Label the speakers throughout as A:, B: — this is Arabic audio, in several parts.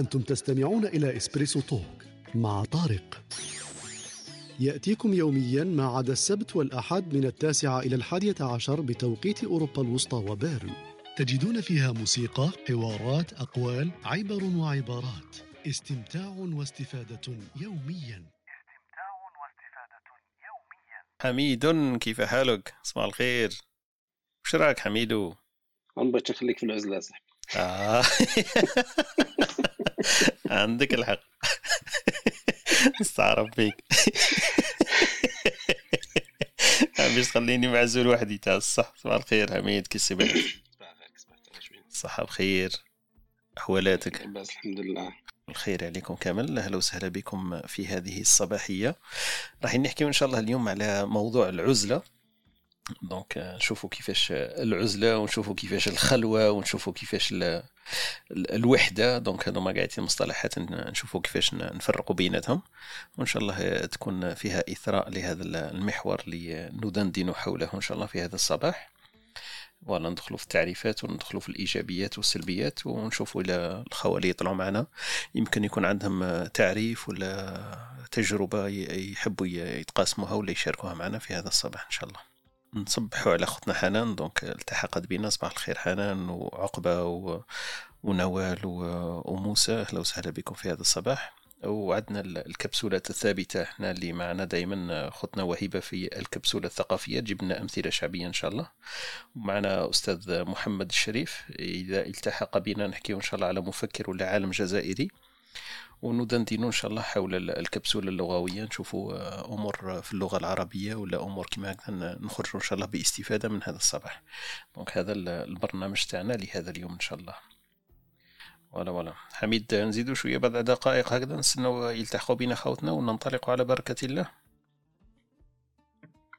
A: أنتم تستمعون إلى إسبريسو توك مع طارق يأتيكم يوميا ما عدا السبت والأحد من التاسعة إلى الحادية عشر بتوقيت أوروبا الوسطى وبيرن تجدون فيها موسيقى، حوارات، أقوال، عبر وعبارات استمتاع واستفادة يوميا
B: حميد كيف حالك؟ صباح الخير وش رأيك حميدو؟
C: أنا بغيت نخليك في العزلة يا صاحبي
B: آه. عندك الحق. استعرف فيك. باش تخليني معزول وحدي. تاع الصح صباح الخير حميد كي سبت صحة بخير أحوالاتك؟
C: بس الحمد لله.
B: الخير عليكم كامل. أهلا وسهلا بكم في هذه الصباحية. راح نحكي إن شاء الله اليوم على موضوع العزلة. donc نشوفوا كيفاش العزلة ونشوفوا كيفاش الخلوة ونشوفوا كيفاش ال- ال- الوحدة. donc هذوما قاعدين مصطلحات نشوفوا كيفاش نفرقوا بيناتهم. وإن شاء الله تكون فيها إثراء لهذا المحور اللي ندندن حوله إن شاء الله في هذا الصباح. voilà ندخلوا في التعريفات وندخلوا في الإيجابيات والسلبيات ونشوفوا إلى الخوالي اللي يطلعوا معنا. يمكن يكون عندهم تعريف ولا تجربة يحبوا يتقاسموها ولا يشاركوها معنا في هذا الصباح إن شاء الله. نصبحوا على اختنا حنان دونك التحقت بنا صباح الخير حنان وعقبة و... ونوال و... وموسى أهلا وسهلا بكم في هذا الصباح. وعندنا ال- الكبسولات الثابتة إحنا اللي معنا دائما اختنا وهبه في الكبسولة الثقافية تجيب لنا أمثلة شعبية إن شاء الله. ومعنا أستاذ محمد الشريف إذا التحق بنا نحكي إن شاء الله على مفكر ولا عالم جزائري وندندن إن شاء الله حول ال- الكبسولة اللغوية نشوفوا آه، أمور في اللغة العربية ولا أمور كما هكذا نخرجوا إن شاء الله باستفادة من هذا الصباح. donc هذا ال- البرنامج تاعنا لهذا اليوم إن شاء الله. ولا ولا حميد نزيدوا شوية بضع دقائق هكذا نستنوا يلتحقوا بنا خوتنا وننطلق على بركة الله.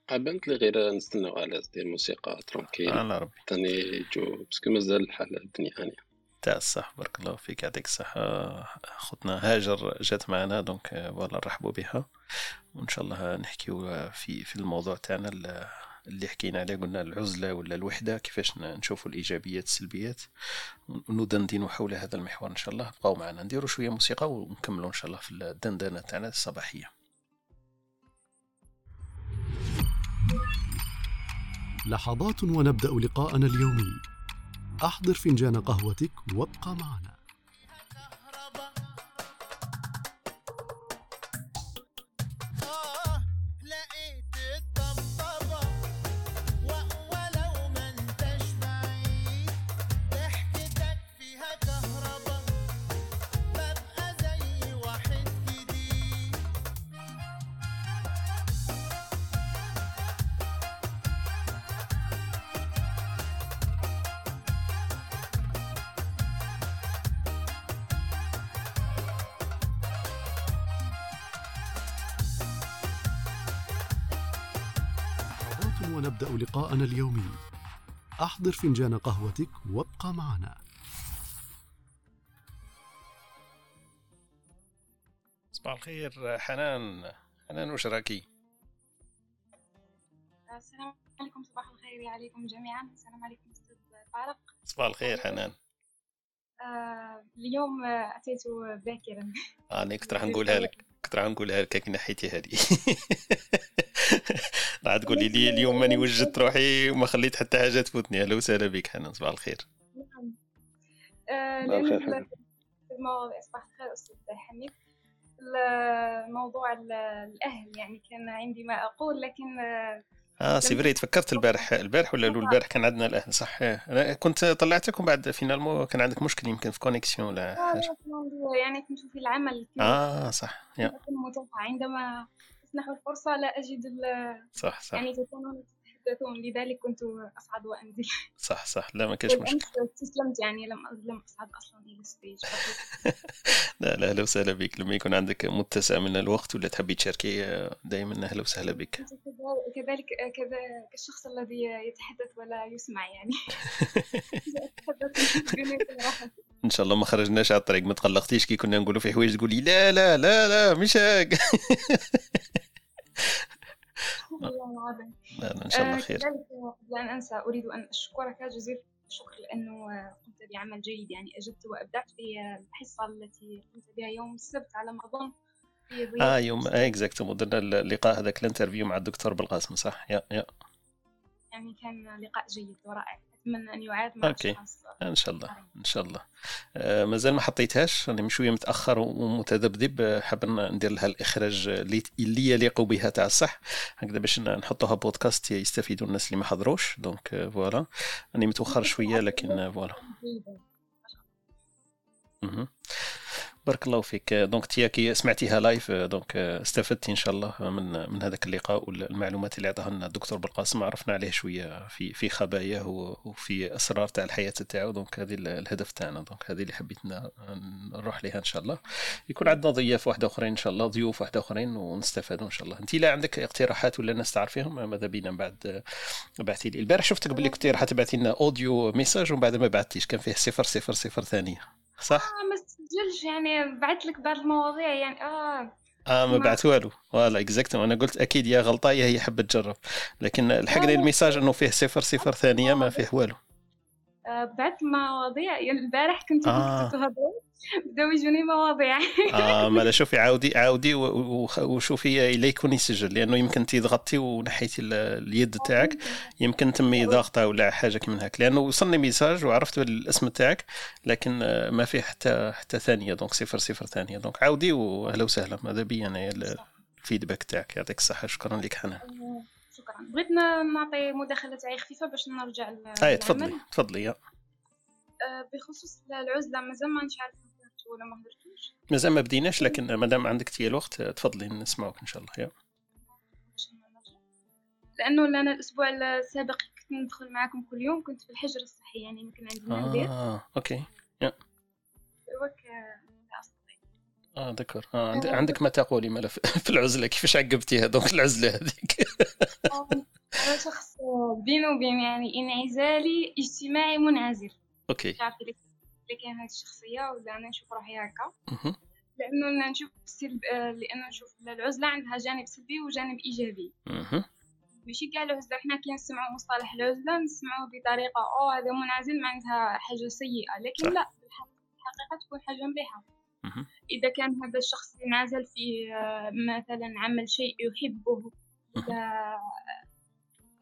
C: قابلت لي غير نستناو على الموسيقى tranquille.
B: على ربي.
C: تاني يجو parce que مازال الحال الدنيا هانيه
B: تاع الصح بارك الله فيك يعطيك الصحة. خوتنا هاجر جات معنا donc آه، voilà نرحبوا بها. وإن شاء الله نحكيو في في الموضوع تاعنا ال- اللي حكينا عليه قلنا العزلة ولا الوحدة كيفاش نشوفوا الإيجابيات السلبيات. وندندنوا حول هذا المحور إن شاء الله. بقاو معنا نديروا شوية موسيقى ونكملوا إن شاء الله في الدندنة تاعنا الصباحية.
A: لحظات ونبدأ لقاءنا اليومي. أحضر فنجان قهوتك وابقى معنا. لقاءنا اليومي أحضر فنجان قهوتك وابقى معنا.
B: صباح الخير حنان. حنان وش راكي؟
D: السلام عليكم صباح الخير عليكم جميعا. السلام عليكم أستاذ طارق.
B: صباح الخير حنان.
D: آه اليوم آه، أتيت باكرا.
B: أنا كنت راح نقولها لك كنت راح نقولها لك كي نحيتي هذه. راح تقولي لي اليوم ماني وجدت روحي وما خليت حتى حاجة تفوتني. أهلا وسهلا بك حنان صباح الخير.
D: نعم. آه
C: صباح الخير
D: المواضيع صباح الخير أستاذ حميد. الموضوع ال- الأهل يعني كان عندي ما أقول لكن آه،
B: آه c'est vrai تفكرت البارح البارح ولا البارح كان عندنا الأهل صح؟ أنا كنت طلعتكم بعد finalement كان عندك مشكل يمكن في connexion ولا حاجة؟
D: يعني كنت في العمل
B: آه صح يا.
D: عندما تسنح الفرصة لا ال-
B: صح صح.
D: يعني تكونون تتحدثون لذلك كنت أصعد وأنزل.
B: صح صح. لا ما كانش مشكل
D: استسلمت يعني لم لم أصعد أصلا إلى الستيج.
B: لا لا أهلا وسهلا بك. لما يكون عندك متسع من الوقت ولا تحبي تشاركي دائما أهلا وسهلا بك.
D: كذلك كذا كالشخص الذي يتحدث ولا يسمع يعني.
B: إن شاء الله ما خرجناش على الطريق. ما تقلقتيش كي كنا نقولوا في حوايج تقولي لا لا لا لا مش هاك
D: والله العظيم.
B: لا لا إن شاء الله
D: آه،
B: خير.
D: كذلك أن أنسى أريد أن أشكرك جزيل الشكر لأنه آه، قمت بعمل جيد يعني أجبت وأبدعت في آه، الحصة التي قمت بها يوم السبت على ما ضيافة
B: آه يوم آه exactement درنا اللقاء هذاك ال interview مع الدكتور بالقاسم صح؟ يا يا.
D: يعني كان لقاء جيد ورائع. أتمنى أن يعاد مع
B: okay.
D: أشخاص
B: إن شاء الله. إن شاء الله. آه مازال ما حطيتهاش. من شوية متأخر ومتذبذب. آه، حاب ندير لها الإخراج اللي يليق بها تاع الصح. هكذا باش نحطوها بودكاست يستفيدوا الناس اللي ما حضروش. donc آه، voilà. راني متوخر شوية لكن آه، voilà. بارك الله فيك. donc تياكي سمعتيها live donc استفدتي إن شاء الله من من هذاك اللقاء والمعلومات اللي عطاها لنا الدكتور بالقاسم. عرفنا عليه شوية في في خباياه وفي أسرار تاع الحياة تاعو. donc هذه ال- الهدف تاعنا. donc هذه اللي حبيت نروح لها إن شاء الله. يكون عندنا ضياف واحد آخرين إن شاء الله ضيوف واحد آخرين ونستفادوا إن شاء الله. أنت لا عندك اقتراحات ولا ناس تعرفيهم ماذا بينا بعد بعثي لي. البارح شفتك باللي كنتي راح تبعثي لنا audio message ومن بعد ما بعثتيش. كان فيه صفر صفر صفر ثانية. صح؟
D: آه ما تسجلش يعني بعت لك بعض المواضيع يعني آه.
B: آه ما بعث والو voilà exactement أنا قلت أكيد يا غلطة يا هي حبت تجرب. لكن لحقني.
D: ال
B: message إنه فيه صفر صفر ثانية ما فيه والو.
D: آه، بعت مواضيع. البارح كنت
B: آه.
D: تهضروا بداو يجوني مواضيع.
B: آه ما لا شوفي عاودي عاودي وشوفي لا يكون يسجل لأنه يمكن انت ضغطتي ونحيتي ال- اليد تاعك. يمكن تمي ضاغطه ولا حاجة كيما هكا لأنه وصلني message وعرفت الاسم تاعك لكن آه، ما فيه حتى حتى ثانية donc صفر صفر ثانية. donc عاودي وأهلا وسهلا. ماذا بي أنا؟ ال- ال feedback تاعك. يعطيك الصحة. شكرا لك حنان.
D: آه، شكرا بغيت نعطي مداخلة تاعي خفيفة باش نرجع أي.
B: تفضلي تفضلي يا.
D: آه، بخصوص العزلة مازال ما نش عارفة حضرتوا ولا ما حضرتوش
B: مازال ما بديناش لكن ما دام عندكتي الوقت تفضلي نسمعوك إن شاء الله يا.
D: لأنه أنا الأسبوع السابق كنت ندخل معكم كل يوم كنت في الحجر الصحي يعني ما كان عندي ما ندير آه okay لا أستطيع
B: آه ذكر. آه عند- عندك ما تقولي مالا في العزلة كيفاش عقبتيها donc العزلة هذيك؟
D: آه، أنا شخص آه، بيني وبين يعني انعزالي اجتماعي منعزل. OK. إذا إذا كان هذه الشخصية ولا أنا نشوف روحي هكا. لأنه أنا نشوف السلب آه، لأنه نشوف العزلة عندها جانب سلبي وجانب إيجابي.
B: مهم.
D: ماشي كاع العزلة حنا كي نسمعوا مصطلح العزلة نسمعوا بطريقة أو هذا منعزل معناتها حاجة سيئة. لكن
B: صح.
D: لا الحقيقة تكون حاجة مليحة.
B: مهم.
D: إذا كان هذا الشخص اللي انعزل في آه، مثلا عمل شيء يحبه ولا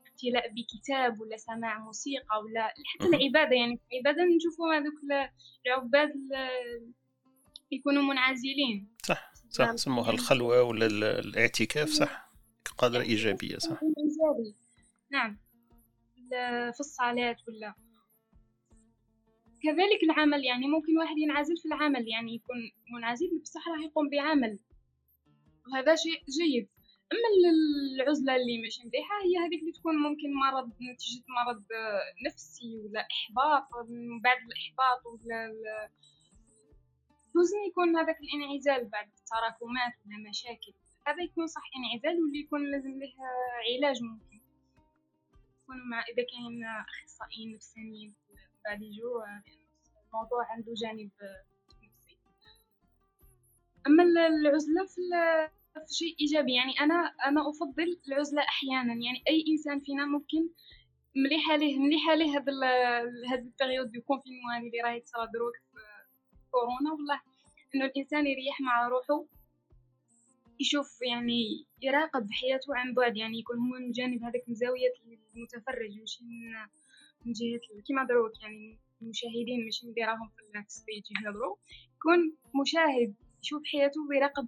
D: ابتلاء بكتاب ولا سماع موسيقى ولا حتى. العبادة يعني في العبادة نشوفوا هذوك ال- العباد ال- يكونوا منعزلين.
B: صح صح سموها الخلوة ولا ال- الاعتكاف صح قادره إيجابية صح.
D: إيجابي نعم. في الصلاة ولا كذلك العمل يعني ممكن واحد ينعزل في العمل يعني يكون منعزل بصح راح يقوم بعمل. وهذا شيء جيد. أما ال- العزلة اللي مش مليحة هي هذيك اللي تكون ممكن مرض نتيجة مرض نفسي ولا إحباط من بعد الإحباط ولا ال- الحزن يكون هذاك الانعزال بعد تراكمات ولا مشاكل. هذا يكون صح انعزال واللي يكون لازم له علاج ممكن. يكونوا مع إذا كان أخصائيين نفسانيين. بعد يجوا لأن الموضوع عنده جانب نفسي. أما ال- العزلة في في شيء إيجابي يعني أنا أنا أفضل العزلة أحيانا. يعني أي إنسان فينا ممكن مليحة ليه مليحة ليه هاد ال- هاد ال période de confinement اللي راهي تصرا دروك في كورونا. والله إنه الإنسان يريح مع روحه يشوف يعني يراقب حياته عن بعد. يعني يكون هو من جانب هذاك من زاوية المتفرج ماشي من من جهة كيما دروك يعني المشاهدين ماشي اللي راهم في ال stage يهضروا يكون مشاهد يشوف حياته ويراقب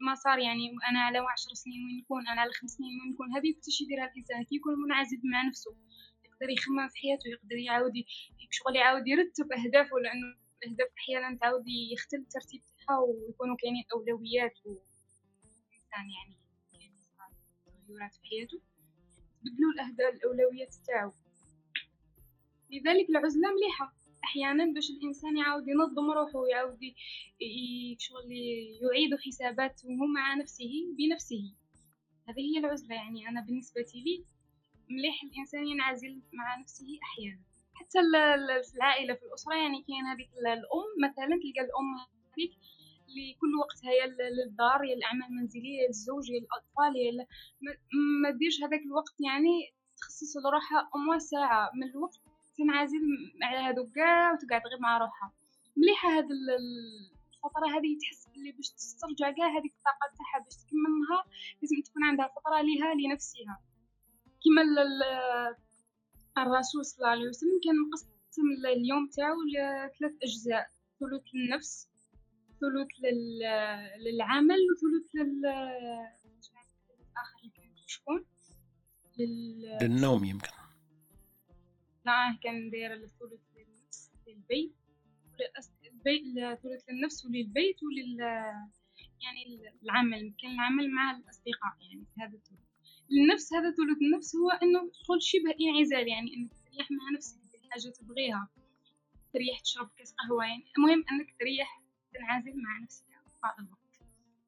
D: ما صار يعني أنا على عشر سنين وين نكون أنا على خمس سنين وين نكون هذه كيفاش يديرها الانسان كي يكون منعزل مع نفسه يقدر يخمم في حياته يقدر يعاود شغل يعاود يرتب اهدافه لأنه الاهداف أحيانا تعاود يختل الترتيب تاعها ويكونوا كاينين اولويات الانسان يعني تغيرات في حياته بدلوا الاهداف الاولويات تاعو لذلك العزلة مليحة. أحيانا باش الإنسان يعاود ينظم روحه ويعاود شغل يعيد حساباته مع نفسه بنفسه. هذه هي العزلة يعني. أنا بالنسبة لي مليح الإنسان ينعزل مع نفسه أحيانا. حتى في العائلة في الأسرة يعني كاين هذيك ال- الأم مثلا تلقى الأم هذيك اللي كل وقتها يا للدار يا الأعمال المنزلية يا الزوج يا الأطفال يا ما- ديرش هذاك الوقت يعني تخصص لروحها أموا ساعة. من الوقت تنعزل على هادوك كاع وتقعد غير مع روحها. مليحة هاد ال- ال- الفترة هذه تحس بلي باش تسترجع كاع هذيك الطاقة تاعها باش تكمل النهار لازم تكون عندها فترة ليها لنفسها. ال- الرسول صلى الله عليه وسلم كان مقسم اليوم تاعو لثلاث أجزاء ثلث للنفس ثلث لل... للعمل وثلث لل شكون؟ لل...
B: للنوم يمكن.
D: لا كان داير الثلث للنفس للبيت الثلث للنفس وللبيت ولل يعني العمل كان العمل مع الأصدقاء يعني في هذا الثلث النفس هذا ثلث النفس هو إنه تدخل شبه إنعزال يعني إنك تريح مع نفسك دير حاجة تبغيها تريح تشرب كاس قهوة يعني المهم إنك تريح تنعزل مع نفسك في بعض الوقت.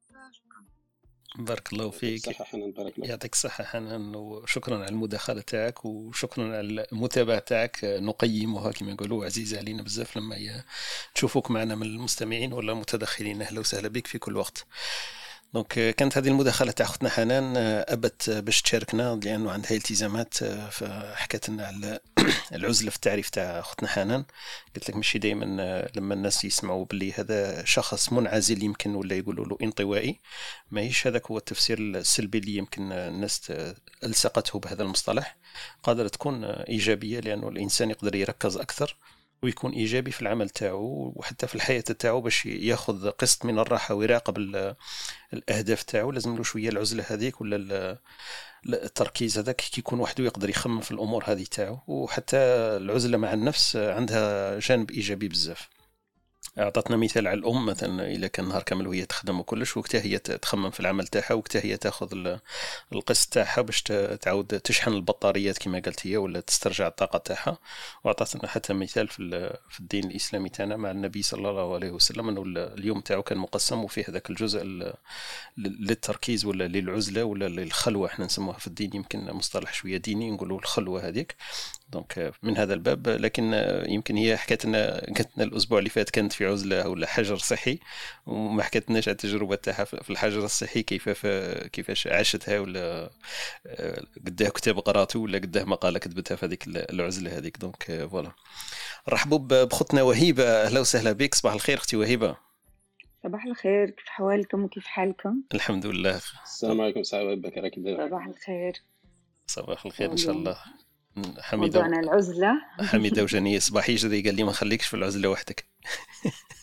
D: فشكرا.
B: بارك الله فيك.
C: صحة حنان بارك الله
B: يعطيك الصحة حنان وشكرا على المداخلة تاعك وشكرا على المتابعة تاعك. نقيمها كما يقولوا عزيزة علينا بزاف لما تشوفوك معنا من المستمعين ولا المتدخلين أهلا وسهلا بك في كل وقت. دونك آه، كانت هذه المداخلة تاع أختنا حنان آه، أبت آه، باش تشاركنا لأنه عندها التزامات فحكت لنا على العزلة في التعريف تاع أختنا حنان. قلت لك ماشي دائما لما الناس يسمعوا باللي هذا شخص منعزل يمكن ولا يقولوا له انطوائي ماهيش هذاك هو التفسير السلبي اللي يمكن الناس ألصقته بهذا المصطلح. قادرة تكون إيجابية لأنه الإنسان يقدر يركز أكثر. ويكون إيجابي في العمل تاعو وحتى في الحياة تاعو باش ياخذ قسط من الراحة ويراقب ال- الأهداف تاعو. لازم له شوية العزلة هذيك ولا ال- ال- التركيز هذاك كي يكون وحده يقدر يخمم في الأمور هذه تاعو. وحتى العزلة مع النفس عندها جانب إيجابي بزاف. أعطتنا مثال على الأم مثلا اذا كان نهار كامل وهي تخدم وكلش وقتها هي تخمم في العمل تاعها وقتها هي تاخذ ال- القسط تاعها باش تعاود تشحن البطاريات كما قالت هي ولا تسترجع الطاقة تاعها. وأعطتنا حتى مثال في في الدين الإسلامي تاعنا مع النبي صلى الله عليه وسلم إنه ال- اليوم تاعو كان مقسم وفيه هذاك الجزء ال- لل- للتركيز ولا للعزلة ولا للخلوة إحنا نسموها في الدين يمكن مصطلح شوية ديني نقولوا الخلوة هذيك. donc من هذا الباب لكن يمكن هي حكت لنا قالت لنا الأسبوع اللي فات كانت في عزلة ولا حجر صحي وما حكتناش على التجربة تاعها في الحجر الصحي كيف كيفاش عاشتها ولا آه، قداه كتاب قراته ولا قداه مقالة كتبتها في هذيك العزلة هذيك. donc voilà رحبوا ب- بخوتنا وهيبة. أهلا وسهلا بك. صباح الخير أختي وهيبة.
E: صباح الخير. كيف حوالكم وكيف حالكم؟
B: الحمد لله.
C: السلام عليكم. صاحب
E: صباح الخير.
B: صباح الخير إن شاء الله. حميدة
E: موضوعنا العزلة.
B: حميدة وجانيه صباح يجري قال لي ما نخليكش في العزلة وحدك.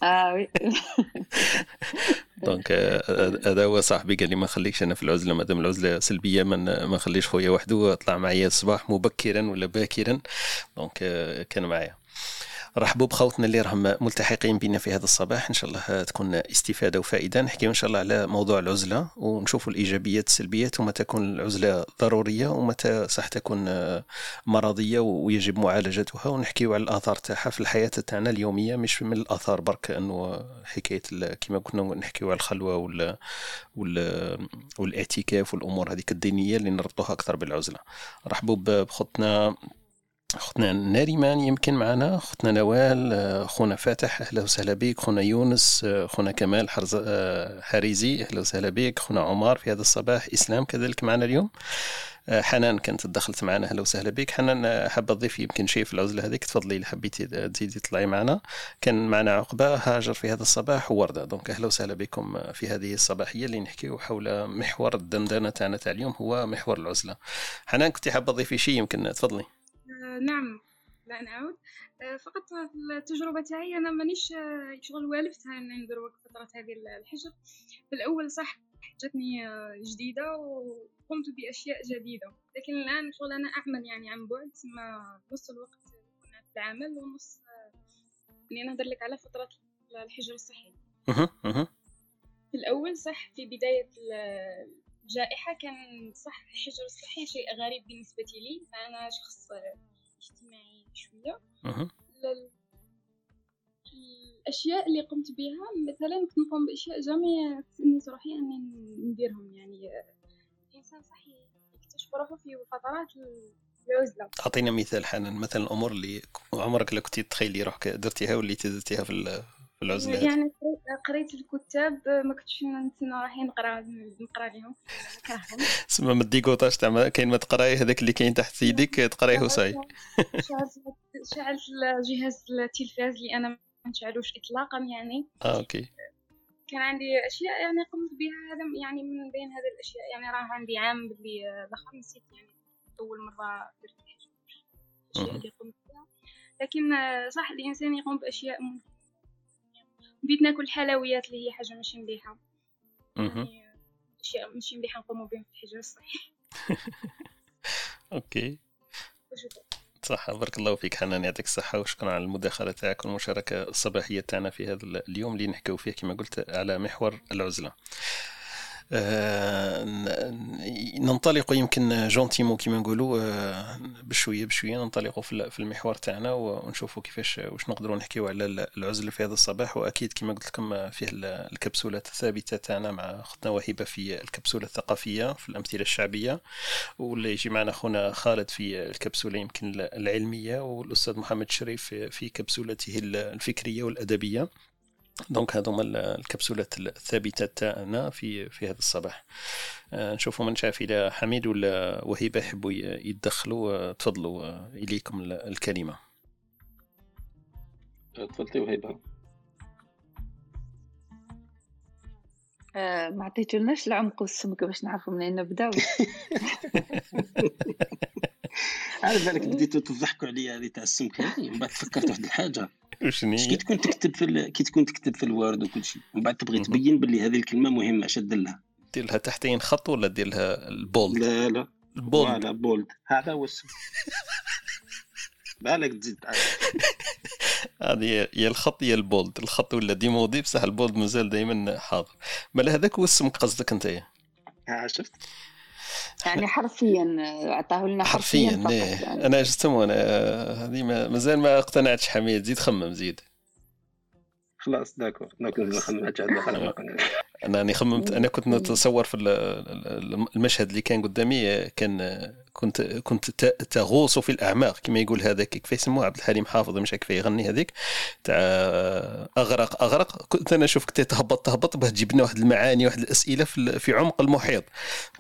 E: آه oui.
B: donc آه، هذا هو صاحبي قال لي ما نخليكش أنا في العزلة ما دام العزلة سلبية ما ما نخليش خويا وحده طلع معايا الصباح مبكرا ولا باكرا. donc آه، كان معايا. رحبوا بخوتنا اللي راهم ملتحقين بنا في هذا الصباح. إن شاء الله تكون استفادة وفائدة. نحكيو إن شاء الله على موضوع العزلة ونشوفوا الإيجابيات السلبيات ومتى تكون العزلة ضرورية ومتى صح تكون مرضية ويجب معالجتها. ونحكيو على الآثار تاعها في الحياة تاعنا اليومية مش من الآثار برك إنه حكاية كما كنا نحكيو على الخلوة وال وال والإعتكاف والأمور هذيك الدينية اللي نربطوها أكثر بالعزلة. رحبوا بخوتنا. اختنا ناريمان يمكن معنا. اختنا نوال آه، خونا فاتح أهلا وسهلا بك. خونا يونس آه، خونا كمال حرز آه، حريزي أهلا وسهلا بك. خونا عمر في هذا الصباح. إسلام كذلك معنا اليوم. حنان كانت دخلت معنا أهلا وسهلا بك. حنان حابه تضيفي يمكن شيء في العزلة هذيك. تفضلي اللي حبيتي تزيدي تطلعي معنا. كان معنا عقبة هاجر في هذا الصباح وورده دونك أهلا وسهلا بكم في هذه الصباحية اللي نحكيو حول محور الدندنة تاعنا تاع اليوم هو محور العزلة. حنان كنت حابه تضيفي شيء؟ يمكن تفضلي.
D: نعم لا نعود آه، فقط في التجربة تاعي أنا مانيش آه، شغل والفتها أن ندير وقت فترة هذه الحجر. في الأول صح جاتني آه، جديدة وقمت بأشياء جديدة. لكن الآن شغل أنا أعمل يعني عن بعد ما نص الوقت كنا في العمل ونص آه، يعني نهضر لك على فترة الحجر الصحي. في الأول صح في بداية ال- الجائحة كان صح الحجر الصحي شيء غريب بالنسبة لي. فأنا شخص اجتماعي شوية
B: مه.
D: ال- الأشياء اللي قمت بها مثلا كنت نقوم بأشياء جامعة تسألني روحي أني نديرهم يعني آه، الإنسان صح يكتشف روحه في فترات العزلة
B: أعطينا مثال حنان مثلا الأمور اللي عمرك لا كنتي تتخيلي روحك درتيها واللي درتيها في في العزله هذه.
D: يعني قريت- الكتاب آه، ما كنتش نتسنى روحي نقرا نقرا لهم.
B: تسمى ما ديكوطاج تاع كاين ما تقراي هذاك اللي كاين تحت يديك تقرايه صاي.
D: شعرت شعلت جهاز التلفاز اللي أنا ما نشعلوش اطلاقا يعني.
B: آه أوكي.
D: كان عندي أشياء يعني قمت بها هذا يعني من بين هذه الأشياء. يعني راه عندي عام باللي آه، الأخر نسيت يعني أول مرة درت الاشياء. اللي قمت بها. لكن آه، صح الإنسان يقوم بأشياء م- بديت ناكل حلويات اللي هي حاجة ماشي
B: مليحة.
D: يعني اشياء ماشي مليحة نقوموا بهم في الحجر الصحي OK.
B: صح بارك الله فيك حنان يعطيك الصحة وشكرا على المداخلة تاعك والمشاركة الصباحية تاعنا في هذا اليوم اللي نحكيو فيه كما قلت على محور العزلة. ننطلق يمكن gentiment كما نقولوا آه، بشوية بشوية ننطلقوا في ال- في المحور تاعنا ونشوفوا كيفاش واش نقدروا نحكيو على ال- العزلة في هذا الصباح. وأكيد كما قلت لكم فيه ال- ال capsules الثابتة تاعنا مع اختنا وهيبة في الكبسولة الثقافية في الأمثلة الشعبية. واللي يجي معنا أخونا خالد في الكبسولة يمكن العلمية والأستاذ محمد شريف في كبسولته الفكرية والأدبية. دونك هذوما ال- الكبسولات الثابته تاعنا في في هذا الصباح. آه، نشوفوا من شاف إلى حميد ولا وهبه يحبوا يتدخلوا آه، تفضلوا آه، إليكم ال- الكلمة.
C: تفضلي وهيبة.
E: آه ما عطيتولناش العمق والسمك باش نعرفوا منين نبداو.
C: على بالك بديتوا تضحكوا عليا هذه تاع السمك هذه من بعد فكرت واحد الحاجة. كي؟ تكون تكتب في ال... كي تكون تكتب في ال Word وكل شيء من بعد تبغي. تبين باللي هذه الكلمة مهمة دير لها؟
B: دير لها تحتين خط ولا دير لها ال bold؟
C: لا لا.
B: ال
C: bold. voilà bold. هذا هو السمك بالك تزيد.
B: هذه يا الخط يا ال bold. الخط ولا ديمودي بصح ال bold مازال دائما حاضر. مال هذاك هو السمك قصدك أنت
C: ها شفت؟
E: يعني حرفيا آه، عطاه لنا حرفيا,
B: حرفيا
E: فقط
B: ليه
E: يعني.
B: أنا justement أنا هذه ما- مازال ما اقتنعتش حميد. زيد خمم زيد.
C: خلاص d'accord هذا
B: أنا راني خممت أنا كنت نتصور في ال- ال- المشهد اللي كان قدامي كان كنت كنت تغوص في الأعماق كما يقول هذاك كيف يسموه عبد الحليم حافظ مش كيف يغني هذيك؟ تاع أغرق أغرق كنت أنا نشوفك تهبط تهبط باه تجيب لنا واحد المعاني واحد الأسئلة في في عمق المحيط.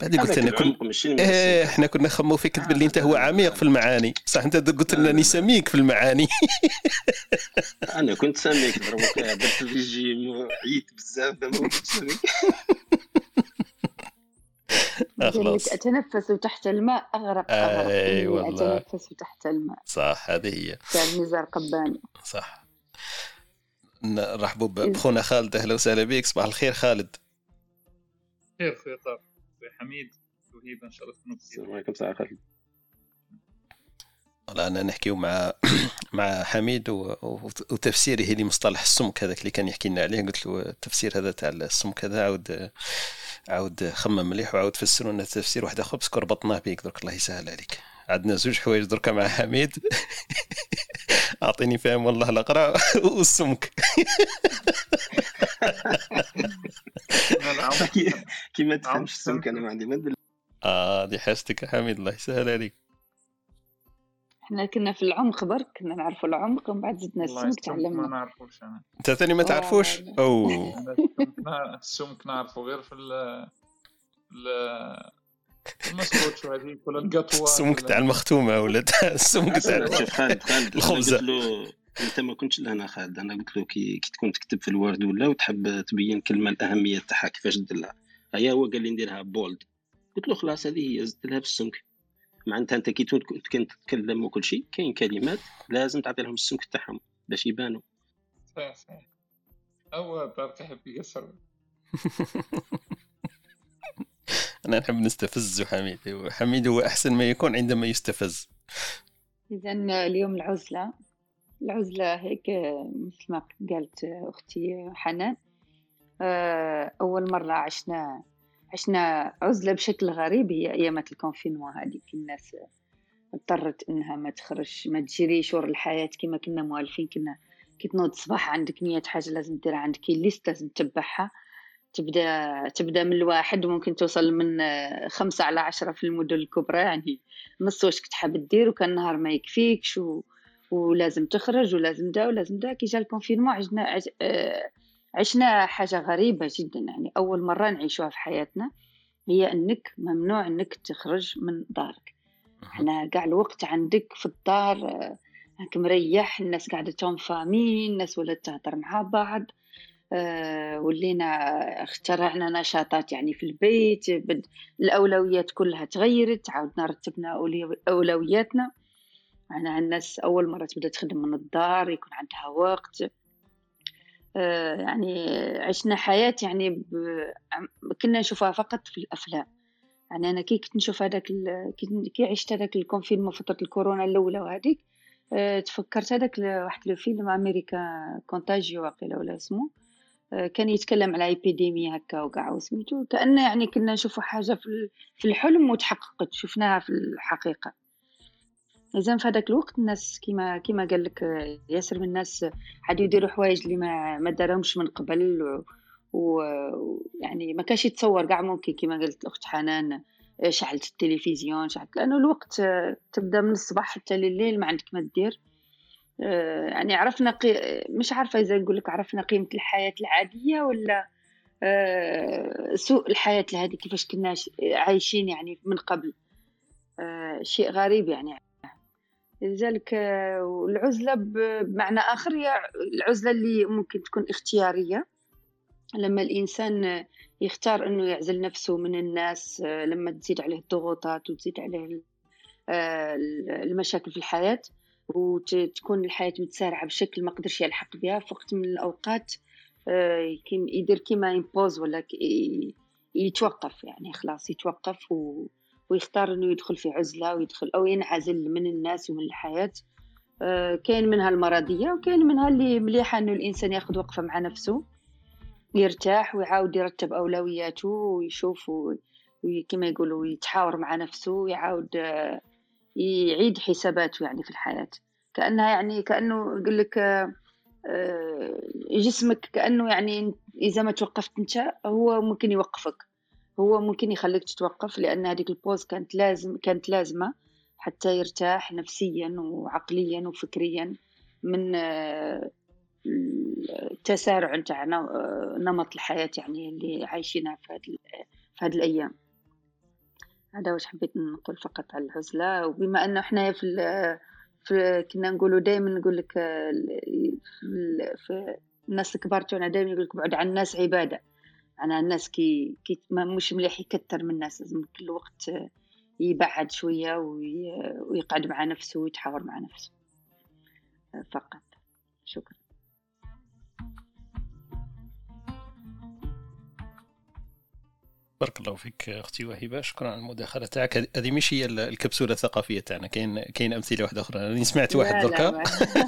B: بعد قلت أنا كنت
C: ماشي
B: إيه إحنا كنا نخمو فيك تبان لي أنت هو عميق في المعاني. صح أنت قلت لنا راني سميك في المعاني.
C: أنا كنت ساميك درت الريجيم وعييت بزاف ما ساميك
E: لك أتنفس تحت الماء أغرق
B: أغرق.
E: إني
B: والله.
E: أتنفس تحت الماء.
B: صح هذه هي.
E: كان نزار قباني.
B: صح. نرحبوا بخونا خالد أهلا وسهلا بك صباح الخير خالد.
F: خير خويا طارق خويا حميد. وهيبه نشرفنا كثير
C: السلام عليكم ساعه خالد
B: والله أنا نحكيو مع مع حميد وتفسيره لمصطلح السمك هذاك اللي كان يحكي لنا عليه. قلت له التفسير هذا تاع السمك هذا عاود عاود خمم مليح وعاود فسروا لنا تفسير واحد آخر بس ربطناه بيك درك الله يسهل عليك. عندنا زوج حوايج دركا مع حميد. أعطيني فاهم والله الاقرا والسمك
F: نلعب
C: كي- كي ما
F: عم
C: تفهمش السمك. أنا ما عندي ما
B: آه دي حاجتك يا حميد الله يسهل عليك.
E: إحنا كنا في العمق برك كنا نعرفوا العمق ومن بعد زدنا السمك
F: السمك ما
E: تعلمنا.
F: نعرفوش أنا.
B: أنت ثاني ما تعرفوش؟
E: لا.
F: أو. السمك نع- السمك نعرفه غير في ال ال المسكوتش وهذيك ولا القطوة.
B: السمك تاع المختومة ولا تاع السمك تاع
C: شوف خالد خالد أنا
B: الخبزة.
C: قلت له أنت ما كنتش لهنا خالد أنا قلت له كي, كي تكون تكتب في الوورد ولا وتحب تبين كلمة الأهمية تاعها كيفاش دير لها هيا هو قال لي نديرها بولد قلت له خلاص هذه هي زدت لها بالسمك معناتها أنت كي تتكلم وكل شيء كاين كلمات لازم تعطي لهم السمك تاعهم باش يبانوا
F: صحيح صحيح. هو طارق يحب يقصر
B: أنا نحب نستفز حميد حميد هو أحسن ما يكون عندما يستفز.
E: إذا اليوم العزلة العزلة هيك مثل ما قالت أختي حنان آه، أول مرة عشنا عشنا عزلة بشكل غريب هي أيامات الكونفينمون هذه في الناس اضطرت إنها ما تخرج ما تجريش ورا الحياة كما كنا موالفين كنا كي تنوض الصباح عندك مية حاجة لازم ديرها عندك liste لازم تتبعها تبدأ تبدأ من الواحد وممكن توصل من خمسة على عشرة في المدن الكبرى يعني نص واش كنت حاب دير وكان النهار ما يكفيكش و... ولازم تخرج ولازم دا ولازم دا كي جا ال confinement عشنا عش... آه، عشنا حاجة غريبة جدا يعني أول مرة نعيشوها في حياتنا هي أنك ممنوع أنك تخرج من دارك. إحنا قاع الوقت عندك في الدار آه، هاك مريح الناس قاعدة تون فامي الناس ولات تهضر مع بعض آه، ولينا اخترعنا نشاطات يعني في البيت الأولويات كلها تغيرت عاودنا رتبنا أولوياتنا. معناها الناس أول مرة تبدأ تخدم من الدار يكون عندها وقت. يعني عشنا حياة يعني كنا نشوفها فقط في الأفلام يعني أنا كي كنت نشوف هذاك. كي- عشت هذاك ال confinement فترة الكورونا الأولى وهذيك آه، تفكرت هذاك واحد الفيلم أمريكا Contagion واقيلا ولا اسمه آه، كان يتكلم على épidémie هكا وكاع وسميتو كأنه يعني كنا نشوفوا حاجة في الحلم وتحققت شفناها في الحقيقة إذا في هذاك الوقت الناس كيما كيما قال لك آه، ياسر من الناس حد يديروا حوايج اللي ما ما دارهمش من قبل ويعني ما كانش يتصور كاع ممكن كيما قالت الأخت حنان آه، شعلت التلفزيون شعلت لأنه الوقت آه، تبدا من الصباح حتى لليل ما عندك ما دير يعني عرفنا قي... مش عارفة إذا نقول لك عرفنا قيمة الحياة العادية ولا سوء الحياة هذه كيفاش كنا عايشين يعني من قبل. شيء غريب يعني. لذلك آه، والعزلة ب- بمعنى آخر هي العزلة اللي ممكن تكون اختيارية. لما الإنسان آه، يختار أنه يعزل نفسه من الناس آه، لما تزيد عليه الضغوطات وتزيد عليه ال- المشاكل في الحياة وتكون الحياة متسارعة بشكل ما قدرش يلحق بها في وقت من الأوقات كيم- يدير كيما يمبوز ولا يتوقف يعني خلاص يتوقف و... ويختار إنه يدخل في عزلة ويدخل أو ينعزل من الناس ومن الحياة. آه، كاين منها المرضيه وكاين منها اللي مليحه إنه الإنسان ياخذ وقفة مع نفسه يرتاح ويعاود يرتب أولوياته ويشوف و- وي- كما يقولوا يتحاور مع نفسه ويعاود آه، يعيد حساباته يعني في الحياة. كأنها يعني كأنه يقول لك آه، جسمك كأنه يعني إذا ما توقفت أنت هو ممكن يوقفك. هو ممكن يخليك تتوقف لأن هذيك البوز كانت لازم كانت لازمة حتى يرتاح نفسيا وعقليا وفكريا من آه، التسارع نتاع نم- نمط الحياة يعني اللي عايشينها في هذه في هذه الأيام. هذا واش حبيت نقول فقط على العزلة. وبما إنه إحنا في كنا نقولوا دائما نقول لك آه، في الناس الكبار تونا دائما يقول لك بعد عن الناس عبادة. أنا الناس كي, كي مش مليح يكتر من الناس لازم كل وقت يبعد شوية وي... ويقعد مع نفسه ويتحاور مع نفسه فقط. شكرا.
B: بارك الله فيك أختي وهبة. شكرا على المداخلة تاعك. هذه- مش هي ال- الكبسولة الثقافية تاعنا. كاين كاين أمثلة واحدة أخرى. أنا سمعت واحد دركا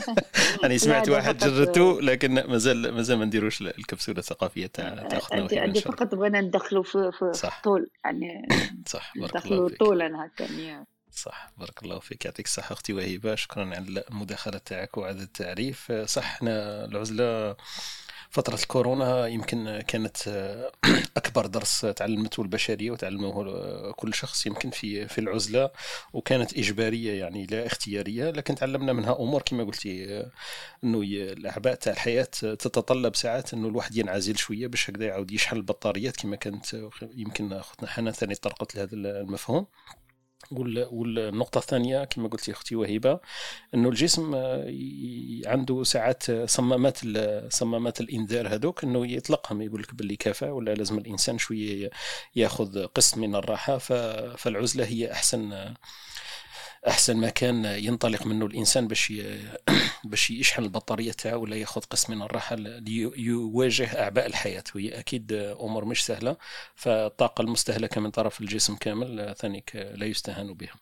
B: أنا سمعت واحد جربته لكن مازال مازال ما نديروش الكبسولة الثقافية تاع تاع أختنا
E: عندي
B: وهبه
E: فقط بغينا ندخلوا في في,
B: صح.
E: الطول يعني
B: صح بارك الله فيك.
E: طولا هكا يعني.
B: صح بارك الله فيك. يعطيك الصحة أختي وهبة. شكرا على المداخلة تاعك وعلى التعريف. صح إحنا العزلة فترة الكورونا يمكن كانت أكبر درس تعلمته البشرية وتعلمه كل شخص يمكن في في العزلة وكانت إجبارية يعني لا اختيارية لكن تعلمنا منها أمور كما قلتي أنه ي- الأعباء تاع الحياة تتطلب ساعات أنه الواحد ينعزل شوية باش هكذا يعاود يشحن البطاريات كما كانت يمكن أختنا حنان ثاني طرقت لهذا المفهوم. والنقطة الثانية كما قلت أختي وهبة أنه الجسم آه، عنده ساعات آه، صمامات صمامات الإنذار هذوك أنه يطلقهم يقول لك باللي كفى ولا لازم الإنسان شوية ياخذ قسط من الراحة فالعزلة هي أحسن آه، أحسن مكان ينطلق منه الإنسان باش باش يشحن البطارية تاعو ولا ياخذ قسط من الراحة ليواجه أعباء الحياة. وهي أكيد آه، أمور مش سهلة فالطاقة المستهلكة من طرف الجسم كامل ثانيك لا يستهان بها.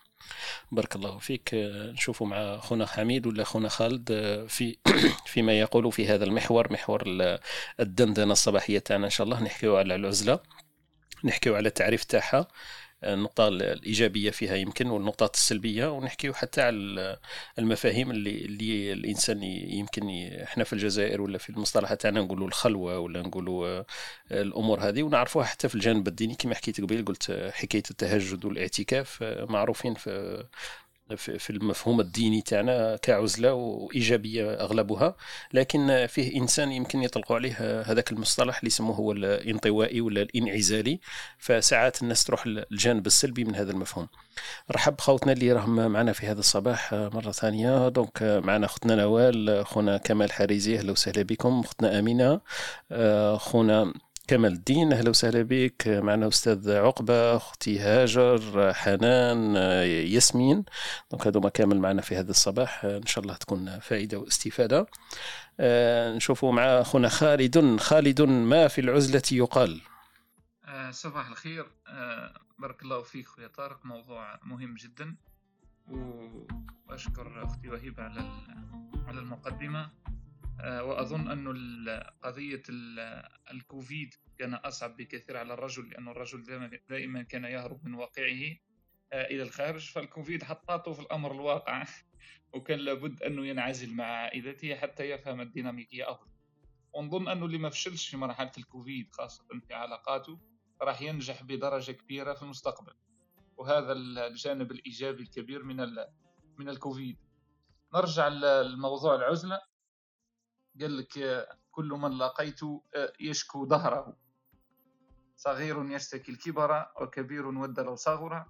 B: بارك الله فيك. نشوفوا مع خونا حميد ولا خونا خالد في فيما يقول في هذا المحور محور ال- الدندنة الصباحية تاعنا إن شاء الله. نحكيو على العزلة نحكيو على التعريف تاعها. النقطة الإيجابية فيها يمكن والنقطات السلبية ونحكيو حتى على المفاهيم اللي اللي الإنسان يمكن إحنا في الجزائر ولا في المصطلحات تاعنا نقولوا الخلوة ولا نقولوا الأمور هذه ونعرفوها حتى في الجانب الديني. كما حكيت قبيل قلت حكاية التهجد والاعتكاف آه، معروفين في في المفهوم الديني تاعنا كعزله وإيجابية أغلبها. لكن فيه إنسان يمكن يطلقوا عليه هذاك المصطلح اللي يسموه هو الانطوائي ولا الانعزالي. فساعات الناس تروح للجانب السلبي من هذا المفهوم. رحب خوتنا اللي راهم معنا في هذا الصباح مرة ثانية. دونك معنا اختنا نوال خونا كمال حريزي أهلا وسهلا بكم. اختنا أمينة خونا كمال الدين أهلا وسهلا بك. معنا أستاذ عقبة أختي هاجر حنان ياسمين. دونك هذوما كامل معنا في هذا الصباح. إن شاء الله تكون فائدة واستفادة. آه، نشوفوا مع أخونا خالد. خالد ما في العزلة يقال؟
F: آه، صباح الخير. آه، بارك الله فيك خويا طارق. موضوع مهم جدا. وأشكر أختي وهيبة على على المقدمة. وأظن أن قضية ال- الكوفيد كان أصعب بكثير على الرجل لأن الرجل دائما- كان يهرب من واقعه آه، إلى الخارج. فالكوفيد حطاته في الأمر الواقع وكان لابد أنه ينعزل مع عائلته حتى يفهم الديناميكية أفضل. ونظن أنه اللي ما فشلش في مرحلة الكوفيد خاصة في علاقاته راح ينجح بدرجة كبيرة في المستقبل. وهذا الجانب الإيجابي الكبير من من الكوفيد. نرجع لموضوع العزلة. قال لك كل من لقيت آه، يشكو ظهره. صغير يشتكي الكبر وكبير ود لو صغر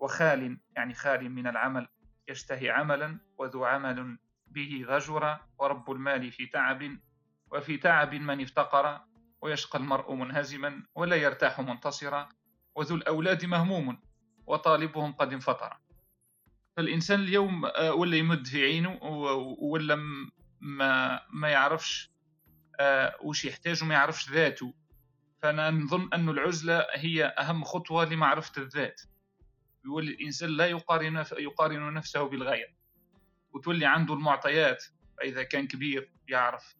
F: وخال يعني خال من العمل يشتهي عملا وذو عمل به ضجر ورب المال في تعب وفي تعب من افتقر ويشقى المرء منهزما ولا يرتاح منتصرا وذو الأولاد مهموم وطالبهم قد انفطر. فالإنسان اليوم آه، ولا يمد في عينه ولا ما ما يعرفش آه، وش يحتاج وما يعرفش ذاته. فأنا نظن أن العزلة هي أهم خطوة لمعرفة الذات. يولي الإنسان لا يقارن يقارن نفسه بالغير. وتولي عنده المعطيات فإذا كان كبير يعرف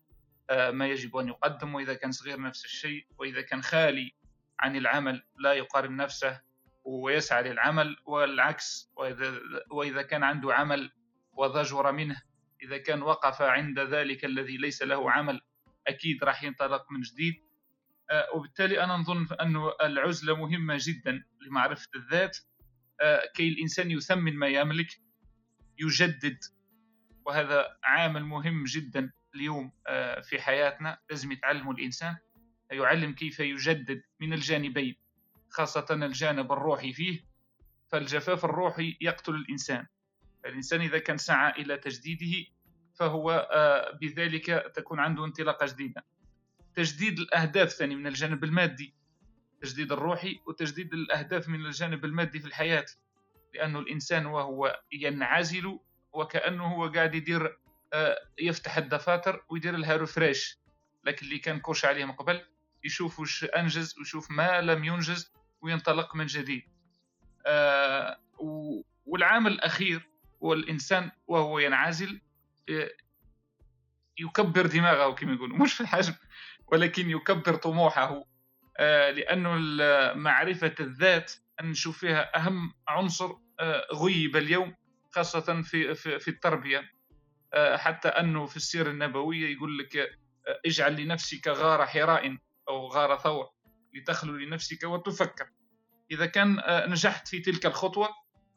F: آه، ما يجب أن يقدم وإذا كان صغير نفس الشيء. وإذا كان خالي عن العمل لا يقارن نفسه ويسعى للعمل والعكس. وإذا, وإذا كان عنده عمل وضجر منه إذا كان وقف عند ذلك الذي ليس له عمل أكيد راح ينطلق من جديد. آه، وبالتالي أنا نظن أن العزلة مهمة جدا لمعرفة الذات. آه، كي الإنسان يثمن ما يملك يجدد. وهذا عامل مهم جدا اليوم آه، في حياتنا. لازم يتعلم الإنسان يعلم كيف يجدد من الجانبين خاصة الجانب الروحي فيه. فالجفاف الروحي يقتل الإنسان. الإنسان إذا كان سعى إلى تجديده فهو آه، بذلك تكون عنده انطلاقة جديدة تجديد الأهداف ثاني من الجانب المادي تجديد الروحي وتجديد الأهداف من الجانب المادي في الحياة. لأنه الإنسان وهو ينعزل وكأنه هو قاعد يدير آه، يفتح الدفاتر ويدير لها refresh لكن اللي كان couche عليه من قبل يشوف وش أنجز ويشوف ما لم ينجز وينطلق من جديد. آه، و- والعامل الأخير هو الإنسان وهو ينعزل آه، يكبر دماغه كما يقولوا مش في الحجم ولكن يكبر طموحه آه، لأنه معرفة الذات أن نشوف فيها أهم عنصر آه، غيب اليوم خاصة في في, التربية. حتى أنه في السيرة النبوية يقول لك اجعل لنفسك غار حراء أو غار ثور لتخلو لنفسك وتفكر. إذا كان نجحت في تلك الخطوة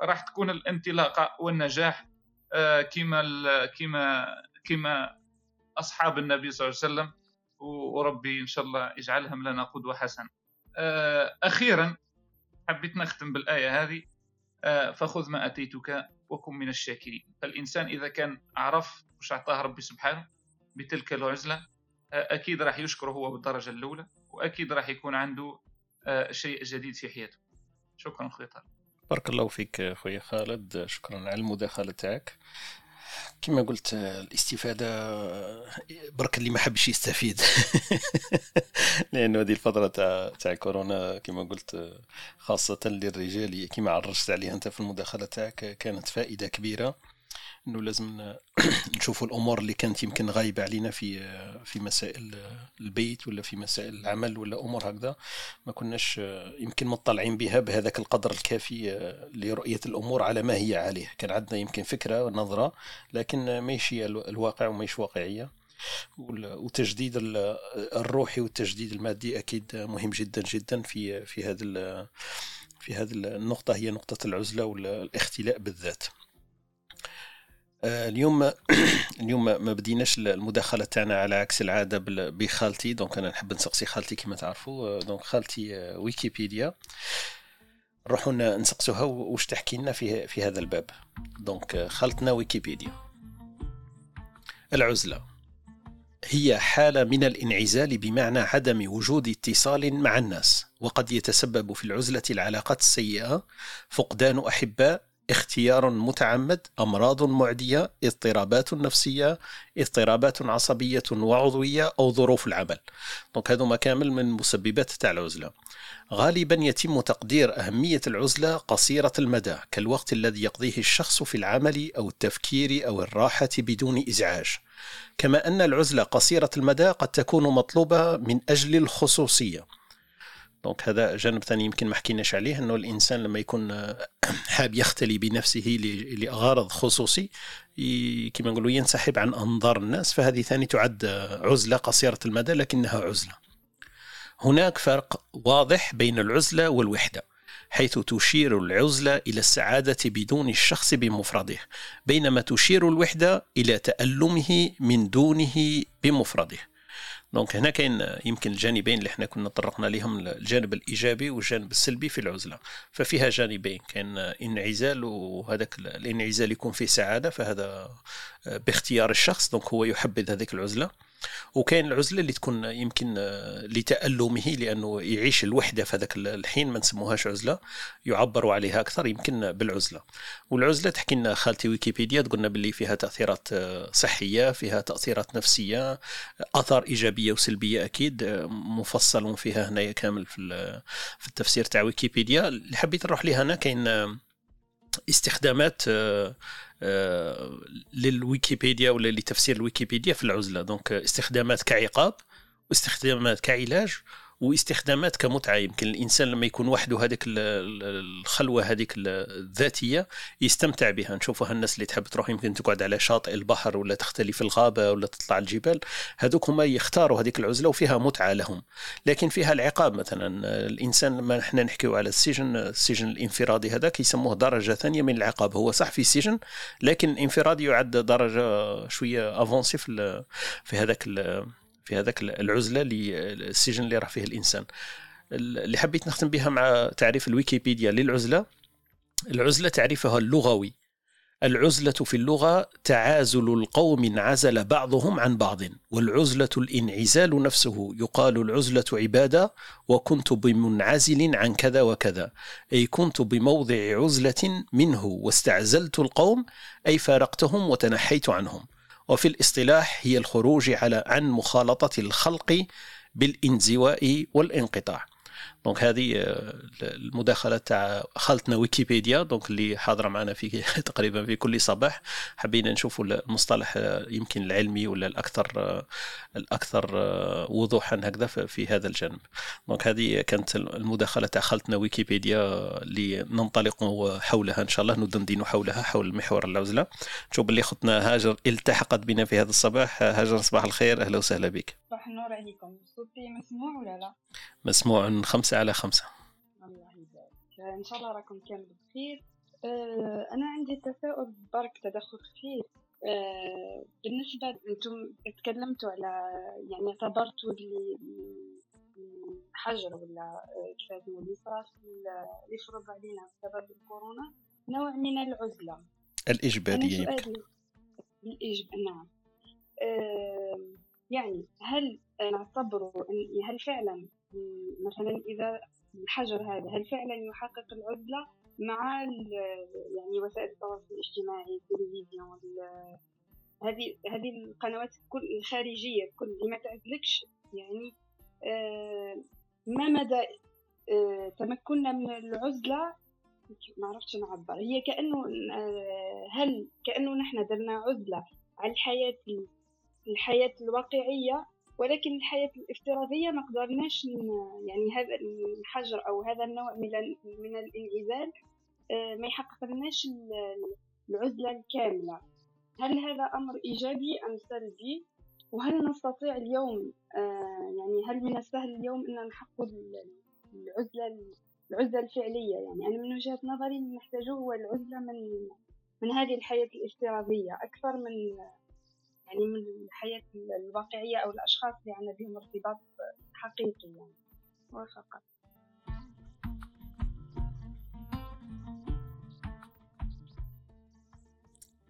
F: راح تكون الانطلاقة والنجاح آه، كما كما كما أصحاب النبي صلى الله عليه وسلم وربي إن شاء الله يجعلهم لنا قدوة حسنة. آه، أخيرا حبيت نختم بالآية هذه آه، فخذ ما أتيتك وكن من الشاكرين. فالإنسان إذا كان عرف وش أعطاه ربي سبحانه بتلك العزلة آه، أكيد راح يشكر هو بالدرجة الأولى وأكيد راح يكون عنده شيء جديد في حياته. شكرا أخوي طارق
B: بارك الله فيك خويا خالد شكرا على المداخلة تاعك كما قلت الاستفادة برك اللي ما حبش يستفيد. لأنه هذه الفترة تاع تاع كورونا كما قلت خاصة للرجال كما عرجت عليها أنت في المداخلة تاعك كانت فائدة كبيرة. انه لازم نشوفوا الأمور اللي كانت يمكن غايبة علينا في في مسائل البيت ولا في مسائل العمل ولا أمور هكذا. ما كناش يمكن مطلعين بها بهذاك القدر الكافي لرؤية الأمور على ما هي عليه. كان عندنا يمكن فكرة ونظرة لكن ماشي الواقع وماهيش واقعية. وتجديد الروحي والتجديد المادي أكيد مهم جدا جدا في في هذا في هذه النقطة هي نقطة العزلة والإختلاء بالذات. اليوم اليوم ما بديناش المداخلة تاعنا على عكس العادة بخالتي. donc أنا نحب نسقسي خالتي كما تعرفوا. آه، donc خالتي آه، ويكيبيديا نروحوا ن- نسقسوها واش تحكي لنا في في هذا الباب. donc آه، خالتنا ويكيبيديا العزلة. هي حالة من الانعزال بمعنى عدم وجود اتصال مع الناس وقد يتسبب في العزلة العلاقات السيئة فقدان أحباء اختيار متعمد أمراض معدية اضطرابات نفسية اضطرابات عصبية وعضوية أو ظروف العمل. دونك هذوما كامل من مسببات تاع العزلة. غالبا يتم تقدير أهمية العزلة قصيرة المدى كالوقت الذي يقضيه الشخص في العمل أو التفكير أو الراحة بدون إزعاج. كما أن العزلة قصيرة المدى قد تكون مطلوبة من أجل الخصوصية. دونك هذا جانب ثاني يمكن ما حكيناش عليه إنه الإنسان لما يكون آه، حاب يختلي بنفسه لغرض خصوصي كما نقولوا ينسحب عن أنظار الناس فهذه ثاني تعد آه، عزلة قصيرة المدى لكنها عزلة. هناك فرق واضح بين العزلة والوحدة حيث تشير العزلة إلى السعادة بدون الشخص بمفرده بينما تشير الوحدة إلى تألمه من دونه بمفرده. donc هنا كاين يمكن الجانبين اللي إحنا كنا طرقنا لهم الجانب الإيجابي والجانب السلبي في العزلة. ففيها جانبين كاين انعزال وهذاك الانعزال يكون فيه سعادة فهذا باختيار الشخص donc هو يحبذ هذيك العزلة. وكاين العزلة اللي تكون يمكن لتألمه لأنه يعيش الوحدة في هذاك الحين ما نسموهاش عزلة يعبر عليها أكثر يمكن بالعزلة. والعزلة تحكي لنا خالتي ويكيبيديا تقولنا باللي فيها تأثيرات صحية فيها تأثيرات نفسية آثار إيجابية وسلبية أكيد مفصل فيها هنايا كامل في في التفسير تاع ويكيبيديا. اللي حبيت نروح لها أنا كاين استخدامات للويكيبيديا ولا لتفسير الويكيبيديا في العزلة. donc استخدامات كعقاب واستخدامات كعلاج واستخدامات كمتعة. يمكن الإنسان لما يكون وحده هذيك الخلوة هذيك الذاتية يستمتع بها. نشوفها الناس اللي تحب تروح يمكن تقعد على شاطئ البحر ولا تختلي في الغابة ولا تطلع الجبال. هذوك هما يختاروا هذيك العزلة وفيها متعة لهم. لكن فيها العقاب مثلا. الإنسان لما إحنا نحكيو على السجن السجن الانفرادي هذاك يسموه درجة ثانية من العقاب. هو صح في سجن لكن الانفرادي يعد درجة شوية افونسي في هذاك في هذاك العزلة للسجن اللي راه فيه الإنسان. اللي حبيت نختم بها مع تعريف الويكيبيديا للعزلة. العزلة تعريفها اللغوي. العزلة في اللغة تعازل القوم انعزل بعضهم عن بعض. والعزلة الإنعزال نفسه. يقال العزلة عبادة وكنت بمنعزل عن كذا وكذا. أي كنت بموضع عزلة منه واستعزلت القوم أي فارقتهم وتنحيت عنهم. وفي الاصطلاح هي الخروج على عن مخالطة الخلق بالانزواء والانقطاع. donc هذه المداخلة تاع خالتنا ويكيبيديا donc اللي حاضرة معنا في تقريبا في كل صباح. حبينا نشوفوا المصطلح يمكن العلمي ولا الأكثر الأكثر وضوحا هكذا في هذا الجانب. donc هذه كانت المداخلة تاع خالتنا ويكيبيديا اللي ننطلق حولها إن شاء الله ندندن حولها حول محور العزلة. نشوف اللي خطنا هاجر التحقت بنا في هذا الصباح. هاجر صباح الخير. أهلا وسهلا بك.
G: صباح النور عليكم. صوتي مسموع ولا لا؟
B: مسموع. خمسة على خمسة.
G: الله يبارك. ان شاء الله راكم كامل بخير. أه أنا عندي تساؤل برك تدخل خفيف أه بالنسبة أنتم تكلمتوا على يعني اعتبرتوا اللي الحجر ولا كيف اللي صار اللي فرض علينا بسبب الكورونا نوع من العزلة.
B: الإجبارية
G: يمكن. الإجب... نعم. أه يعني هل نعتبره هل فعلا مثلا إذا الحجر هذا هل فعلا يحقق العزلة مع يعني وسائل التواصل الاجتماعي التلفزيون هذه هذه القنوات كل الخارجية كل اللي ما تعزلكش يعني آه ما مدى آه تمكننا من العزلة؟ ما عرفتش نعبر هي كأنه آه هل كأنه نحن درنا عزلة على الحياة الحياة الواقعية؟ ولكن الحياة الافتراضية ما قدرناش يعني هذا الحجر أو هذا النوع من من الانعزال ما يحقق لناش العزلة الكاملة. هل هذا أمر إيجابي أم سلبي؟ وهل نستطيع اليوم يعني هل من السهل اليوم أن نحقق العزلة العزلة الفعلية؟ يعني أنا من وجهة نظري نحتاجه هو العزلة من من هذه الحياة الافتراضية أكثر من يعني من الحياة الواقعية أو الأشخاص اللي عندنا بهم ارتباط حقيقي يعني. وفقط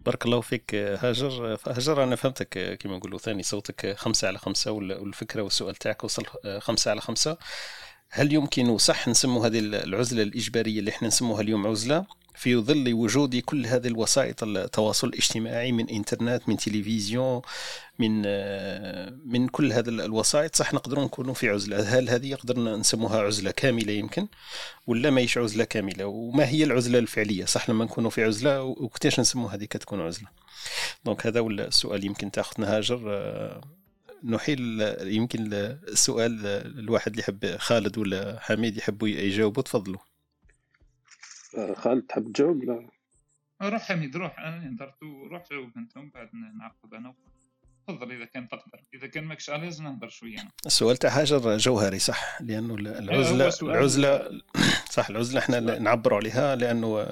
B: بارك الله فيك هاجر. هاجر أنا فهمتك كما نقولوا ثاني صوتك خمسة على خمسة والفكرة والسؤال تاعك وصل خمسة على خمسة. هل يمكن صح نسمو هذه العزلة الإجبارية اللي إحنا نسموها اليوم عزلة؟ في ظل وجود كل هذه الوسائط التواصل الاجتماعي من إنترنت من تلفزيون من من كل هذه الوسائط صح نقدروا نكونوا في عزلة. هل هذه يقدر نسموها عزلة كاملة يمكن؟ ولا ماهيش عزلة كاملة؟ وما هي العزلة الفعلية؟ صح لما نكونوا في عزلة وكتاش نسموا هذه كتكون عزلة؟ دونك هذا هو السؤال يمكن تاخذنا هاجر نحيل يمكن السؤال الواحد اللي يحب خالد ولا حميد يحبوا يجاوبوا تفضلوا.
C: آه، خالد تحب تجاوب؟
F: روح حميد روح. أنا هدرت روح جاوب أنت ومن بعد نعقد أنا تفضل إذا كان تقدر. إذا كان ماكش عليز نهضر شوية.
B: السؤال تاع هاجر جوهري صح؟ لأنه العزله العزله صح العزلة إحنا نعبروا عليها لأنه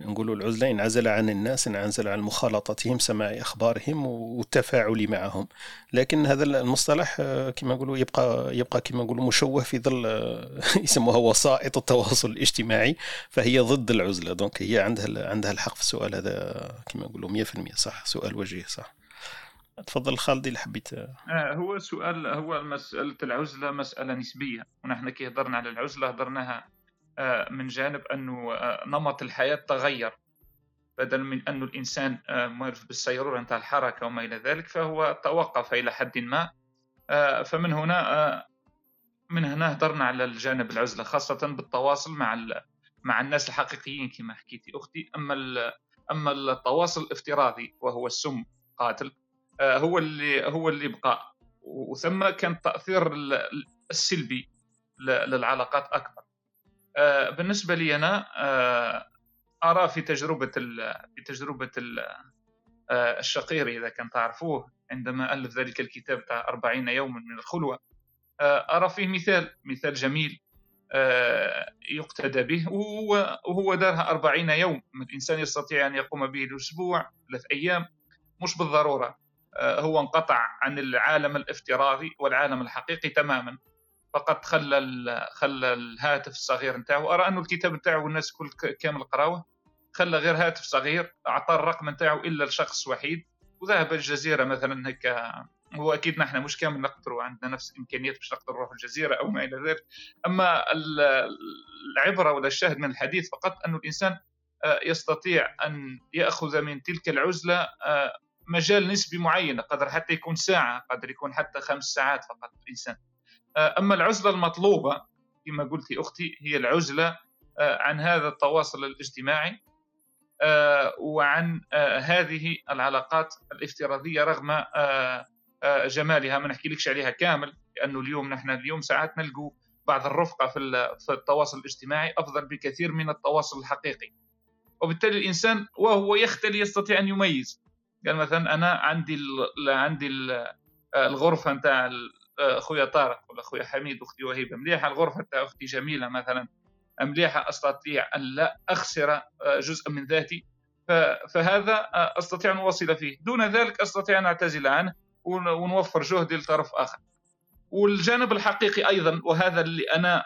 B: نقولوا العزلة انعزل عن الناس انعزل عن مخالطتهم سماع أخبارهم والتفاعل معهم. لكن هذا المصطلح كما نقولوا يبقى يبقى كما نقولوا مشوه في ظل يسموها وسائط التواصل الاجتماعي فهي ضد العزلة. دونك هي عندها عندها الحق في السؤال هذا كما نقولوا 100% صح؟ سؤال وجيه صح؟ تفضل خالدي اللي حبيت.
F: آه هو سؤال هو مسألة العزلة مسألة نسبية ونحن كي هضرنا على العزلة هضرناها آه من جانب أنه آه نمط الحياة تغير. بدل من أنه الإنسان آه معرف بالسيرورة نتاع الحركة وما إلى ذلك فهو توقف إلى حد ما. آه فمن هنا آه من هنا هضرنا على الجانب العزلة خاصة بالتواصل مع مع الناس الحقيقيين كما حكيتي أختي. أما أما التواصل الافتراضي وهو السم قاتل هو اللي هو اللي بقى وثم كان التاثير السلبي للعلاقات أكبر. آه، بالنسبة لي أنا آه، أرى في تجربة في تجربة الشقير إذا كان تعرفوه عندما ألف ذلك الكتاب تاع 40 يوما من الخلوة أرى فيه مثال مثال جميل يقتدى به وهو دارها 40 يوم. الإنسان يستطيع أن يقوم به الأسبوع ثلاث أيام مش بالضرورة. آه، هو انقطع عن العالم الافتراضي والعالم الحقيقي تماما. فقط خلى خلى الهاتف الصغير نتاعو. أرى انه الكتاب نتاعو الناس كل كامل قراوه. خلى غير هاتف صغير أعطى الرقم نتاعو إلا لشخص وحيد. وذهب الجزيرة مثلا هكا. هو أكيد نحن مش كامل نقدروا عندنا نفس الامكانيات باش نقدر نروح الجزيرة أو ما إلى ذلك. أما العبرة ولا الشاهد من الحديث فقط انه الإنسان آه، يستطيع أن يأخذ من تلك العزلة آه، مجال نسبي معين قدر حتى يكون ساعة قدر يكون حتى خمس ساعات فقط الإنسان. آه، أما العزلة المطلوبة كما قلت أختي هي العزلة آه، عن هذا التواصل الاجتماعي آه، وعن هذه العلاقات الافتراضية رغم جمالها. ما نحكي عليها كامل لأنه اليوم نحن اليوم ساعات نلقوا بعض الرفقة في التواصل الاجتماعي أفضل بكثير من التواصل الحقيقي. وبالتالي الإنسان وهو يختلي يستطيع أن يميز. قال مثلا أنا عندي ال عندي ال الغرفة نتاع أخويا طارق ولا أخويا حميد وأختي وهيبة. مليحة الغرفة نتاع أختي جميلة مثلا. مليحة أستطيع أن لا أخسر جزء من ذاتي. فهذا أستطيع أن اوصل فيه. دون ذلك أستطيع أن أعتزل عنه ونوفر جهدي لطرف آخر. والجانب الحقيقي أيضا وهذا اللي أنا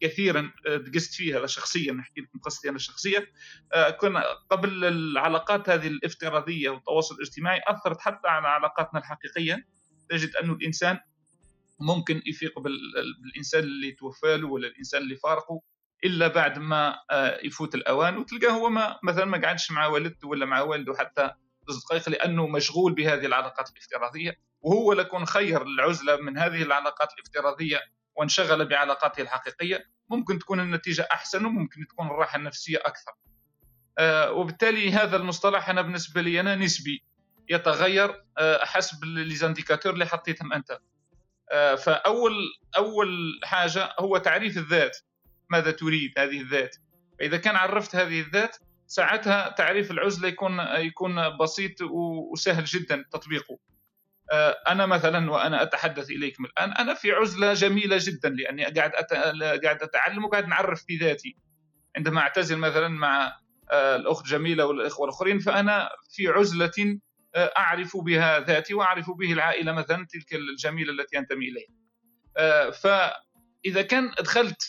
F: كثيرا آه، دقست فيه هذا شخصيا نحكي لكم قصتي أنا الشخصية. آه، كنا قبل العلاقات هذه الافتراضية والتواصل الاجتماعي أثرت حتى على علاقاتنا الحقيقية. تجد أنه الإنسان ممكن يفيق بالإنسان اللي توفى له ولا الإنسان اللي فارقه إلا بعد ما آه، يفوت الأوان وتلقاه هو ما مثلا ما قعدش مع والدته ولا مع والده حتى دقائق لأنه مشغول بهذه العلاقات الافتراضية. وهو لكون خير العزلة من هذه العلاقات الافتراضية وانشغل بعلاقاته الحقيقية. ممكن تكون النتيجة أحسن وممكن تكون الراحة النفسية أكثر. آه، وبالتالي هذا المصطلح أنا بالنسبة لي أنا نسبي. يتغير آه، حسب ليزانديكاتور اللي حطيتهم أنت. آه، فأول أول حاجة هو تعريف الذات. ماذا تريد هذه الذات؟ فإذا كان عرفت هذه الذات ساعتها تعريف العزلة يكون يكون بسيط وسهل جدا تطبيقه. أنا مثلا وأنا أتحدث إليكم الآن أنا في عزلة جميلة جدا لأني قاعد قاعد أتعلم وقاعد نعرف في ذاتي. عندما أعتزل مثلا مع آه، الأخت جميلة والاخوه الأخرين فأنا في عزلة آه، أعرف بها ذاتي وأعرف به العائلة مثلا تلك الجميلة التي انتمي إليها. آه، فإذا كان دخلت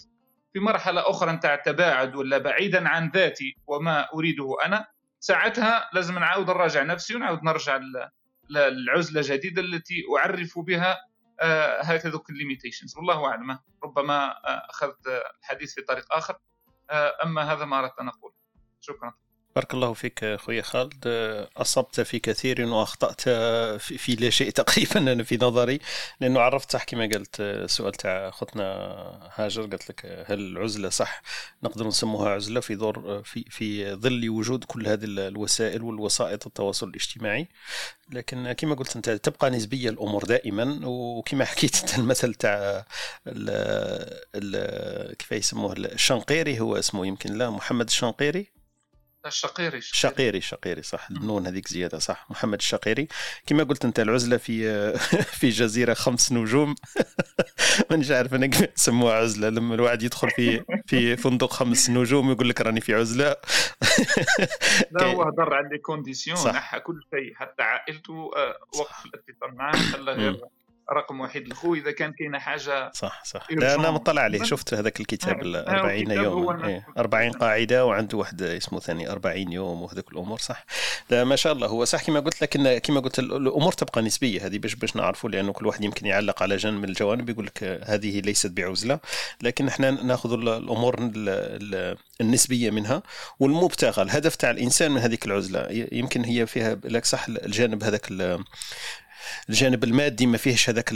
F: في مرحلة أخرى نتاع التباعد ولا بعيدا عن ذاتي وما أريده أنا ساعتها لازم نعاود نراجع نفسي ونعاود نرجع للعزله جديدة التي أعرف بها آه، هكذا الليميتيشنز والله أعلم. ربما آه، أخذت الحديث في طريق آخر. آه، أما هذا ما أردت أن أقول شكرا.
B: بارك الله فيك خويا خالد. أصبت في كثير وأخطأت في, لا شيء تقريبا أنا في نظري لأنه عرفت صح كما قلت. السؤال تاع أختنا هاجر قالت لك هل العزلة صح؟ نقدر نسموها عزلة في دور في في ظل وجود كل هذه الوسائل والوسائط التواصل الاجتماعي. لكن كما قلت أنت تبقى نسبيه الأمور دائما. وكما حكيت أنت المثل تاع كيف يسموه؟ الشنقيري هو اسمه يمكن لا محمد الشنقيري.
F: الشقيري
B: الشقيري. شقيري صح. النون هذيك زيادة صح. محمد الشقيري. كما قلت أنت العزلة في في جزيرة خمس نجوم. مانيش عارف أنا كيف نسموها عزلة. لما الواحد يدخل في في فندق خمس نجوم يقول لك راني في عزلة.
F: لا هو هضر على les
B: conditions.
F: نحى كل شيء. حتى عائلته آه، وقف الاتصال معاه خلى غير رقم واحد لخوه إذا كان كاينة حاجة
B: صح صح. لا أنا مطلع عليه. شفت هذاك الكتاب
F: آه،
B: ال
F: آه،
B: 40
F: الكتاب هو
B: يوم. إيه، 40 قاعدة وعنده واحد اسمه ثاني 40 يوم وهذوك الأمور صح. لا ما شاء الله. هو صح كما قلت لك إن كما قلت ال- الأمور تبقى نسبية هذه باش باش نعرفوا لأنه كل واحد يمكن يعلق على جانب من الجوانب يقول لك هذه ليست بعزلة. لكن إحنا نأخذ ال- الأمور ال- ال- النسبية منها والمبتغى الهدف تاع الإنسان من هذيك العزلة. يمكن هي فيها لك صح الجانب هذاك الجانب المادي ما فيهش هذاك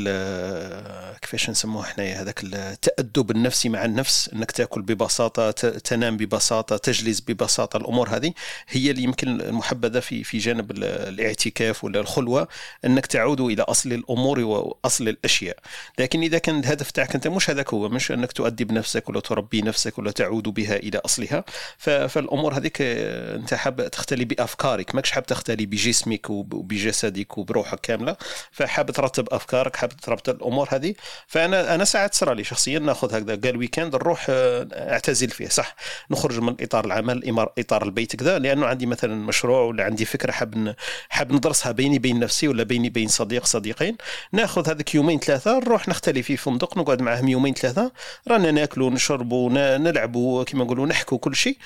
B: كيفاش نسموه حنايا هذاك التأدب النفسي مع النفس إنك تأكل ببساطة تنام ببساطة تجلس ببساطة الأمور هذه هي اللي يمكن المحبذة في في جانب ال- الاعتكاف ولا الخلوة إنك تعود إلى أصل الأمور واصل الأشياء. لكن إذا كان الهدف تاعك أنت مش هذاك هو مش إنك تؤدب نفسك ولا تربي نفسك ولا تعود بها إلى أصلها فالأمور هذيك أنت حاب تختلي بأفكارك ماكش حاب تختلي بجسمك وب- وبجسدك وبروحك كاملة. فحاب ترتب أفكارك حاب ترتب الأمور هذه. فأنا أنا ساعات صرا لي شخصيا نأخذ هكذا قال week-end نروح آه، أعتزل فيه صح؟ نخرج من إطار العمل إطار البيت كذا لأنه عندي مثلا مشروع ولا عندي فكرة حاب حاب ندرسها بيني بين نفسي ولا بيني بين صديق صديقين. نأخذ هذاك يومين ثلاثة نروح نختلي في فندق نقعد معهم يومين ثلاثة. رانا ناكلوا نشربوا نلعبوا كما نقولوا نحكوا كل شيء.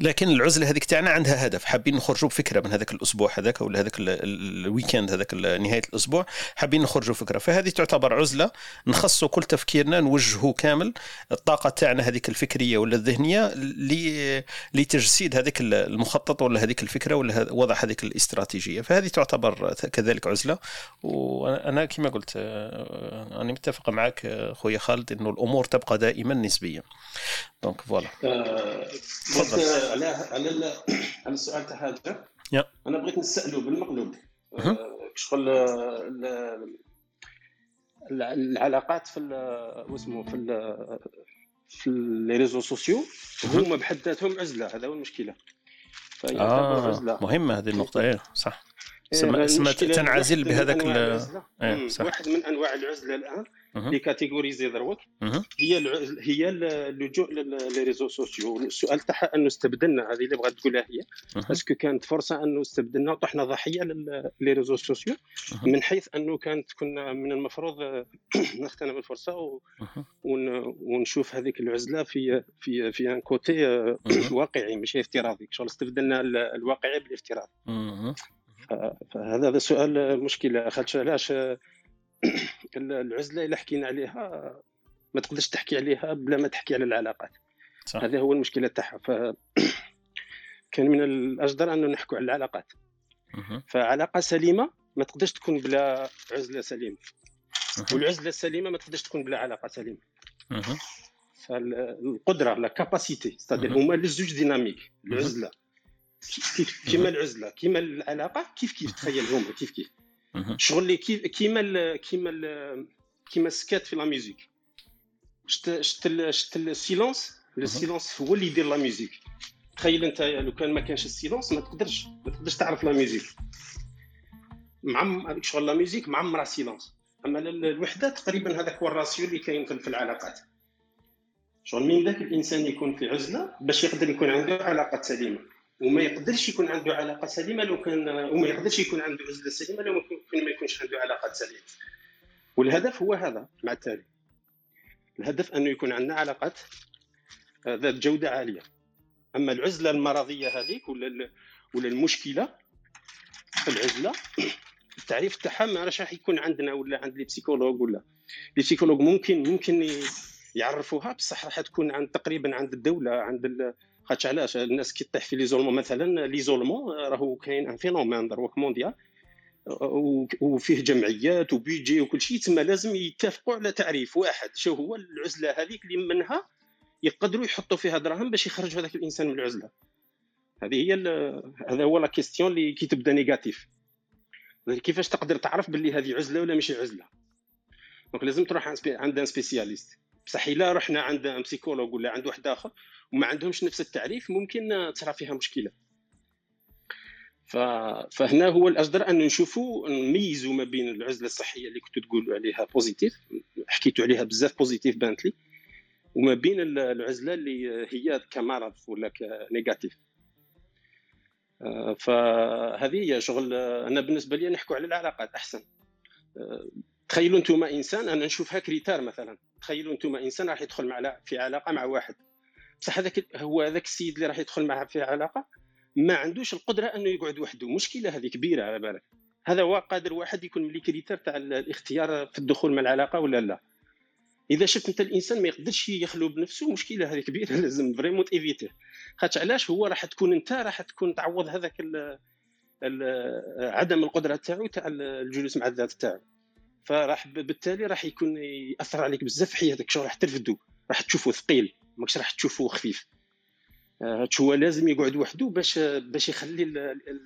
B: لكن العزلة هذيك تاعنا عندها هدف. حابين نخرجوا بفكرة من هذاك الأسبوع هذاك ولا هذاك ال- ال- ال week-end هذاك نهاية الأسبوع. حابين نخرجوا فكره فهذه تعتبر عزلة. نخصوا كل تفكيرنا نوجهوا كامل. الطاقة تاعنا هذيك الفكرية ولا الذهنية لتجسيد هذيك ال- المخطط ولا هذيك الفكرة ولا وضع هذيك الاستراتيجية. فهذه تعتبر كذلك عزلة. وأنا كما قلت آه، أنا متفق معك آه، خويا خالد إنه الأمور تبقى دائما نسبيه donc ف
C: voilà
B: تفضل.
C: على على على السؤال تاع
B: يا.
C: أنا بغيت نسألو بالمقلوب. آه، شغل ال- ال- العلاقات في واسمه في في les réseaux sociaux هما بحد ذاتهم عزلة. هذا هو المشكلة.
B: آه
C: عزلة.
B: مهمة هذه النقطة. إيه صح.
C: إيه،
B: سما تنعزل بهذاك ال
C: مم،
B: صح.
C: واحد من أنواع العزلة الآن.
B: مهم.
C: اللي catégorisée دروك. هي هي ال- اللجوء les réseaux sociaux السؤال تاعها انه استبدلنا هذه اللي بغات تقولها هي.
B: est-ce
C: que كانت فرصة انه استبدلنا وطحنا ضحية les réseaux
B: sociaux.
C: من حيث انه كانت كنا من المفروض نغتنم الفرصه و- ونشوف هذيك العزلة في في في un côté آه،. واقعي ماشي افتراضي شغل استبدلنا ال- الواقعي بالافتراض
B: مهم.
C: فهذا هذا سؤال مشكلة خاطش علاش آه، العزلة إلا حكينا عليها ما تقدرش تحكي عليها بلا ما تحكي على العلاقات.
B: صح.
C: هذا هو المشكلة تاعها. ف كان من الأجدر أنه نحكوا على العلاقات. فعلاقة سليمة ما تقدرش تكون بلا عزلة
B: سليمة.
C: والعزلة السليمة ما تقدرش تكون بلا علاقة
B: سليمة.
C: فالقدره لا كاباسيتي ستادير. هما لي زوج ديناميك. العزلة. كيف كيما العزلة كيما العلاقة كيف كيف؟ تخيل هما كيف كيف. شغل اللي كيما ال كيما ال كيما السكات في la musique شت شت شت ال silence ال silence هو اللي يدير la musique تخيل انت لو كان ما كانش ال silence ما تقدرش ما تقدرش تعرف la musique معم شغل la musique معمرة silence أما ال- الوحدة تقريبا هذاك هو ال ratio اللي كاين في العلاقات. شغل من ذاك الإنسان يكون في عزلة باش يقدر يكون عنده علاقات سليمة. وما يقدرش يكون عنده علاقة سليمة لو كان وما يقدرش يكون عنده عزلة سليمة لو كان ما يكونش عنده علاقات سليمة. والهدف هو هذا مع التالي. الهدف أنه يكون عندنا علاقات آه، ذات جودة عالية. أما العزلة المرضية هذيك ولا ولا المشكلة العزلة التعريف تاعها ما راش راح يكون عندنا ولا عند les psychologues ولا. les psychologues ممكن ممكن يعرفوها بصح راح تكون عند تقريبا عند الدولة عند. خاطش علاش؟ الناس كي طيح في l'isolement مثلا l'isolement راهو كاين un phénomène دروك mondial. وفيه جمعيات وبيجي وكل شيء تما لازم يتفقوا على تعريف واحد. شو هو العزلة هذيك اللي منها؟ يقدروا يحطوا فيها دراهم باش يخرجوا هذاك الإنسان من العزلة. هذه هي هذا هو la question اللي كي تبدا négative كيفاش تقدر تعرف باللي هذه عزلة ولا ماشي عزلة؟ donc لازم تروح عند un spécialiste بصح إلا رحنا عند psychologue ولا عند واحد آخر وما عندهمش نفس التعريف ممكن تصرى فيها مشكلة. فهنا هو الاجدر أن نشوفوا نميزوا ما بين العزلة الصحية اللي كنتوا تقولوا عليها positive حكيتوا عليها بزاف positive بانت لي وما بين ال- العزلة اللي هي كمرض ولا ك négative آه، فهذه هي شغل أنا بالنسبة لي نحكوا على العلاقات أحسن. آه، تخيلوا أنتم إنسان أنا نشوفها critère مثلا. تخيلوا أنتم إنسان راح يدخل مع في علاقة مع واحد. بصح هذاك هو هذاك السيد اللي راح يدخل معه في علاقة ما عندوش القدرة أنه يقعد وحده. مشكلة هذه كبيرة على بالك. هذا هو قادر واحد يكون ملي critère تاع الاختيار في الدخول مع العلاقة ولا لا؟ إذا شفت أنت الإنسان ما يقدرش يخلو بنفسه مشكلة هذه كبيرة لازم vraiment تيفيتيه خاطر علاش هو راح تكون أنت راح تكون تعوض هذاك عدم القدرة تاعو تاع الجلوس مع الذات تاعو. فراح بالتالي راح يكون يأثر عليك بزاف حياتك شو راح ترفدو راح تشوفه ثقيل ماكش راح تشوفه خفيف. هو لازم يقعد وحده باش باش يخلي ال- ال-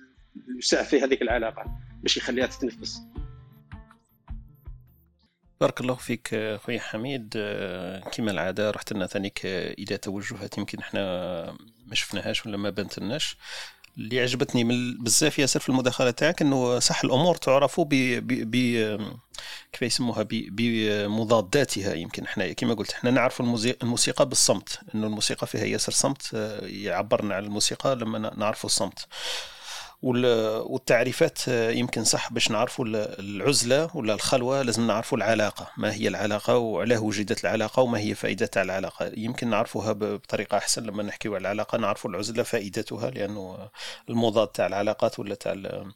C: الوسع في هذيك العلاقة باش يخليها تتنفس.
B: بارك الله فيك آه، خويا حميد. آه، كما العادة رحت لنا ثانيك آه، إلى توجهات يمكن إحنا ما شفناهاش ولا ما بانت اللي عجبتني من بزاف ياسر في المداخلة تاعك إنه صح الأمور تعرف ب كيف يسموها بمضاداتها يمكن إحنا كما قلت إحنا نعرف الموسيقى بالصمت إنه الموسيقى فيها ياسر صمت آه، يعبرنا عن الموسيقى لما نعرف الصمت. والتعريفات آه، يمكن صح باش نعرفوا ال- العزلة ولا الخلوة لازم نعرفوا العلاقة ما هي العلاقة وعلاه وجدت العلاقة وما هي فائده تاع العلاقة. يمكن نعرفوها ب- بطريقة أحسن لما نحكيو على العلاقة نعرفوا العزلة فائدتها لأنه المضاد تاع العلاقات ولا تاع ال-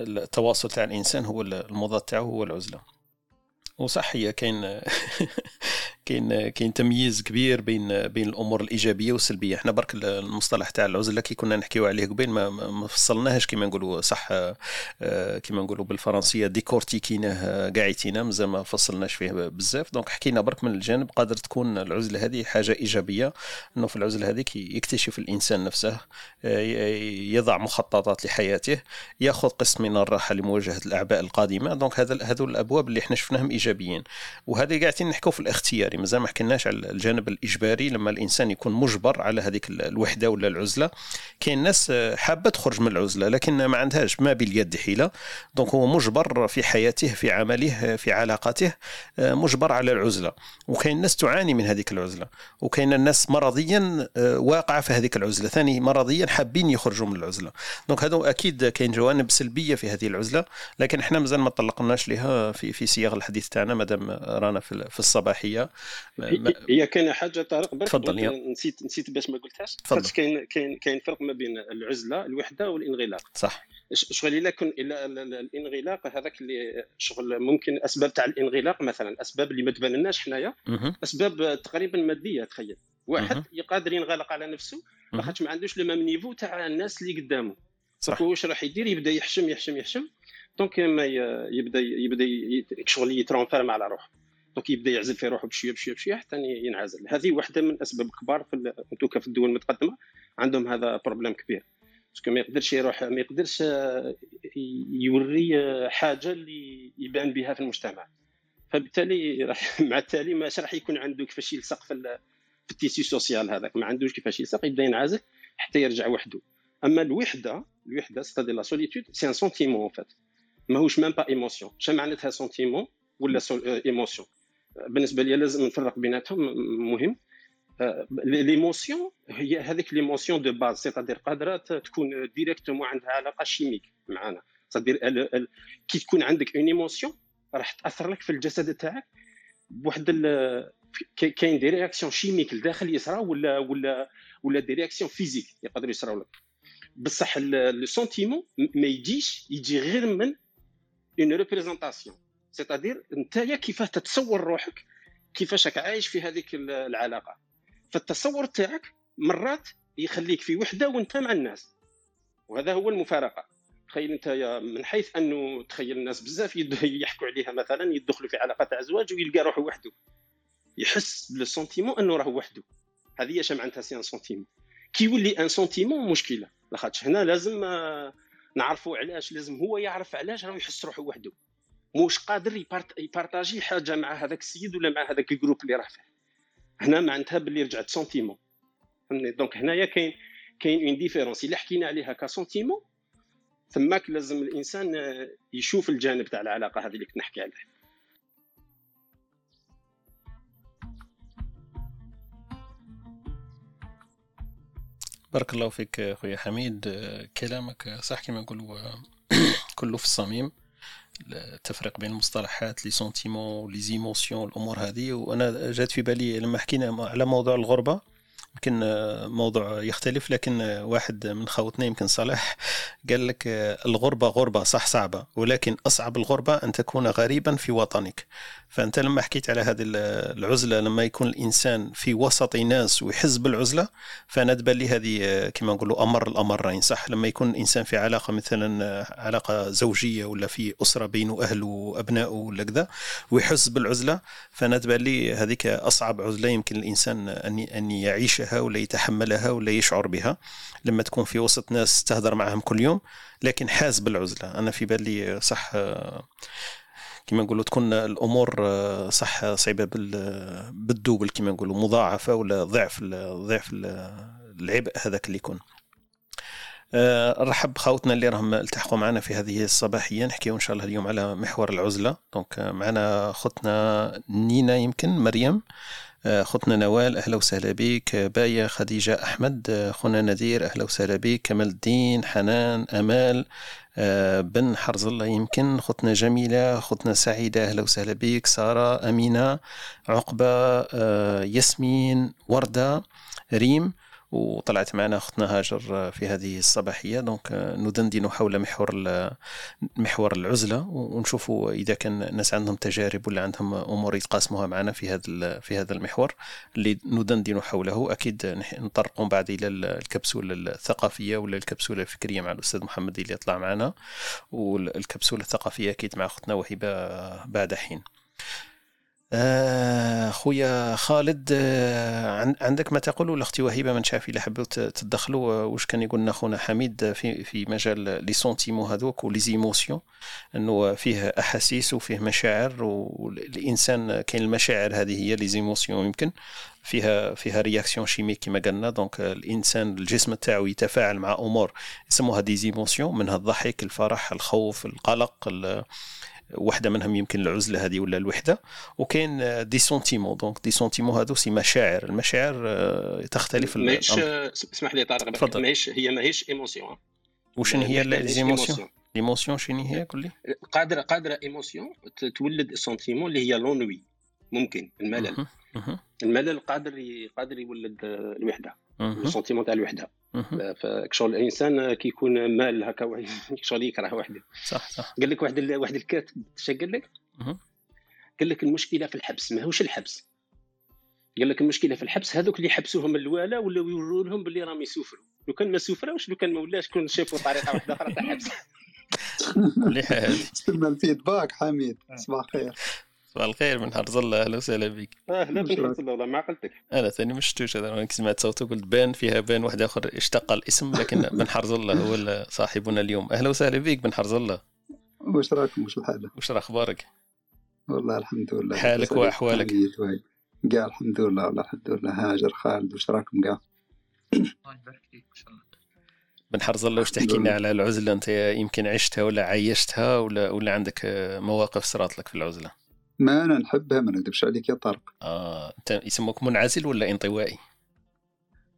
B: التواصل تاع الإنسان هو ال- المضاد تاعه هو العزلة. وصح هي كاين كاين كاين تمييز كبير بين بين الأمور الإيجابية والسلبية. إحنا برك المصطلح تاع العزلة كي كنا نحكيو عليه قبيل ما, ما ما فصلناهش كما نقولوا صح آه، كما نقولوا بالفرنسية ديكورتيكيناه قاعدتينا مازال ما فصلناش فيه بزاف. donc حكينا برك من الجانب قادر تكون العزلة هذه حاجة إيجابية إنه في العزلة هذيك يكتشف الإنسان نفسه آه، يضع مخططات لحياته ياخذ قسط من الراحة لمواجهة الأعباء القادمة. donc هذا هذو الأبواب اللي إحنا شفناهم إيجابيين. وهذا قاعدين نحكوا في الاختياري مازال ما حكيناش على الجانب الإجباري لما الإنسان يكون مجبر على هذيك ال- الوحدة ولا العزلة. كاين ناس حابة تخرج من العزلة لكن ما عندهاش ما باليد حيلة. donc هو مجبر في حياته في عمله في علاقاته آه، مجبر على العزلة. وكاين ناس تعاني من هذيك العزلة. وكاين الناس مرضيا آه، واقعة في هذيك العزلة. ثاني مرضيا حابين يخرجوا من العزلة. donc هذا أكيد كاين جوانب سلبية في هذه العزلة لكن إحنا مازال ما طلقناش لها في في صياغ الحديث تاعنا مادام رانا في الصباحية. ما-
C: هي كاينة حاجة طارق برك
B: تفضل،.
C: نسيت نسيت باش ما قلتهاش
B: تفضل.
C: كاين كاين كاين فرق ما بين العزلة الوحدة والانغلاق
B: صح
C: شغل إلا كن إلا ال- ال- الانغلاق هذاك اللي شغل ممكن أسباب تاع الانغلاق مثلا الاسباب اللي ما تبان لناش حنايا. أسباب تقريبا مادية تخيل واحد. يقدر ينغلق على نفسه. لاخاطش ما عندوش le même niveau تاع الناس اللي قدامه
B: صح
C: واش راح يدير يبدا يحشم يحشم يحشم donc ما يبدا يبدا شغل يترونفيرم على روحه donc يبدا يعزل في روحه بشويه بشويه بشويه حتى ينعزل. هذه واحدة من الاسباب الكبار في en tout cas في الدول المتقدمة. عندهم هذا problème كبير. parce que ما يقدرش يروح ما يقدرش يوري حاجة اللي يبان بها في المجتمع. فبالتالي راح مع التالي ماش راح يكون عنده كيفاش يلصق في في ال tissu social هذاك. ما عندوش كيفاش يلصق يبدا ينعزل حتى يرجع وحده. أما الوحده الوحدة c'est-à-dire la solitude c'est un sentiment فات ماهوش même pas émotion شنو معناتها sentiment ولا émotion بالنسبة لي لازم نفرق بيناتهم مهم. l'émotion هي هذيك l'émotion de base c'est-à-dire قادرة تكون directement عندها علاقة chimique معنا. c'est-à-dire كي تكون عندك une émotion راح تأثر لك في الجسد تاعك بواحد كاين- des réactions chimiques لداخل يصراو ولا ولا ولا des réactions physiques يقدروا يصراو لك. بصح le sentiment ما يجيش يجي غير من une représentation c'est-à-dire نتايا كيفاه تتصور روحك كيفاش راك عايش في هذيك ال- العلاقة. فالتصور تاعك مرات يخليك في وحدة وانت مع الناس. وهذا هو المفارقة. تخيل انت من حيث انه تخيل الناس بزاف يحكوا عليها مثلا يدخلوا في علاقة تاع زواج ويلقى روحه وحده. يحس بال sentiment أنه راه وحده. هذه اش معناتها c'est un sentiment كي يولي un sentiment مشكلة. لاخاطش هنا لازم آه، نعرفوا علاش لازم هو يعرف علاش راه يحس روحه وحده. موش قادر يبارطاجي حاجة مع هذاك السيد ولا مع هذاك ال groupe اللي راه فيه. هنا معناتها باللي رجعت sentiment فهمني donc هنايا كاين كاين une différence إلا حكينا عليها ك sentiment تماك لازم الإنسان يشوف الجانب تاع العلاقة هذه اللي كنت نحكي عليه.
B: بارك الله فيك خويا حميد. كلامك صح كما نقولوا كله في الصميم. التفريق بين المصطلحات les sentiments les émotions الأمور هذه. وأنا جات في بالي لما حكينا على موضوع الغربة يمكن موضوع يختلف لكن واحد من خوتنا يمكن صالح قال لك الغربة غربة صح صعبة ولكن أصعب الغربة أن تكون غريبا في وطنك. فأنت لما حكيت على هذه ال- العزلة لما يكون الإنسان في وسط ناس ويحس بالعزلة فأنا لي هذه كما نقولوا أمر الأمرين صح؟ لما يكون الإنسان في علاقة مثلا علاقة زوجية ولا في أسرة بينه أهله وأبنائه ولا كذا ويحس بالعزلة فأنا لي هذيك أصعب عزلة يمكن الإنسان أن أن يعيشها ولا يتحملها ولا يشعر بها لما تكون في وسط ناس تهدر معهم كل يوم لكن حاز بالعزلة. أنا في بالي صح كما نقولوا تكون الأمور صح صعيبة بال- بالدوبل كما نقولوا مضاعفة ولا ضعف ضعف ال- العبء هذاك اللي يكون. آه، نرحب خوتنا اللي راهم التحقوا معنا في هذه الصباحية. نحكيو إن شاء الله اليوم على محور العزلة. دونك معنا خوتنا نينا يمكن مريم. خوتنا نوال أهلا وسهلا بك. باية خديجة أحمد آه، خونا نذير أهلا وسهلا بك. كمال الدين حنان أمال آه، بن حرز الله يمكن خوتنا جميلة خوتنا سعيدة أهلا وسهلا بك. سارة أمينة عقبة آه، ياسمين وردة ريم. وطلعت معنا اختنا هاجر في هذه الصباحية. دونك ندندن حول محور محور العزلة ونشوفوا إذا كان الناس عندهم تجارب ولا عندهم أمور يتقاسموها معنا في هذا في هذا المحور. اللي ندندن حوله أكيد نطرقوا بعد إلى ال- الكبسولة الثقافية ولا الكبسولة الفكرية مع الأستاذ محمد اللي يطلع معنا والكبسولة الثقافية أكيد مع اختنا وهبة بعد حين. خويا خالد آه، عن- عندك ما تقول؟ ولا أختي وهبه من شافي اللي حبوا ت- تدخلوا آه، واش كان يقول لنا خونا حميد في في مجال les sentiments هذوك و les émotions؟ إنه فيه أحاسيس وفيه مشاعر والانسان كاين المشاعر هذه هي les émotions يمكن فيها فيها réaction chimique كما قلنا donc الإنسان الجسم تاعو يتفاعل مع أمور يسموها des émotions منها الضحك الفرح الخوف القلق واحدة منهم يمكن العزلة هذه ولا الوحدة. وكاين آه، des sentiments donc des sentiments هادو c'est مشاعر. المشاعر آه، تختلف
C: ماهيش
B: الأمر.
C: اسمح لي طارق. ماهيش هي ماهيش émotion
B: وشن هي les
C: émotions.
B: l'émotion شنو هي؟ قول لي.
C: قادرة قادرة émotion تولد sentiment اللي هي l'ennui ممكن الملل. الملل قادر قادر يولد آه، الوحدة.
B: ال
C: sentiment تاع الوحدة.
B: مهم.
C: فكشغل الإنسان كي يكون مال هكا شغل يكره وحده
B: صح صح.
C: قال لك واحد ال- واحد الكاتب اش قال لك؟ قال لك المشكلة في الحبس. ماهوش الحبس؟ قال لك المشكلة في الحبس هذوك اللي حبسوهم الوالا ولاو يوروا لهم باللي راهم يسوفروا. لو كان ما سوفراوش لو كان ما ولاش كون شافوا طريقة واحدة أخرى تاع حبس
B: مليحه هذه
H: استنى الفيدباك حميد. صباح الخير
B: صباح الخير من حرز الله. أهلا وسهلا بك
C: آه لا
H: مش
C: بنت والله ما عقلتك
B: أنا ثاني ما شفتوش هذا. أنا سمعت صوته قلت بان فيها بان واحد آخر اشتق الاسم لكن بن حرز الله هو صاحبنا اليوم. أهلا وسهلا بك بن حرز الله.
H: واش راكم واش الحال
B: وش أخبارك؟
H: والله الحمد لله.
B: حالك
H: وهي. كاع الحمد لله والله الحمد لله. هاجر خالد واش راكم كاع
F: الله يبارك فيك إن شاء الله.
B: بن حرز الله واش تحكي لنا على العزلة؟ أنت يمكن عشتها ولا عايشتها ولا ولا عندك مواقف صارت لك في العزلة؟
H: ما أنا نحبها ما نكذبش عليك يا طارق.
B: آه أنت يسموك منعزل ولا انطوائي؟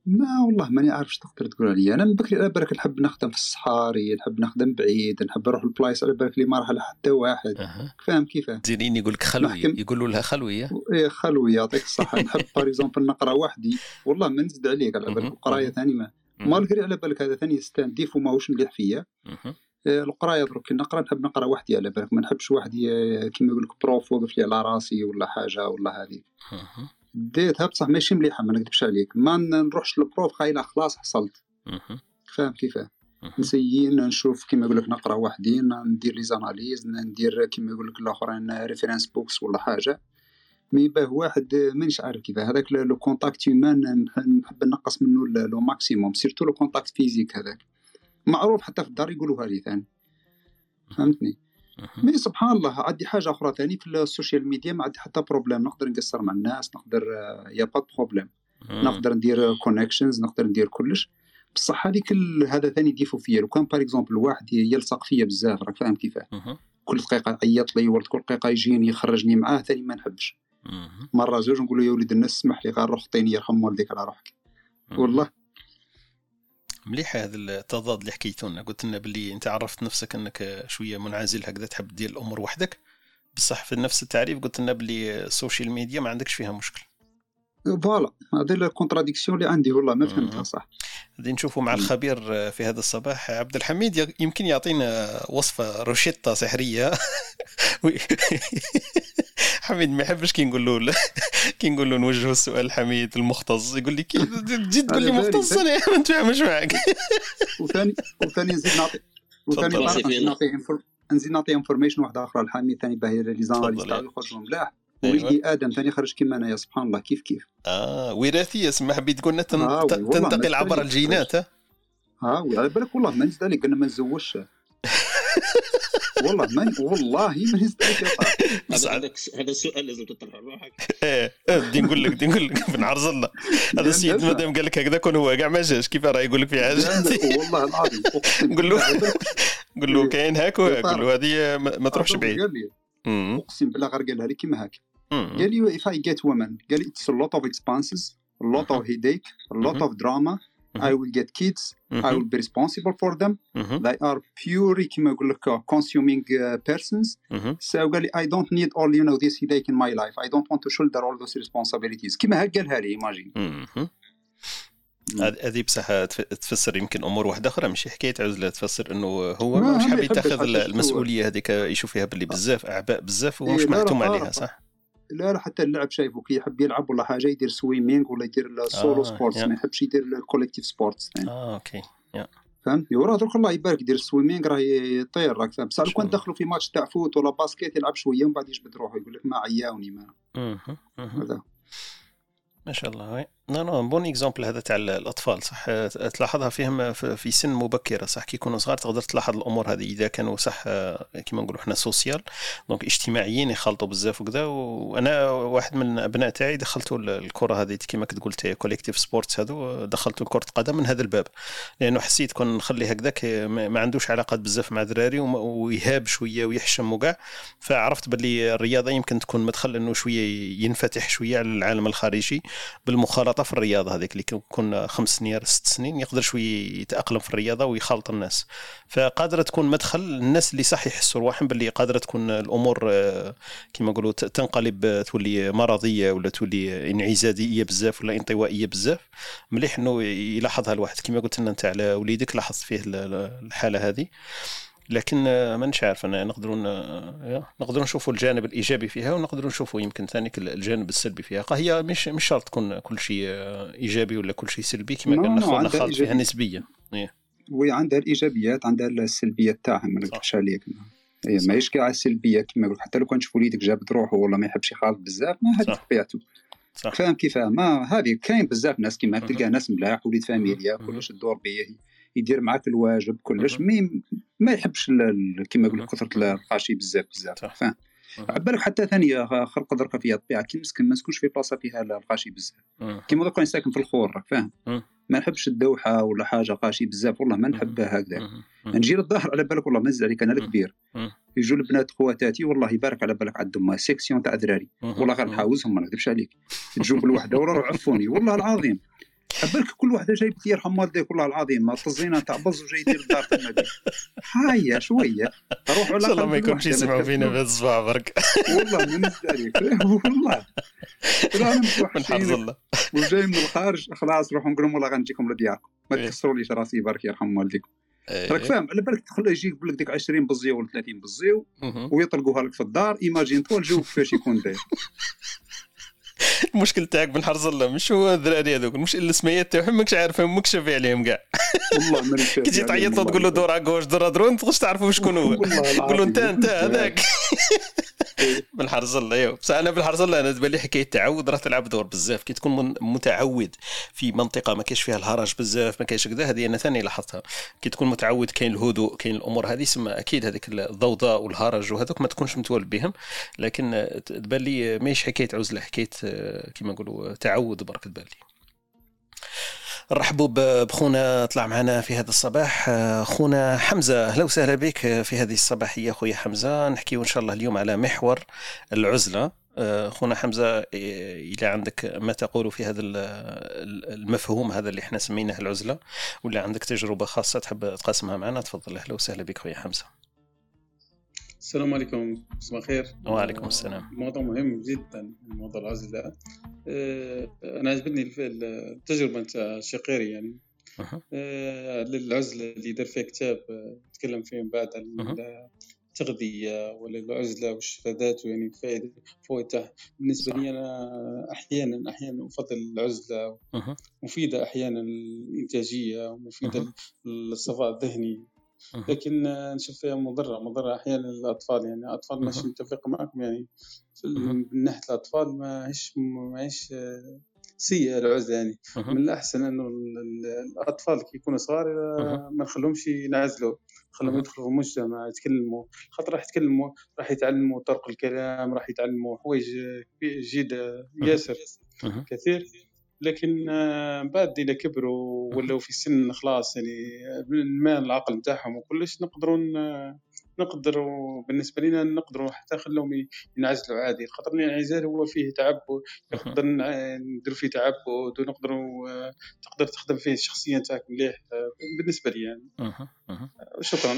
H: ما والله ماني عارف اش تقدر تقول عليا. أنا من بكري على بالك نحب نخدم في الصحاري نحب نخدم بعيد نحب نروح البلايص على بالك اللي ما راح حتى واحد.
B: أها.
H: فاهم كيفاه
B: زينين يقول لك خلوي. يقولوا لها خلوية؟
H: إيه خلوي يعطيك الصحة. نحب par exemple نقرأ وحدي. والله ما نزيد عليك على بالك.
B: مهم.
H: القراية ثاني ما. malgré على بالك هذا ثاني c'est un défaut ماهوش مليح فيا. القرايه درك كي نقرأ نحب نقرأ وحدي على بالك. ما نحبش واحد ي- كيما يقول لك prof وقف لي على راسي ولا حاجة ولا هذه. ديتها بصح ماشي مليحة ما نكذبش عليك. ما نروحش لل prof خايله خلاص حصلت. فاهم كيفاه. نسيي نشوف كيما يقول لك نقرأ وحدي ندير لي les analyses ندير كيما يقول لك الآخرين référence books ولا حاجة. mais باه واحد مانيش عارف كيف هذاك le contact humain نحب نقص منه le maximum surtout le contact physique هذاك. معروف حتى في الدار يقولوها لي ثاني. فهمتني. mais سبحان الله عندي حاجة أخرى ثاني في ال social media ما عندي حتى problème نقدر نقصر مع الناس نقدر y a pas
B: problème.
H: نقدر ندير connections نقدر ندير كلش. بصح هذيك هذا ثاني défaut فيا. لو كان par exemple واحد يلصق فيا بزاف راك فاهم كيفاه. كل دقيقة يعيط لي ولا كل دقيقة يجيني يخرجني معاه ثاني ما نحبش. مرة زوج نقول له يا وليد الناس اسمح لي غير روح عطيني يرحم والديك على روحك. والله.
B: مليح هذا التضاد اللي حكيتو لنا. قلت لنا باللي انت عرفت نفسك انك شوية منعزل هكذا تحب دير الأمور وحدك. بصح في نفس التعريف قلت لنا باللي ال social media ما عندكش فيها مشكل.
H: voilà هذه ال contradiction اللي عندي والله ما فهمتها. صح.
B: غادي نشوفوا مع الخبير في هذا الصباح. عبد الحميد يمكن يعطينا وصفة روشيتا سحرية. حميد ما يحبش كي نقول له كي نقول له نوجهه السؤال لحميد المختص يقول لي كي تجي تقول لي
H: على.
B: مختص أنا ما نتفاهمش معك
H: وثاني وثاني نزيد نعطي وثاني نعطي نزيد نعطي information واحدة أخرى لحميد ثاني باهي les analyses
B: تفضل.
H: تاعو يخرجوا ملاح
B: أيوة.
H: ولدي آدم ثاني خرج كيما أنايا سبحان الله كيف كيف
B: آه وراثيه سما حبيت تقول لنا تن-
H: آه،
B: تنتقل عبر. الجينات ها؟
H: ها وعلى بالك والله ما نزيد عليك أنا ما نزوجش والله ما والله ما
B: بس
C: هذا هذا السؤال لازم تطرح روحك.
B: إيه إيه، بدي نقول لك بدي نقول لك بنعرض لنا. هذا
H: لا،
B: السيد. مادام قال لك هكذا كون هو كاع ما جاش. كيف راه يقول لك في
H: حاجة؟ والله العظيم. أقسم
B: قول له
H: بالله، على بالك
B: قول له كاين هاك وهاك. قول له هذه ما تروحش بعيد.
H: أقسم بالله غير قالها لي كيما هاك. قال لي if I get woman. قال لي it's a lot of expenses a lot of headache a lot
B: Mhm.
H: of drama I will get kids. I will be responsible for them.
B: مهم.
H: they are purely كيما يقول لك consuming uh, persons. So قال لي I don't need all you know this headache in my life. I don't want to shoulder all those responsibilities. كيما هاك قالها لي imagine.
B: مهم. هذه بصح تف- تفسر يمكن أمور واحدة أخرى ماشي حكاية عزله تفسر إنه هو مش حاب يتخذ المسؤولية هذيك يشوف فيها باللي بزاف أعباء بزاف وهو
H: إيه،
B: مش محتوم
H: طارق.
B: عليها صح؟
H: لا لا حتى اللعب شايفه كي يحب يلعب ولا حاجة يدير swimming ولا يدير السولو
B: آه، sports.
H: ما يحبش يدير ال collective
B: sports آه okay
H: فهمتني وراه درك الله يبارك يدير ال swimming راه يطير راك فاهم بصح لو كان. دخلوا في ماتش تاع foot ولا basket يلعب شوية ومن بعد يجبد روحه يقول لك ما عياوني ما. هذا.
B: ما شاء الله oui un bon exemple هذا تاع الأطفال صح؟ تلاحظها فيهم في سن مبكرة صح؟ كي يكونوا صغار تقدر تلاحظ الأمور هذه إذا كانوا صح؟ كيما نقولوا إحنا social donc اجتماعيين يخلطوا بزاف وكذا وأنا واحد من الابناء تاعي دخلته الكرة هذه كيما كتقول collective sports هذو دخلته كرة القدم من هذا الباب لأنه حسيت كون نخلي هكذاك ما ما عندوش علاقات بزاف مع دراري يهاب شوية ويحشم وكاع فعرفت باللي الرياضة يمكن تكون مدخل انه شوية ينفتح شوية على العالم الخارجي بالمخالطة في الرياضة هذيك اللي كنا خمس سنين ست سنين يقدر شوية يتأقلم في الرياضة ويخالط الناس. فقادرة تكون مدخل الناس اللي صح يحسوا رواحهم باللي قادرة تكون الأمور آه، كما نقولوا تنقلب آه، تولي مرضية ولا تولي انعزاليه بزاف ولا انطوائية بزاف. مليح إنه يلاحظها الواحد كما قلت لنا أنت على وليدك لاحظت فيه ال- ال- الحالة هذه. لكن مانيش عارف أنا نقدروا نقدروا نشوفوا الجانب الإيجابي فيها ونقدروا نشوفوا يمكن ثاني الجانب السلبي فيها هي مش مش شرط تكون كل شيء إيجابي ولا كل شيء سلبي كما
H: عندها
B: خالد فيها
H: إيجابي.
B: نسبيه
H: وعندها الإيجابيات عندها السلبيات تاعها ما نكذبش عليك إيه،
B: صح.
H: ماهيش كاع السلبية كما يقول حتى لو كان تشوف وليدك جابد روحه ولا ما يحبش يخالط بزاف ما هذيك
B: صح.
H: طبيعته فاهم كيف ما هذه كاين بزاف ناس كيما. تلقى ناس ملاح وليد
B: familia.
H: كلش الدور بيه يدير معاك الواجب كلش. mais ما يحبش كيما يقول كثره القاشي بزاف بزاف
B: صح.
H: فاهم. عبالك حتى ثانية خلق درك فيها الطبيعة كي مسكن ما نسكنش في بلاصة فيها القاشي بزاف. كيما دوك راني ساكن في الخور راك فاهم. ما نحبش الدوحة ولا حاجة قاشي بزاف والله ما نحبها هكذا. نجي للظهر على بالك والله مز عليك أنا الكبير. يجوا البنات خواتاتي والله يبارك على بالك عندهم سيكسيون تاع دراري. والله غير. نحاوزهم ما نكذبش عليك تجوا بالوحده ولا عفوني والله العظيم بالك كل وحده جايبت لي يرحم والديك والله العظيم طزينه تاع بز وجاي يدير الدار تما هيا شوية. روحوا
B: إن شاء الله ما يكونش يسمعوا فينا بهذا الصباح برك
H: والله من عليك والله.
B: من حفظ الله.
H: وجاي من الخارج خلاص روحوا نقول لهم والله غنجيكم لدياركم ما
B: إيه.
H: تكسروا لي راسي بارك يرحم والديكم.
B: إيه.
H: راك فاهم؟ على بالك تدخل يجيك بلك ديك 20 بزيو ولا 30 بزيو. ويطلقوها لك في الدار. ايماجين طول الجو كيفاش يكون داير.
B: المشكل تاعك بن حرز الله مش هو الذراري هذوك مش السميات تاعهم ماكش عارفهم ماكش شافي عليهم كاع
H: والله
B: كي تجي
H: يعني
B: تعيط له. تقول له دور عكوش دور درون تقدرش تعرفوا شكون هو
H: والله
B: قول له انت. انت هذاك بالحرز الله ايوا بصح أنا بالحرز الله أنا تبان لي حكاية تعود راه تلعب دور بزاف. كي تكون متعود في منطقة ما كاينش فيها الهرج بزاف ما كاينش كذا هذه أنا ثاني لاحظتها. كي تكون متعود كاين الهدوء كاين الأمور هذه يسمى أكيد هذيك الضوضاء والهرج وهذوك ما تكونش متولد بهم. لكن تبان لي ماهيش حكاية عزلة حكاية آه، كيما نقولوا تعود برك تبان لي. نرحبوا بخونا طلع معنا في هذا الصباح. آه، خونا حمزة. أهلا وسهلا بك في هذه الصباحية خويا حمزة. نحكيو إن شاء الله اليوم على محور العزلة. آه، خونا حمزة إلى عندك ما تقول في هذا ال- ال- المفهوم هذا اللي إحنا سميناه العزلة؟ ولا عندك تجربة خاصة تحب تقاسمها معنا؟ تفضل. أهلا وسهلا بك خويا حمزة.
I: السلام عليكم صباح الخير
B: وعليكم السلام.
I: موضوع مهم جدا موضوع العزلة آه، أنا عجبتني التجربة نتاع شقيري يعني. آه، للعزلة اللي دار فيها كتاب آه، تكلم فيه من بعد عن. التغذية ولا العزلة واستفادات يعني فائدة فوائد تاعها بالنسبة. لي أنا أحيانا أحيانا أفضل العزلة. مفيدة أحيانا الإنتاجية ومفيدة. للصفاء الذهني. لكن نشوف فيها مضرة مضرة أحيانا للأطفال يعني الأطفال ماشي. متفق معكم يعني. من ناحية الأطفال ما هيش ما هيش آه، سيئة العزلة يعني. من الأحسن إنه ال- ال- الأطفال كي يكونوا صغار. ما نخليهمش ينعزلوا خليهم. يدخلوا في المجتمع يتكلموا خاطر راح يتكلموا راح يتعلموا طرق الكلام راح يتعلموا حوايج جيدة ياسر. كثير لكن آه، بعد إذا كبروا ولاو في سن خلاص يعني بالمان العقل نتاعهم وكلش نقدروا ن- نقدروا بالنسبة لنا نقدروا حتى نخليهم ي- ينعزلوا عادي. خاطر الانعزال هو فيه تعبد نقدر نع- ندير فيه تعبد ونقدروا آه، تقدر تخدم فيه الشخصية نتاعك مليح آه، بالنسبة لي يعني. شكرا.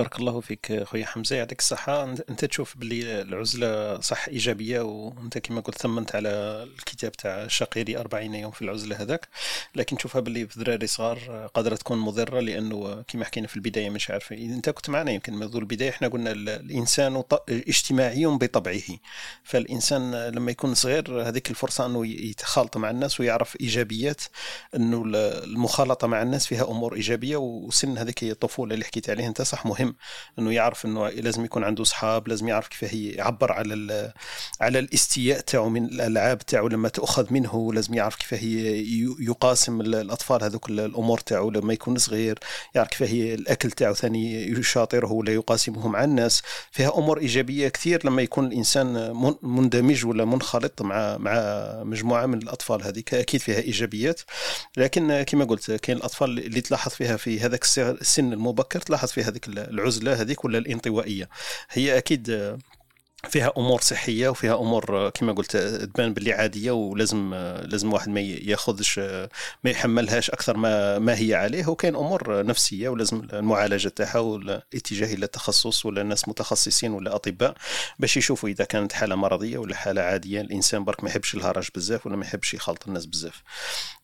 B: بارك الله فيك خويا حمزة يعطيك الصحة. انت تشوف باللي العزلة صح إيجابية وأنت كما قلت ثمنت على الكتاب تاع شقيري 40 يوم في العزلة هذاك. لكن تشوفها باللي في ذراري صغار قادرة تكون مضرة لأنه كما حكينا في البداية مش عارف أنت كنت معنا يمكن منذ البداية. إحنا قلنا ال- الإنسان اجتماعي بطبعه. فالإنسان لما يكون صغير هذيك الفرصة أنه يتخالط مع الناس ويعرف إيجابيات أنه ال- المخالطة مع الناس فيها أمور إيجابية وسن هذيك الطفولة اللي حكيت عليها أنت صح مهم إنه يعرف إنه لازم يكون عنده أصحاب لازم يعرف كيف هي يعبر على على الاستياء تاعو من الألعاب تاعو لما تؤخذ منه لازم يعرف كيف هي يقاسم ال- الأطفال هذوك ال- الأمور تاعو لما يكون صغير يعرف كيف هي الأكل تاعو ثاني يشاطره ولا يقاسمه مع الناس. فيها أمور إيجابية كثير لما يكون الإنسان من- مندمج ولا منخلط مع مع مجموعة من الأطفال هذيك أكيد فيها إيجابيات. لكن كما قلت كاين الأطفال اللي تلاحظ فيها في هذاك السن المبكر تلاحظ في هذيك العزلة هذيك ولا الانطوائية؟ هي أكيد فيها أمور صحية وفيها أمور كما قلت تبان باللي عادية ولازم لازم واحد ما ياخذش ما يحملهاش أكثر ما ما هي عليه. وكاين أمور نفسية ولازم المعالجة تاعها والاتجاه إلى التخصص ولا ناس متخصصين ولا أطباء باش يشوفوا إذا كانت حالة مرضية ولا حالة عادية. الإنسان برك ما يحبش الهرج بزاف ولا ما يحبش يخالط الناس بزاف.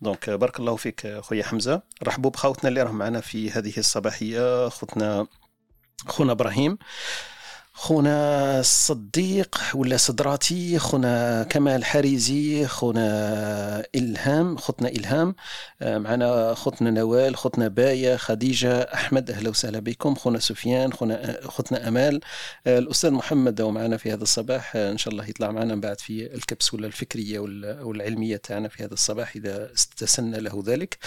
B: دونك بارك الله فيك خويا حمزة. رحبوا بخوتنا اللي راهم معنا في هذه الصباحية. خوتنا خونا إبراهيم. خونا صديق ولا صدراتي خونا كمال حريزي خونا إلهام خوتنا إلهام. آه، معنا خوتنا نوال خوتنا باية خديجة أحمد أهلا وسهلا بكم. خونا سفيان خونا خوتنا أمال. آه، الأستاذ محمد هو معنا في هذا الصباح. آه، إن شاء الله يطلع معنا بعد في الكبسولة الفكرية وال- والعلمية تاعنا في هذا الصباح إذا استسن له ذلك.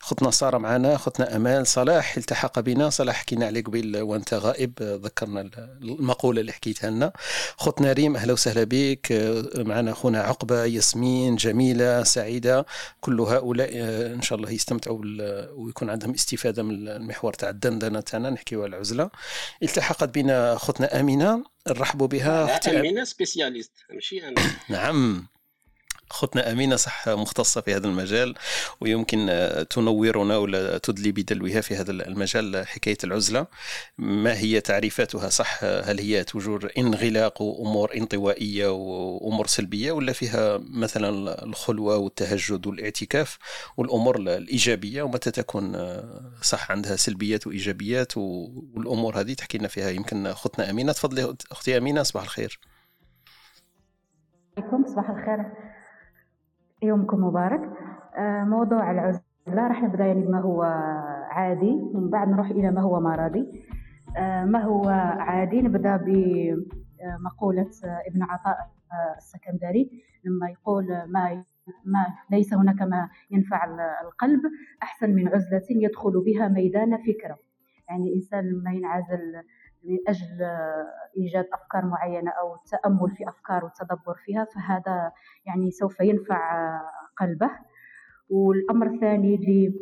B: خوتنا سارة معنا خوتنا أمال. صلاح التحق بنا. صلاح حكينا عليه قبيل وأنت غائب. آه، ذكرنا المقال المقوله اللي حكيتها لنا. خوتنا ريم أهلا وسهلا بك. معنا اخونا عقبة ياسمين جميلة سعيدة. كل هؤلاء آه، إن شاء الله يستمتعوا ويكون عندهم استفادة من المحور تاع الدندنة تاعنا نحكيو على العزلة. التحقت بنا اختنا أمينة نرحبوا بها. أختي
C: أمينة سبيسياليست ماشي أنا.
B: نعم. اختنا أمينة صح مختصة في هذا المجال ويمكن آه، تنورنا ولا تدلي بدلوها في هذا المجال حكاية العزلة. ما هي تعريفاتها صح؟ هل هي تجور انغلاق وامور انطوائية وأمور سلبية ولا فيها مثلا الخلوة والتهجد والاعتكاف والأمور الإيجابية؟ ومتى تكون آه، صح عندها سلبيات وإيجابيات و- والأمور هذه؟ تحكي لنا فيها يمكن اختنا أمينة. تفضلي أختي أمينة صباح الخير.
J: صباح الخير. يومكم مبارك. آه، موضوع العزلة راح نبدأ يعني بما هو عادي. ومن بعد نروح إلى ما هو مرضي آه، ما هو عادي؟ نبدأ بمقولة ابن عطاء آه، السكندري. لما يقول ما ما ليس هناك ما ينفع القلب أحسن من عزلة يدخل بها ميدان فكرة. يعني الإنسان لما ينعزل من أجل إيجاد أفكار معينة أو التأمل في أفكار والتدبر فيها فهذا يعني سوف ينفع قلبه. والأمر الثاني اللي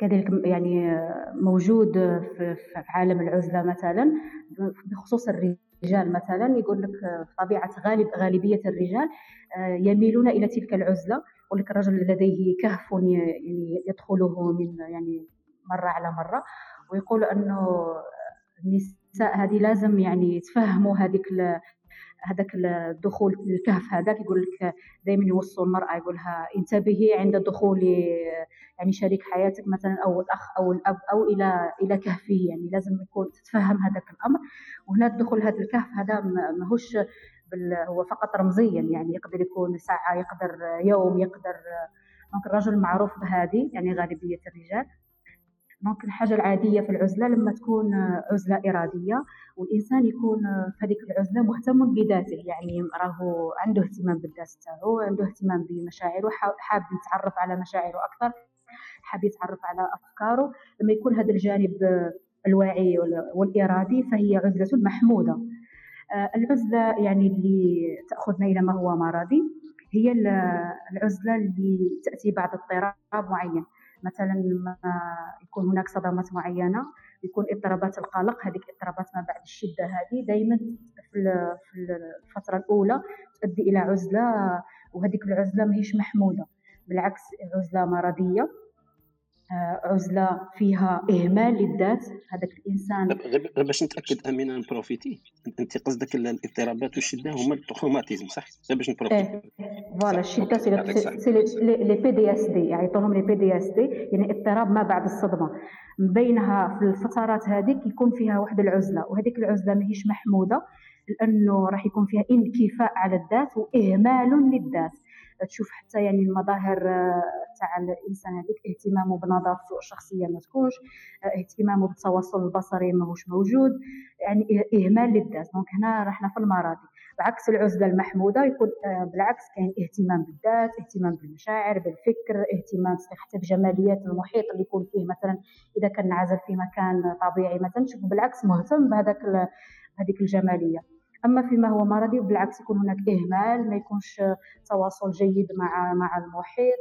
J: كذلك يعني موجود في عالم العزلة مثلا بخصوص الرجال مثلا يقول لك طبيعة غالب غالبية الرجال آه، يميلون إلى تلك العزلة. يقول لك الرجل لديه كهف يعني يدخله من يعني مرة على مرة. ويقول أنه النساء هذه لازم يعني يتفهموا هذيك هذاك الدخول الكهف هذاك يقول لك دائما يوصوا المرأة يقولها انتبهي عند دخول يعني شريك حياتك مثلا أو الأخ أو الأب أو إلى إلى كهفه. يعني لازم يكون تتفهم هذاك الأمر. وهنا الدخول هذا الكهف هذا ما- ماهوش هو فقط رمزيا. يعني يقدر يكون ساعة يقدر يوم يقدر donc الرجل معروف بهذه يعني غالبية الرجال. donc الحاجة العادية في العزلة لما تكون عزلة إرادية والإنسان يكون في هذيك العزلة مهتم بذاته يعني راهو عنده اهتمام بالذات تاعو عنده اهتمام بمشاعره حا- حاب يتعرف على مشاعره أكثر حاب يتعرف على أفكاره. لما يكون هذا الجانب الواعي وال- والإرادي فهي عزلة محمودة. آه، العزلة يعني اللي تأخذنا إلى ما هو مرضي هي ال- العزلة اللي تأتي بعد اضطراب معين. مثلا لما يكون هناك صدمات معينة يكون اضطرابات القلق. هذيك اضطرابات ما بعد الشدة هذه دائما في ال- في الفترة الأولى تؤدي إلى عزلة وهذيك العزلة ماهيش محمودة. بالعكس عزلة مرضية. آه، عزلة فيها إهمال للذات. هذاك الإنسان
C: غير باش نتأكد أمينة نبروفيتي. انت قصدك ال- الاضطرابات والشدة هما ال traumatisme صح؟ غير باش نبروفيتي.
J: إيه. voilà الشدة c'est les PTSD يعيطوا لهم les PTSD يعني اضطراب ما بعد الصدمة. من بينها في الفترات هذيك يكون فيها واحد العزلة وهذيك العزلة ماهيش محمودة لأنه راح يكون فيها انكفاء على الذات وإهمال للذات. تشوف حتى يعني المظاهر آه، تاع الإنسان هذيك اهتمامه بنظافته الشخصيه ما تكونش آه، اهتمامه بالتواصل البصري ماهوش موجود يعني إه- إهمال للذات. دونك هنا رحنا في المرضي بعكس العزلة المحمودة يكون بالعكس كاين اهتمام بالذات اهتمام بالمشاعر بالفكر اهتمام حتى بجماليات المحيط اللي يكون فيه مثلا إذا كان نعزل في مكان طبيعي مثلا بالعكس مهتم بهذاك بهذيك الجمالية. أما فيما هو مرضي بالعكس يكون هناك إهمال ما يكونش تواصل جيد مع مع المحيط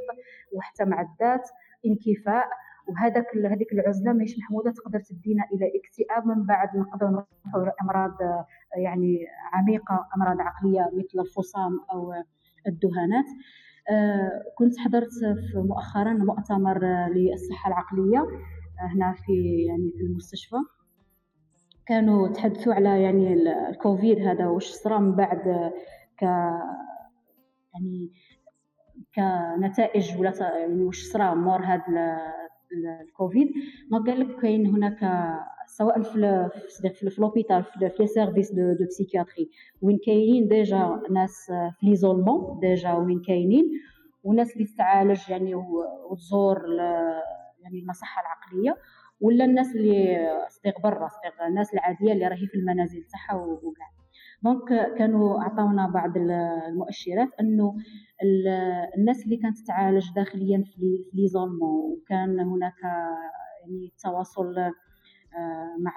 J: وحتى مع الذات انكفاء. وهذاك هذيك العزلة ماهيش محمودة تقدر تدينا إلى اكتئاب من بعد نقدر نروحوا لامراض آه، يعني عميقة أمراض عقلية مثل الفصام أو الدهانات. آه، كنت حضرت مؤخرا مؤتمر آه، للصحة العقلية آه، هنا في يعني في المستشفى. كانوا تحدثوا على يعني ال- الكوفيد هذا واش صرا من بعد آه، ك يعني كنتائج ولا يعني واش صرا مور هذا الكوفيد. ما قال لك كاين هناك سواء في في l'hôpital في les services de de psychiatrie وين كاينين déjà ناس في l'isolement déjà وين كاينين وناس اللي تتعالج يعني وتزور يعني المصحة العقلية. ولا الناس اللي صديق برا صديق الناس العادية اللي راهي في المنازل تاعها وكاع. دونك كانوا عطاونا بعض ال- المؤشرات أنه ال- الناس اللي كانت تتعالج داخليا في لي- في ليزولمون وكان هناك يعني تواصل آه، مع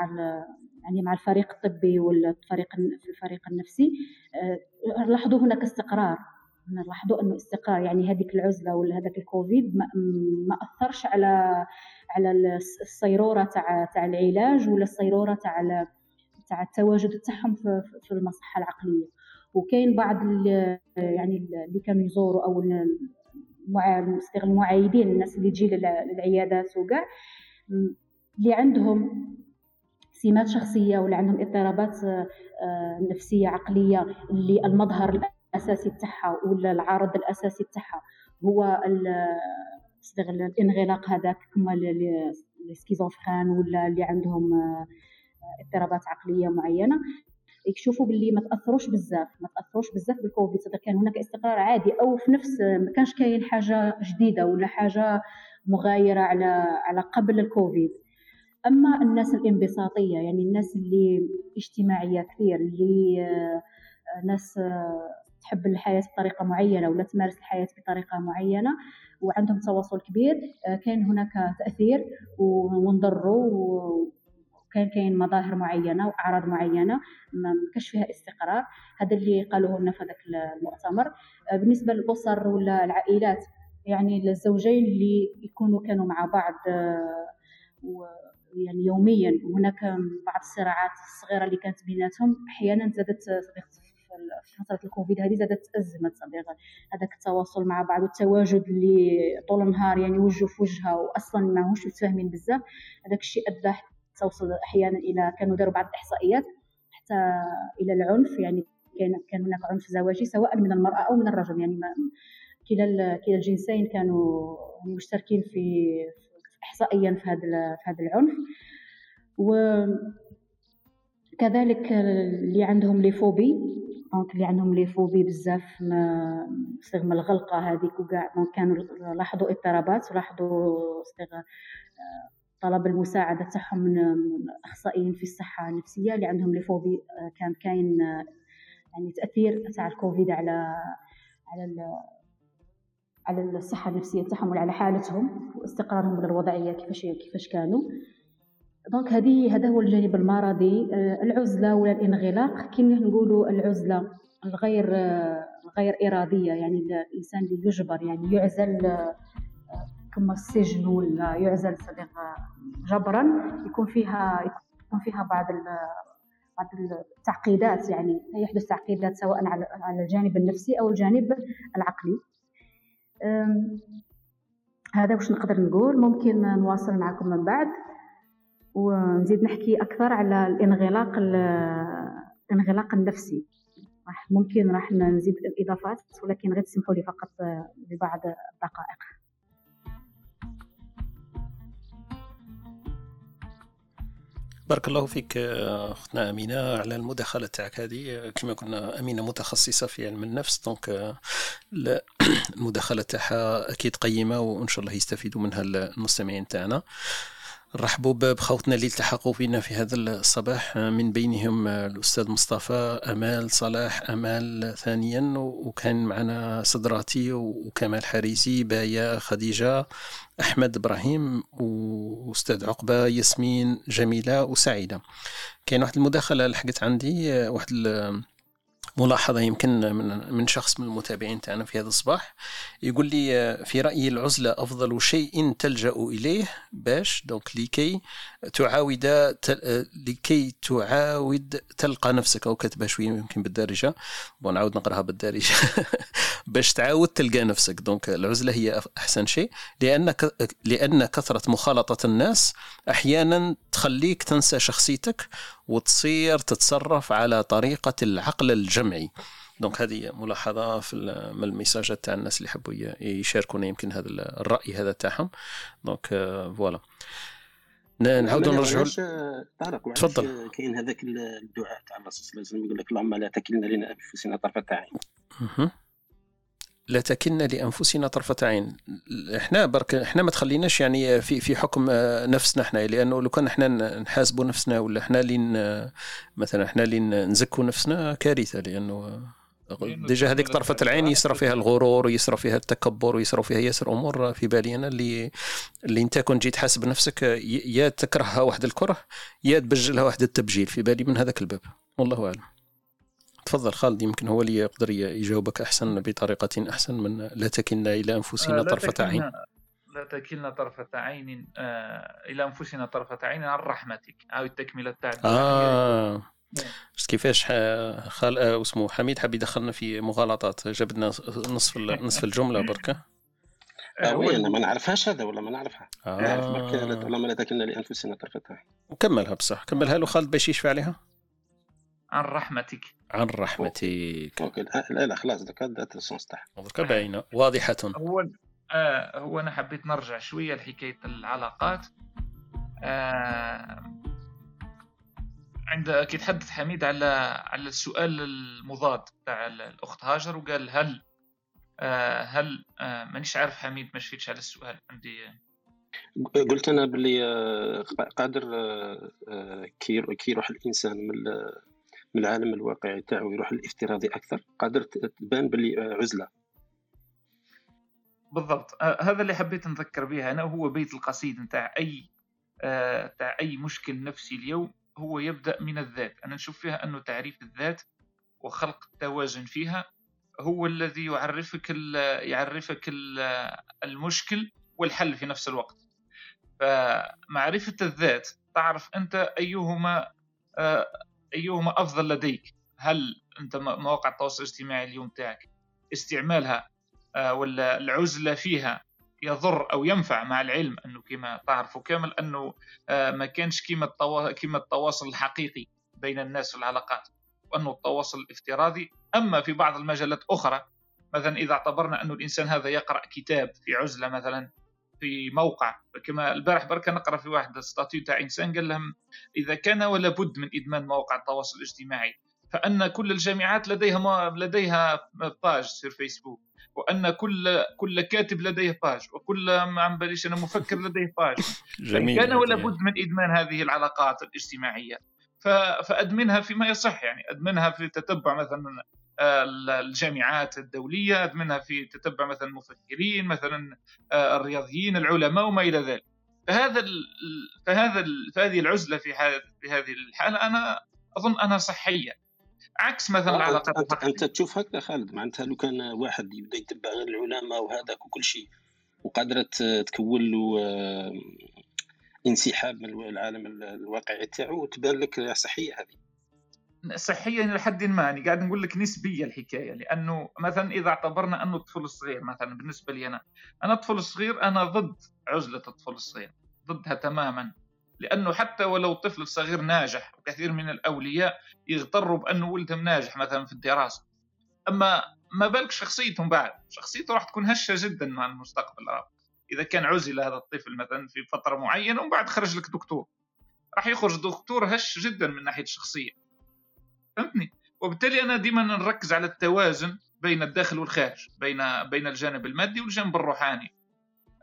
J: يعني مع الفريق الطبي والفريق الفريق النفسي آه، لاحظوا هناك استقرار. لاحظوا إنه استقرار يعني هذيك العزلة ولا هذاك الكوفيد ما, أثرش على على الصيرورة تاع تاع العلاج ولا الصيرورة تاع تاع التواجد تاعهم في المصحة العقلية. وكاين بعض يعني اللي كانوا يزوروا أو المعايدين الناس اللي تجي للع- للعيادات وكاع اللي عندهم سمات شخصية ولا عندهم اضطرابات آه، نفسية عقلية اللي المظهر الأساسي تاعها ولا العارض الأساسي تاعها هو نستغل الانغلاق هذاك كما ال- ال- السكيزوفرين ولا اللي عندهم آه، اضطرابات عقلية معينة. يكشفوا باللي ما تأثروش بزاف ما تأثروش بزاف بالكوفيد صدق كان هناك استقرار عادي أو في نفس ما كانش كاين حاجة جديدة ولا حاجة مغايرة على على قبل الكوفيد. أما الناس الانبساطية يعني الناس اللي اجتماعية كثير اللي آه، ناس آه، تحب الحياة بطريقة معينة ولا تمارس الحياة بطريقة معينة وعندهم تواصل كبير آه، كان هناك تأثير ونضروا وكان كاين مظاهر معينة وأعراض معينة ما كانش فيها استقرار. هذا اللي قالوه لنا في هذاك المؤتمر. آه، بالنسبة للأسر ولا العائلات يعني الزوجين اللي يكونوا كانوا مع بعض آه، يعني يوميا وهناك بعض الصراعات الصغيرة اللي كانت بيناتهم أحيانا زادت في فترة الكوفيد هذه زادت ازمت صديقه هذاك التواصل مع بعض والتواجد اللي طول النهار يعني وجه في وجهها واصلا ما هوش متفاهمين بزاف هذاك الشيء ادى حتى توصل أحيانا إلى كانوا داروا بعض الإحصائيات حتى إلى العنف يعني كان كان هناك عنف زواجي سواء من المرأة أو من الرجل يعني كلا كلا الجنسين كانوا مشتركين في احصائيا في هذا في هذا العنف. وكذلك اللي عندهم les phobies donc اللي عندهم les phobies بزاف ما استغل الغلقة هذيك وكاع. donc كانوا لاحظوا اضطرابات ولاحظوا استغل طلب المساعدة تاعهم من من الاخصائيين في الصحة النفسية اللي عندهم les phobies آه، كان كاين آه، يعني تأثير تاع الكوفيد على على على الصحة النفسية تاعهم وعلى حالتهم واستقرارهم للوضعيه كيفاش كيفاش كانوا. دونك هذه هذا هو الجانب المرضي آه، العزلة ولا الانغلاق. كما نقولوا العزلة الغير آه، الغير إرادية يعني الإنسان اللي يجبر يعني يعزل آه، كما السجن ولا يعزل صديق جبرا يكون فيها يكون فيها بعض بعض التعقيدات يعني يحدث تعقيدات سواء على الجانب النفسي أو الجانب العقلي. هذا واش نقدر نقول؟ ممكن نواصل معكم من بعد. ونزيد نحكي أكثر على الانغلاق ال- الانغلاق النفسي. راح ممكن راح نزيد الاضافات ولكن غير تسمحوا لي فقط آه، ببعض الدقائق.
B: بارك الله فيك آه، أختنا أمينة على المداخلة تاعك هذه. آه، كما قلنا أمينة متخصصة في علم النفس دونك المداخلة تاعها أكيد قيمة وإن شاء الله يستفيدوا منها المستمعين تاعنا. نرحبوا ب- بخوتنا اللي التحقوا بنا في هذا الصباح. من بينهم الأستاذ مصطفى أمال صلاح أمال ثانيا وكان معنا صدراتي وكمال حريزي بايا خديجة أحمد إبراهيم وأستاذ عقبة ياسمين جميلة وسعيدة. كاين واحد المداخلة لحقت عندي واحد ملاحظة يمكن من من شخص من المتابعين تاعنا في هذا الصباح يقول لي آه، في رأيي العزلة أفضل شيء تلجأ إليه باش donc لكي تعاود آه، لكي تعاود تلقى نفسك أو كتبها شوية يمكن بالدارجة. bon نعاود نقراها بالدارجة. باش تعاود تلقى نفسك. donc العزلة هي أحسن شيء. لأن لأن كثرة مخالطة الناس أحيانا تخليك تنسى شخصيتك وتصير تتصرف على طريقة العقل الجمعي donc هذه ملاحظة في من الميساجات تاع الناس اللي يحبوا يشاركونا يمكن هذا ال- الرأي هذا تاعهم. donc آه، voilà. نعاودوا نرجعوا
C: طارق وعلاش
B: تفضل.
C: كاين هذاك الدعاء تاع الرسول صلى الله عليه وسلم يقول لك اللهم لا تكلنا لنا أنفسنا طرفة عين.
B: تكلنا لأنفسنا طرفة عين. إحنا برك إحنا ما تخليناش يعني في في حكم آه، نفسنا إحنا لأنه لو كان إحنا نحاسبوا نفسنا ولا إحنا اللي ن- مثلا إحنا اللي نزكوا نفسنا كارثة
F: لأنه
B: ديجا هذيك طرفة العين يصرى فيها الغرور ويصرى فيها التكبر ويصرى فيها ياسر أمور في بالي أنا اللي اللي إنت كون جيت حاسب نفسك يا تكرهها واحد الكره يا تبجلها واحد التبجيل في بالي من هذاك الباب. والله أعلم. تفضل خالد يمكن هو اللي يقدر يجاوبك أحسن بطريقة أحسن من لا تكلنا إلى أنفسنا
F: آه،
B: طرفة
F: تكلنا-
B: عين.
F: لا تكلنا طرفة عين آه إلى أنفسنا طرفة عين عن رحمتك. أو التكملة تاع الدعاء.
B: آه شفت كيفاش خال آه، اسمه حميد حاب يدخلنا في مغالطات جاب لنا نصف نصف الجملة بركة.
F: آه،
C: آه
F: هو
C: وي أنا ما نعرفهاش هذا ولا ما نعرفها. نعرف
B: آه.
C: برك لا- ولا ما لا تكلنا لأنفسنا طرفة عين.
B: وكملها بصح كملها له خالد باش يشفى عليها.
F: عن رحمتك.
B: عن رحمتك.
C: OK لا لا, لا خلاص تاعها
B: دركا باينه واضحة.
F: هو آه هو أنا حبيت نرجع شوية لحكاية العلاقات. آه عند كي تحدث حميد على على السؤال المضاد تاع الأخت هاجر وقال هل آه هل آه مانيش عارف حميد ما شفتش على السؤال. عندي
C: قلت أنا باللي آه، قادر آه، آه، كي يروح الإنسان من من العالم الواقعي تاعو يروح الافتراضي أكثر قادر تبان باللي آه، عزلة.
F: بالضبط. آه هذا اللي حبيت نذكر به أنا هو بيت القصيد نتاع أي آه تاع أي مشكل نفسي اليوم هو يبدأ من الذات. أنا نشوف فيها أنه تعريف الذات وخلق التوازن فيها هو الذي يعرفك ال- يعرفك ال- المشكل والحل في نفس الوقت. فمعرفة الذات تعرف أنت أيهما آه، أيهما أفضل لديك؟ هل أنت مواقع التواصل الاجتماعي اليوم تاعك استعمالها آه، ولا العزلة فيها يضر أو ينفع مع العلم أنه كما تعرفوا كامل أنه آه، ما كانش التوا... كما التواصل الحقيقي بين الناس في العلاقات وأنه التواصل الافتراضي. أما في بعض المجالات أخرى مثلا إذا اعتبرنا أنه الإنسان هذا يقرأ كتاب في عزلة مثلا في موقع. كما البارح بركة نقرأ في واحد statut تاع إنسان قال لهم إذا كان ولا بد من إدمان مواقع التواصل الاجتماعي فأن كل الجامعات لديها ما لديها page في فيسبوك وأن كل كل كاتب لديه page وكل ما علاباليش أنا مفكر لديه باج
B: جميل
F: كان ولا. بد من إدمان هذه العلاقات الاجتماعية. ف- فأدمنها فيما يصح يعني أدمنها في تتبع مثلا الجامعات الدولية أدمنها في تتبع مثلا المفكرين مثلا آه، الرياضيين العلماء وما إلى ذلك. فهذا ال- فهذا ال- فهذه العزلة في هذه الحالة أنا أظن أنها صحية. عكس مثلا العلاقات
C: انت, تشوف هكذا خالد؟ معناتها لو كان واحد يبدأ يتبع غير العلماء وهذاك وكل شيء وقادرة تكون له آه، انسحاب من العالم ال- الواقعي تاعو تبان لك صحية هذه.
F: صحيا إلى حد ما يعني قاعد نقول لك نسبية الحكاية لأنه مثلا إذا اعتبرنا أنه الطفل الصغير مثلا بالنسبة لي أنا أنا الطفل الصغير أنا ضد عزلة الطفل الصغير ضدها تماما لأنه حتى ولو الطفل الصغير ناجح وكثير من الأولياء يغتروا بأنه ولدهم ناجح مثلا في الدراسة. أما ما بالك شخصيتهم بعد شخصيته راح تكون هشة جدا مع المستقبل راه. إذا كان عزل هذا الطفل مثلا في فترة معينة ومن بعد خرج لك دكتور. راح يخرج دكتور هش جدا من ناحية الشخصية. فهمتني؟ وبالتالي أنا ديما نركز على التوازن بين الداخل والخارج بين بين الجانب المادي والجانب الروحاني.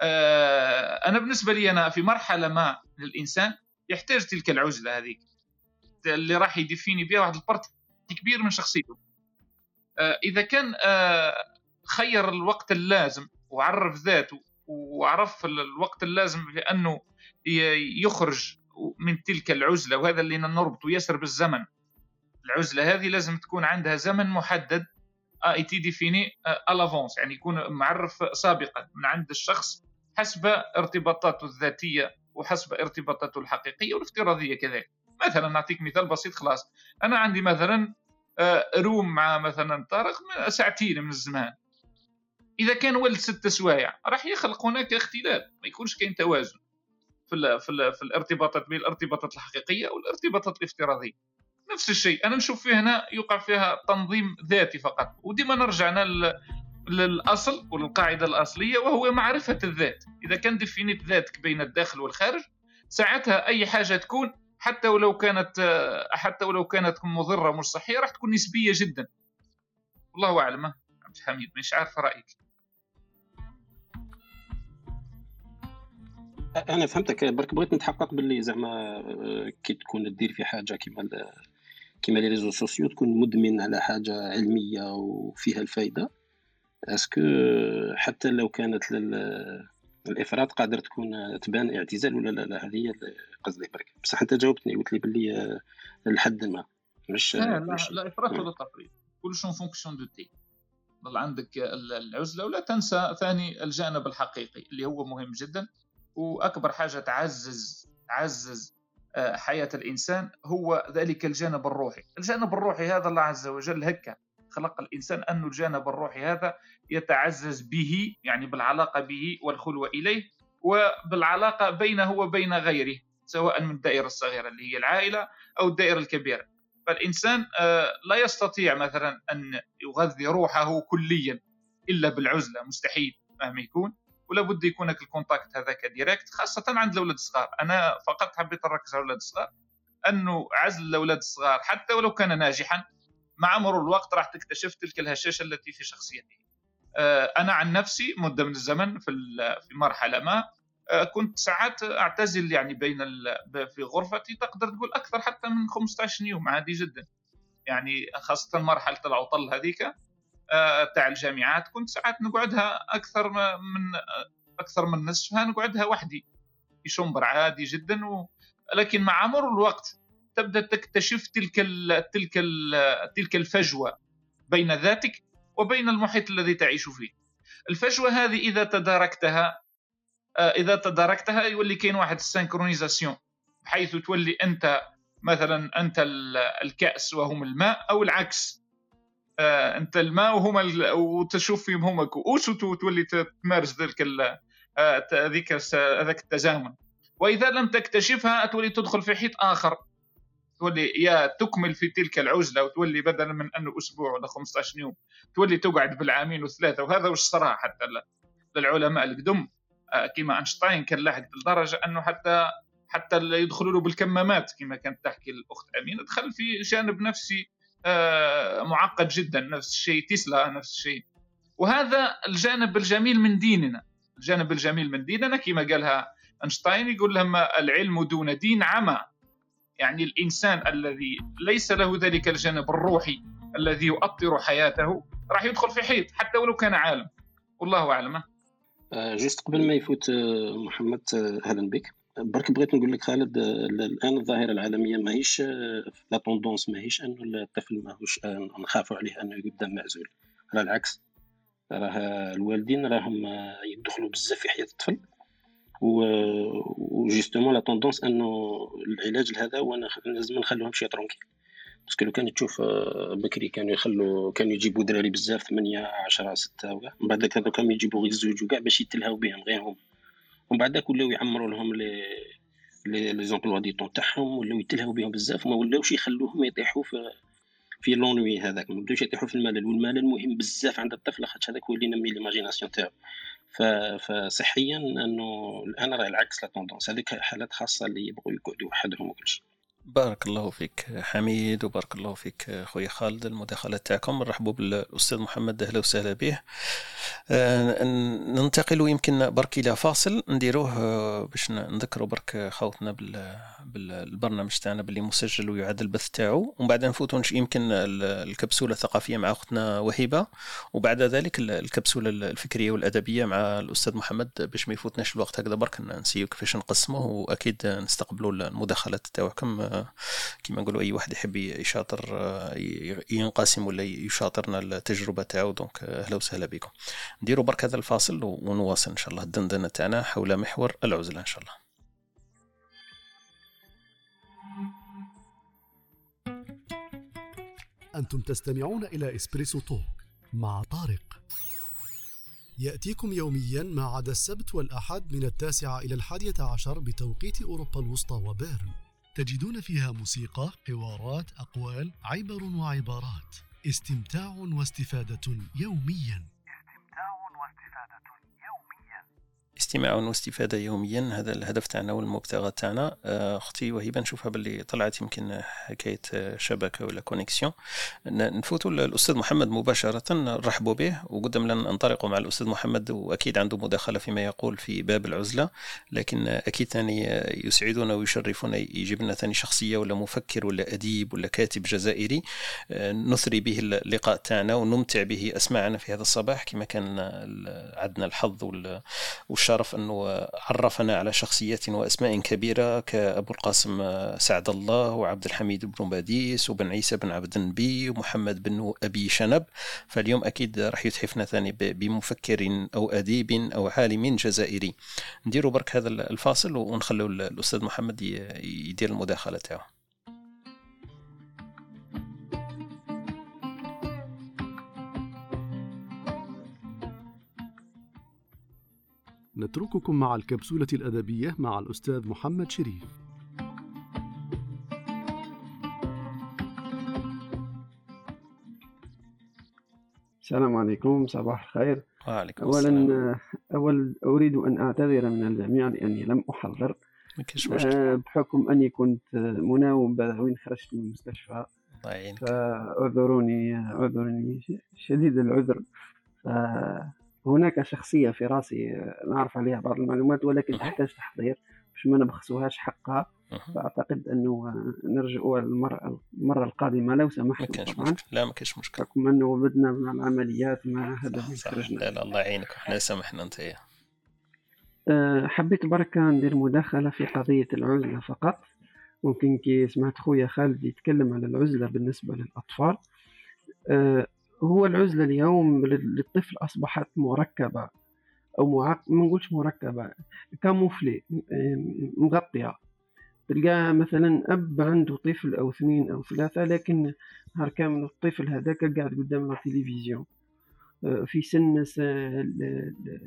F: آه، أنا بالنسبة لي أنا في مرحلة ما للإنسان يحتاج تلك العزلة هذيك اللي راح يدفيني بها واحد البارت كبير من شخصيته. آه، إذا كان آه، خير الوقت اللازم وعرف ذاته وعرف ال- الوقت اللازم لأنه يخرج من تلك العزلة وهذا اللي نربطه يسر بالزمن. العزلة هذه لازم تكون عندها زمن محدد et défini à l'avance يعني يكون معرف سابقا من عند الشخص حسب ارتباطاته الذاتية وحسب ارتباطاته الحقيقية والافتراضية كذلك. مثلا نعطيك مثال بسيط خلاص. أنا عندي مثلا آه، room مع مثلا طارق من- ساعتين من الزمان. إذا كان ولات ست سوايع راح يخلق هناك اختلال ما يكونش كاين توازن في ال في, ال في الارتباطات بين الارتباطات الحقيقية والارتباطات الافتراضية. نفس الشيء. أنا نشوف فيه هنا يقع فيها تنظيم ذاتي فقط. وديما نرجعنا لل- للأصل والقاعدة الأصلية وهو معرفة الذات. إذا كان دفينيت ذاتك بين الداخل والخارج ساعتها أي حاجة تكون حتى ولو كانت حتى ولو كانت مضرة مش صحية راح تكون نسبية جدا. والله أعلم. عبد الحميد مش عارف رأيك.
C: أنا فهمتك. برك بغيت نتحقق باللي زعما آه، كي تكون دير في حاجة كيما كيما les réseaux sociaux تكون مدمن على حاجة علمية وفيها الفايدة. est-ce que حتى لو كانت لل- الإفراط قادر تكون تبان اعتزال ولا لا؟ لا هذه هي قصدي برك. بصح أنت جاوبتني قلت لي باللي لحد ما مش
F: لا لا
C: مش
F: لا افراط. ولا تفريط كلش fonction du temps ظل عندك ال- العزلة ولا تنسى ثاني الجانب الحقيقي اللي هو مهم جدا وأكبر حاجة تعزز تعزز آه، حياة الإنسان هو ذلك الجانب الروحي. الجانب الروحي هذا الله عز وجل هكا خلق الإنسان أن الجانب الروحي هذا يتعزز به يعني بالعلاقة به والخلوة إليه وبالعلاقة بينه وبين غيره سواء من الدائرة الصغيرة اللي هي العائلة أو الدائرة الكبيرة. فالإنسان آه، لا يستطيع مثلا أن يغذي روحه كليا إلا بالعزلة مستحيل مهما يكون. ولا بد يكون ال contact هذاك direct خاصة عند الأولاد الصغار. أنا فقط حبيت نركز على الأولاد الصغار أنه عزل الأولاد الصغار حتى ولو كان ناجحا مع مرور الوقت راح تكتشف تلك الهشاشة التي في شخصيته. آه، أنا عن نفسي مدة من الزمن في في مرحلة ما آه، كنت ساعات أعتزل يعني بين في غرفتي تقدر تقول أكثر حتى من 15 يوم عادي جدا. يعني خاصة مرحلة العطل هذيك. آه، تاع الجامعات كنت ساعات نقعدها أكثر من آه، أكثر من نصفها نقعدها وحدي في شنبر عادي جدا و... لكن مع مرور الوقت تبدأ تكتشف تلك ال... تلك ال... تلك الفجوة بين ذاتك وبين المحيط الذي تعيش فيه. الفجوة هذه إذا تداركتها آه، إذا تداركتها يولي كاين واحد السينكرونيزاسيون بحيث تولي أنت مثلا أنت ال- الكأس وهم الماء أو العكس. آه، أنت الماء وهما ال... وتشوف فيهم هما. كؤوس وتولي تمارس ذلك ال... آه، ت- ذيك الس- هذاك التزامن. وإذا لم تكتشفها تولي تدخل في حيط آخر. تولي يا تكمل في تلك العزلة وتولي بدلا من انه أسبوع ولا 15 يوم تولي تقعد بالعامين وثلاثة. وهذا وش صرا حتى للعلماء القدم آه، كما أينشتاين كان لاحق لدرجه أنه حتى حتى يدخلوا له بالكمامات كما كانت تحكي الأخت أمينة. دخل في جانب نفسي. آه، معقد جدا نفس الشيء تسلا نفس الشيء. وهذا الجانب الجميل من ديننا. الجانب الجميل من ديننا كما قالها أينشتاين يقول لهم العلم دون دين عمى. يعني الإنسان الذي ليس له ذلك الجانب الروحي الذي يؤطر حياته راح يدخل في حيط حتى ولو كان عالم. والله أعلم.
C: آه، juste قبل ما يفوت آه، محمد آه، أهلا بك. برك بغيت نقول لك خالد آه، الآن الظاهرة العالمية ماهيش آه، la tendance ماهيش أنه الطفل ماهوش آه، نخافوا عليه أنه يقدم معزول. على العكس. راه الوالدين راهم يدخلوا بزاف في حياة الطفل. و justement la tendance أنه العلاج لهذا هو لازم نخلوهم شي tranquilles parce que لو كان تشوف بكري كانوا يخلوا كانوا يجيبوا دراري بزاف 8 10 6 وكاع. من بعد هذوك كانوا يجيبوا غير زوج وكاع باش يتلهاو بهم غير هم ومن بعد ولاو يعمروا لهم les emplois du temps تاعهم ولاو يتلهاو بهم بزاف وما ولاوش يخلوهم يطيحوا في في l'ennui هذاك ما بداوش يطيحوا في الملل. والملل مهم بزاف عند الطفل خاطر هذاك هو اللي ينمي l'imagination تاعو. فصحيا أنه الآن راه العكس la tendance هذيك حالات خاصة اللي يبغوا يقعدوا وحدهم وكل شيء
B: بارك الله فيك حميد وبارك الله فيك خويا خالد المداخلات تاعكم. نرحبوا بالأستاذ محمد أهلا وسهلا به. آه، ننتقل يمكن برك إلى فاصل. نديروه آه، باش نذكروا برك خوتنا بال- بالبرنامج تاعنا باللي مسجل ويعاد البث تاعو. ومن بعد نفوتوا يمكن ال- الكبسولة الثقافية مع أختنا وهبه وبعد ذلك ال- الكبسولة الفكرية والأدبية مع الأستاذ محمد باش ما يفوتناش الوقت هكذا برك. نسيو كيفاش نقسمه وأكيد نستقبلوا المداخلات تاعكم آه، كما نقولوا أي واحد يحب يشاطر آه، ينقسم ولا يشاطرنا التجربة تاعو donc آه، أهلا وسهلا بكم. نديروا برك هذا الفاصل ونواصل إن شاء الله. الدندنة تاعنا حول محور العزلة إن شاء الله.
A: أنتم تستمعون إلى إسبريسو توك مع طارق. يأتيكم يوميا ما عدا السبت والأحد من التاسعة إلى الحادية عشر بتوقيت أوروبا الوسطى وبيرن. تجدون فيها موسيقى، حوارات، أقوال، عبر وعبارات. استمتاع واستفادة يوميا.
B: استماع واستفادة يوميا. هذا الهدف تاعنا والمبتغى تاعنا. آه، أختي وهبه نشوفها باللي طلعت يمكن حكاية شبكة ولا كونيكسيون نفوتوا الاستاذ محمد مباشرة نرحبوا به. وقدام لنا ننطلقوا مع الأستاذ محمد وأكيد عنده مداخلة فيما يقول في باب العزلة. لكن أكيد ثاني يسعدنا ويشرفنا يجيب لنا ثاني شخصية ولا مفكر ولا أديب ولا كاتب جزائري. آه، نثري به اللقاء تاعنا ونمتع به أسماعنا في هذا الصباح. كما كان عندنا الحظ والشرف أنه عرفنا على شخصيات وأسماء كبيرة كأبو القاسم سعد الله وعبد الحميد بن باديس وبن عيسى بن عبد النبي ومحمد بن أبي شنب. فاليوم أكيد راح يتحفنا ثاني بمفكر أو أديب أو عالم جزائري. نديروا برك هذا الفاصل ونخلوا الأستاذ محمد يدير المداخلة تاعو.
A: نترككم مع الكبسولة الأدبية مع الأستاذ محمد شريف.
K: السلام عليكم صباح الخير.
B: وعليكم
K: أولا
B: السلام.
K: أول أريد أن أعتذر من الجميع لأني لم أحضر. آه، بحكم أني كنت مناوب وين خرجت من المستشفى.
B: الله يعينك.
K: فأعذروني أعذروني شديد العذر. فهناك شخصية في راسي آه، نعرف عليها بعض المعلومات ولكن تحتاج تحضير باش ما نبخسوهاش حقها. فأعتقد أنه آه، نرجعوا المرة المرة القادمة لو
B: ما كاينش
K: طبعا.
B: مشكل لا ما كاينش مشكل
K: بحكم أنه بدنا مع العمليات مع هذا
B: لا لا الله يعينك. إحنا سامحنا أنت. يا
K: أه، حبيت بركة ندير مداخلة في قضية العزلة فقط. ممكن كي سمعت خويا خالد يتكلم على العزلة بالنسبة للأطفال. أه، هو العزلة اليوم لل- للطفل أصبحت مركبة أو معق... ما نقولش مركبة كاموفلي مغطية. تلقى مثلا أب عنده طفل أو اثنين أو ثلاثة لكن نهار كامل الطفل هذاك قاعد قدام التلفزيون في سن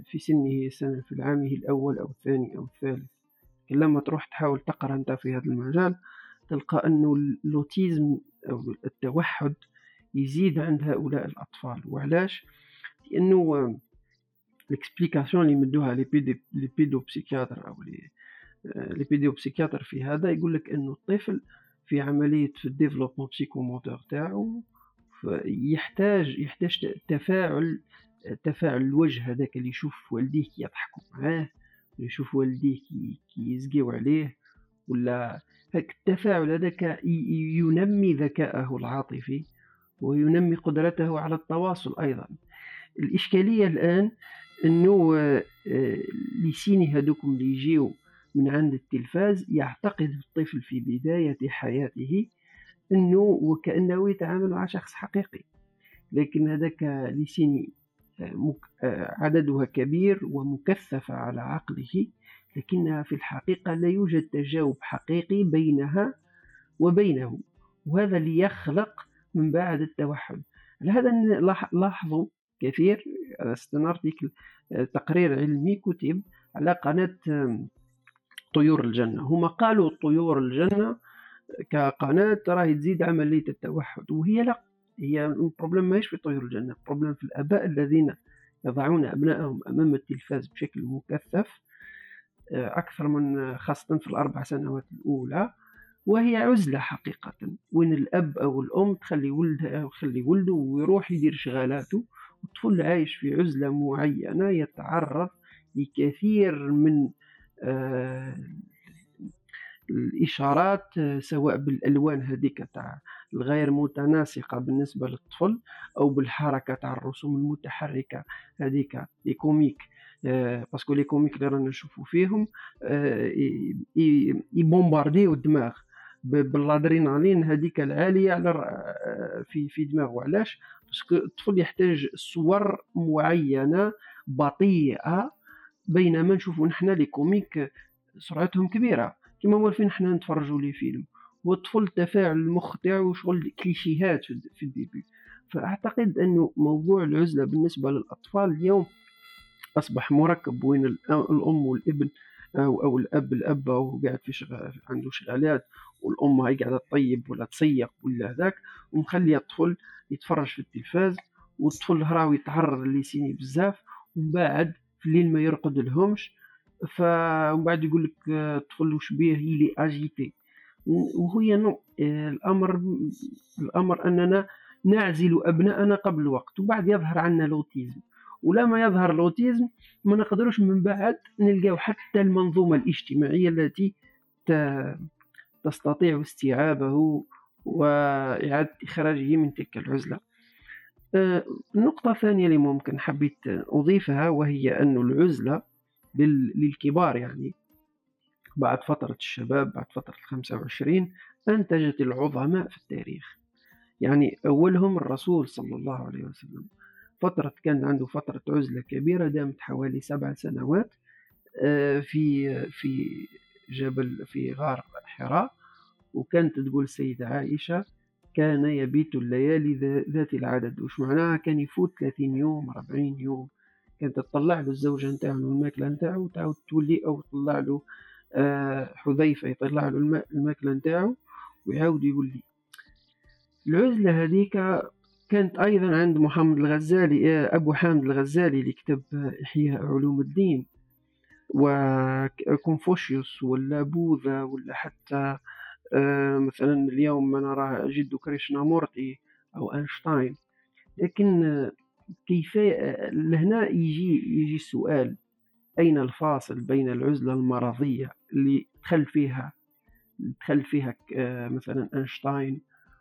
K: في سنه سنة في العامه الأول أو الثاني أو الثالث. لما تروح تحاول تقرأ أنت في هذا المجال تلقى أنه ال autisme أو التوحد يزيد عند هؤلاء الأطفال وعلاش؟ لأنه ال explication اللي يمدوها les pédopsychiatres أو les les pédopsychiatres في هذا يقول لك أنه الطفل في عملية في ال développement psychomoteur تاعو يحتاج يحتاج تفاعل تفاعل الوجه هذاك اللي يشوف والديه كي يضحكوا معاه يشوف والديه كي, يزقيوا عليه ولا هاك التفاعل هذاك ينمي ذكاءه العاطفي وينمي قدرته على التواصل أيضا. الإشكالية الآن أنه آه، les signes هذوكم اللي يجيو من عند التلفاز يعتقد الطفل في بداية حياته أنه وكأنه يتعامل مع شخص حقيقي. لكن هذاك لسيني آه، آه، عددها كبير ومكثفة على عقله لكنها في الحقيقة لا يوجد تجاوب حقيقي بينها وبينه وهذا اللي يخلق من بعد التوحد. لهذا لاحظوا كثير article تقرير علمي كتب على قناة طيور الجنة. هما قالوا طيور الجنة كقناة راهي تزيد عملية التوحد وهي لا هي ال problème ماهيش في طيور الجنة ال problème في الآباء الذين يضعون أبنائهم أمام التلفاز بشكل مكثف أكثر من خاصة في الأربع سنوات الأولى. وهي عزلة حقيقة. وين الأب أو الأم تخلي ولدها أو تخلي ولده ويروح يدير شغالاته والطفل عايش في عزلة معينة يتعرض لكثير من آه، الإشارات سواء بالألوان هذيك تاع الغير متناسقة بالنسبة للطفل أو بالحركة تاع الرسوم المتحركة هذيك les comiques آه، parce que les comiques اللي رانا نشوفوا فيهم آه، يبومبارديوا الدماغ. بالادرينالين هذيك العاليه على آه، في في دماغه. علاش؟ parce que الطفل يحتاج صور معينة بطيئة بينما نشوفوا نحنا les comiques سرعتهم كبيرة. كما موالفين حنا نتفرجوا les films. والطفل تفاعل المخ تاعو شغل clichéهات في ال début. فأعتقد أنه موضوع العزلة بالنسبة للأطفال اليوم أصبح مركب الأ- الأم والابن أو أو الأب الأب وهو قاعد في عنده شغالات والأم هاي قاعدة تطيب ولا تصيق ولا هذاك ومخليه الطفل يتفرج في التلفاز والطفل راهو يتعرض لسيني بزاف ومن بعد في الليل ما يرقد لهمش فمن بعد يقول لك الطفل وش بيه؟ يلي أجيتي. وهي نو آه، الأمر الأمر أننا نعزل أبناءنا قبل الوقت وبعد يظهر عنا الأوتيزم. ولما يظهر الأوتيزم ما نقدروش من بعد نلقاو حتى المنظومة الاجتماعية التي تستطيع استيعابه وإعادة إخراجه من تلك العزلة. آه، النقطة الثانية اللي ممكن حبيت أضيفها وهي أن العزلة لل- للكبار يعني بعد فترة الشباب بعد فترة الخمسة وعشرين أنتجت العظماء في التاريخ. يعني أولهم الرسول صلى الله عليه وسلم. فترة كان عنده فترة عزلة كبيرة دامت حوالي سبع سنوات آه، في في جبل في غار حراء. وكانت تقول السيدة عائشة كان يبيت الليالي ذا- ذات العدد. وش معناها؟ كان يفوت 30 يوم 40 يوم. كانت تطلع له الزوجة نتاعو الماكلة نتاعو وتعاود تولي أو تطلع له آه، حذيفة يطلع له الم- الماكلة نتاعو ويعاود يقول لي العزلة هذيك كانت أيضا عند محمد الغزالي آه، أبو حامد الغزالي اللي كتب آه، إحياء علوم الدين وكونفوشيوس ولا بوذا ولا حتى آه، مثلا اليوم ما نراجد كريشنامورتي أو أينشتاين. لكن كيف لهنا يجي يجي السؤال أين الفاصل بين العزلة المرضية اللي دخل فيها دخل فيها مثلا أينشتاين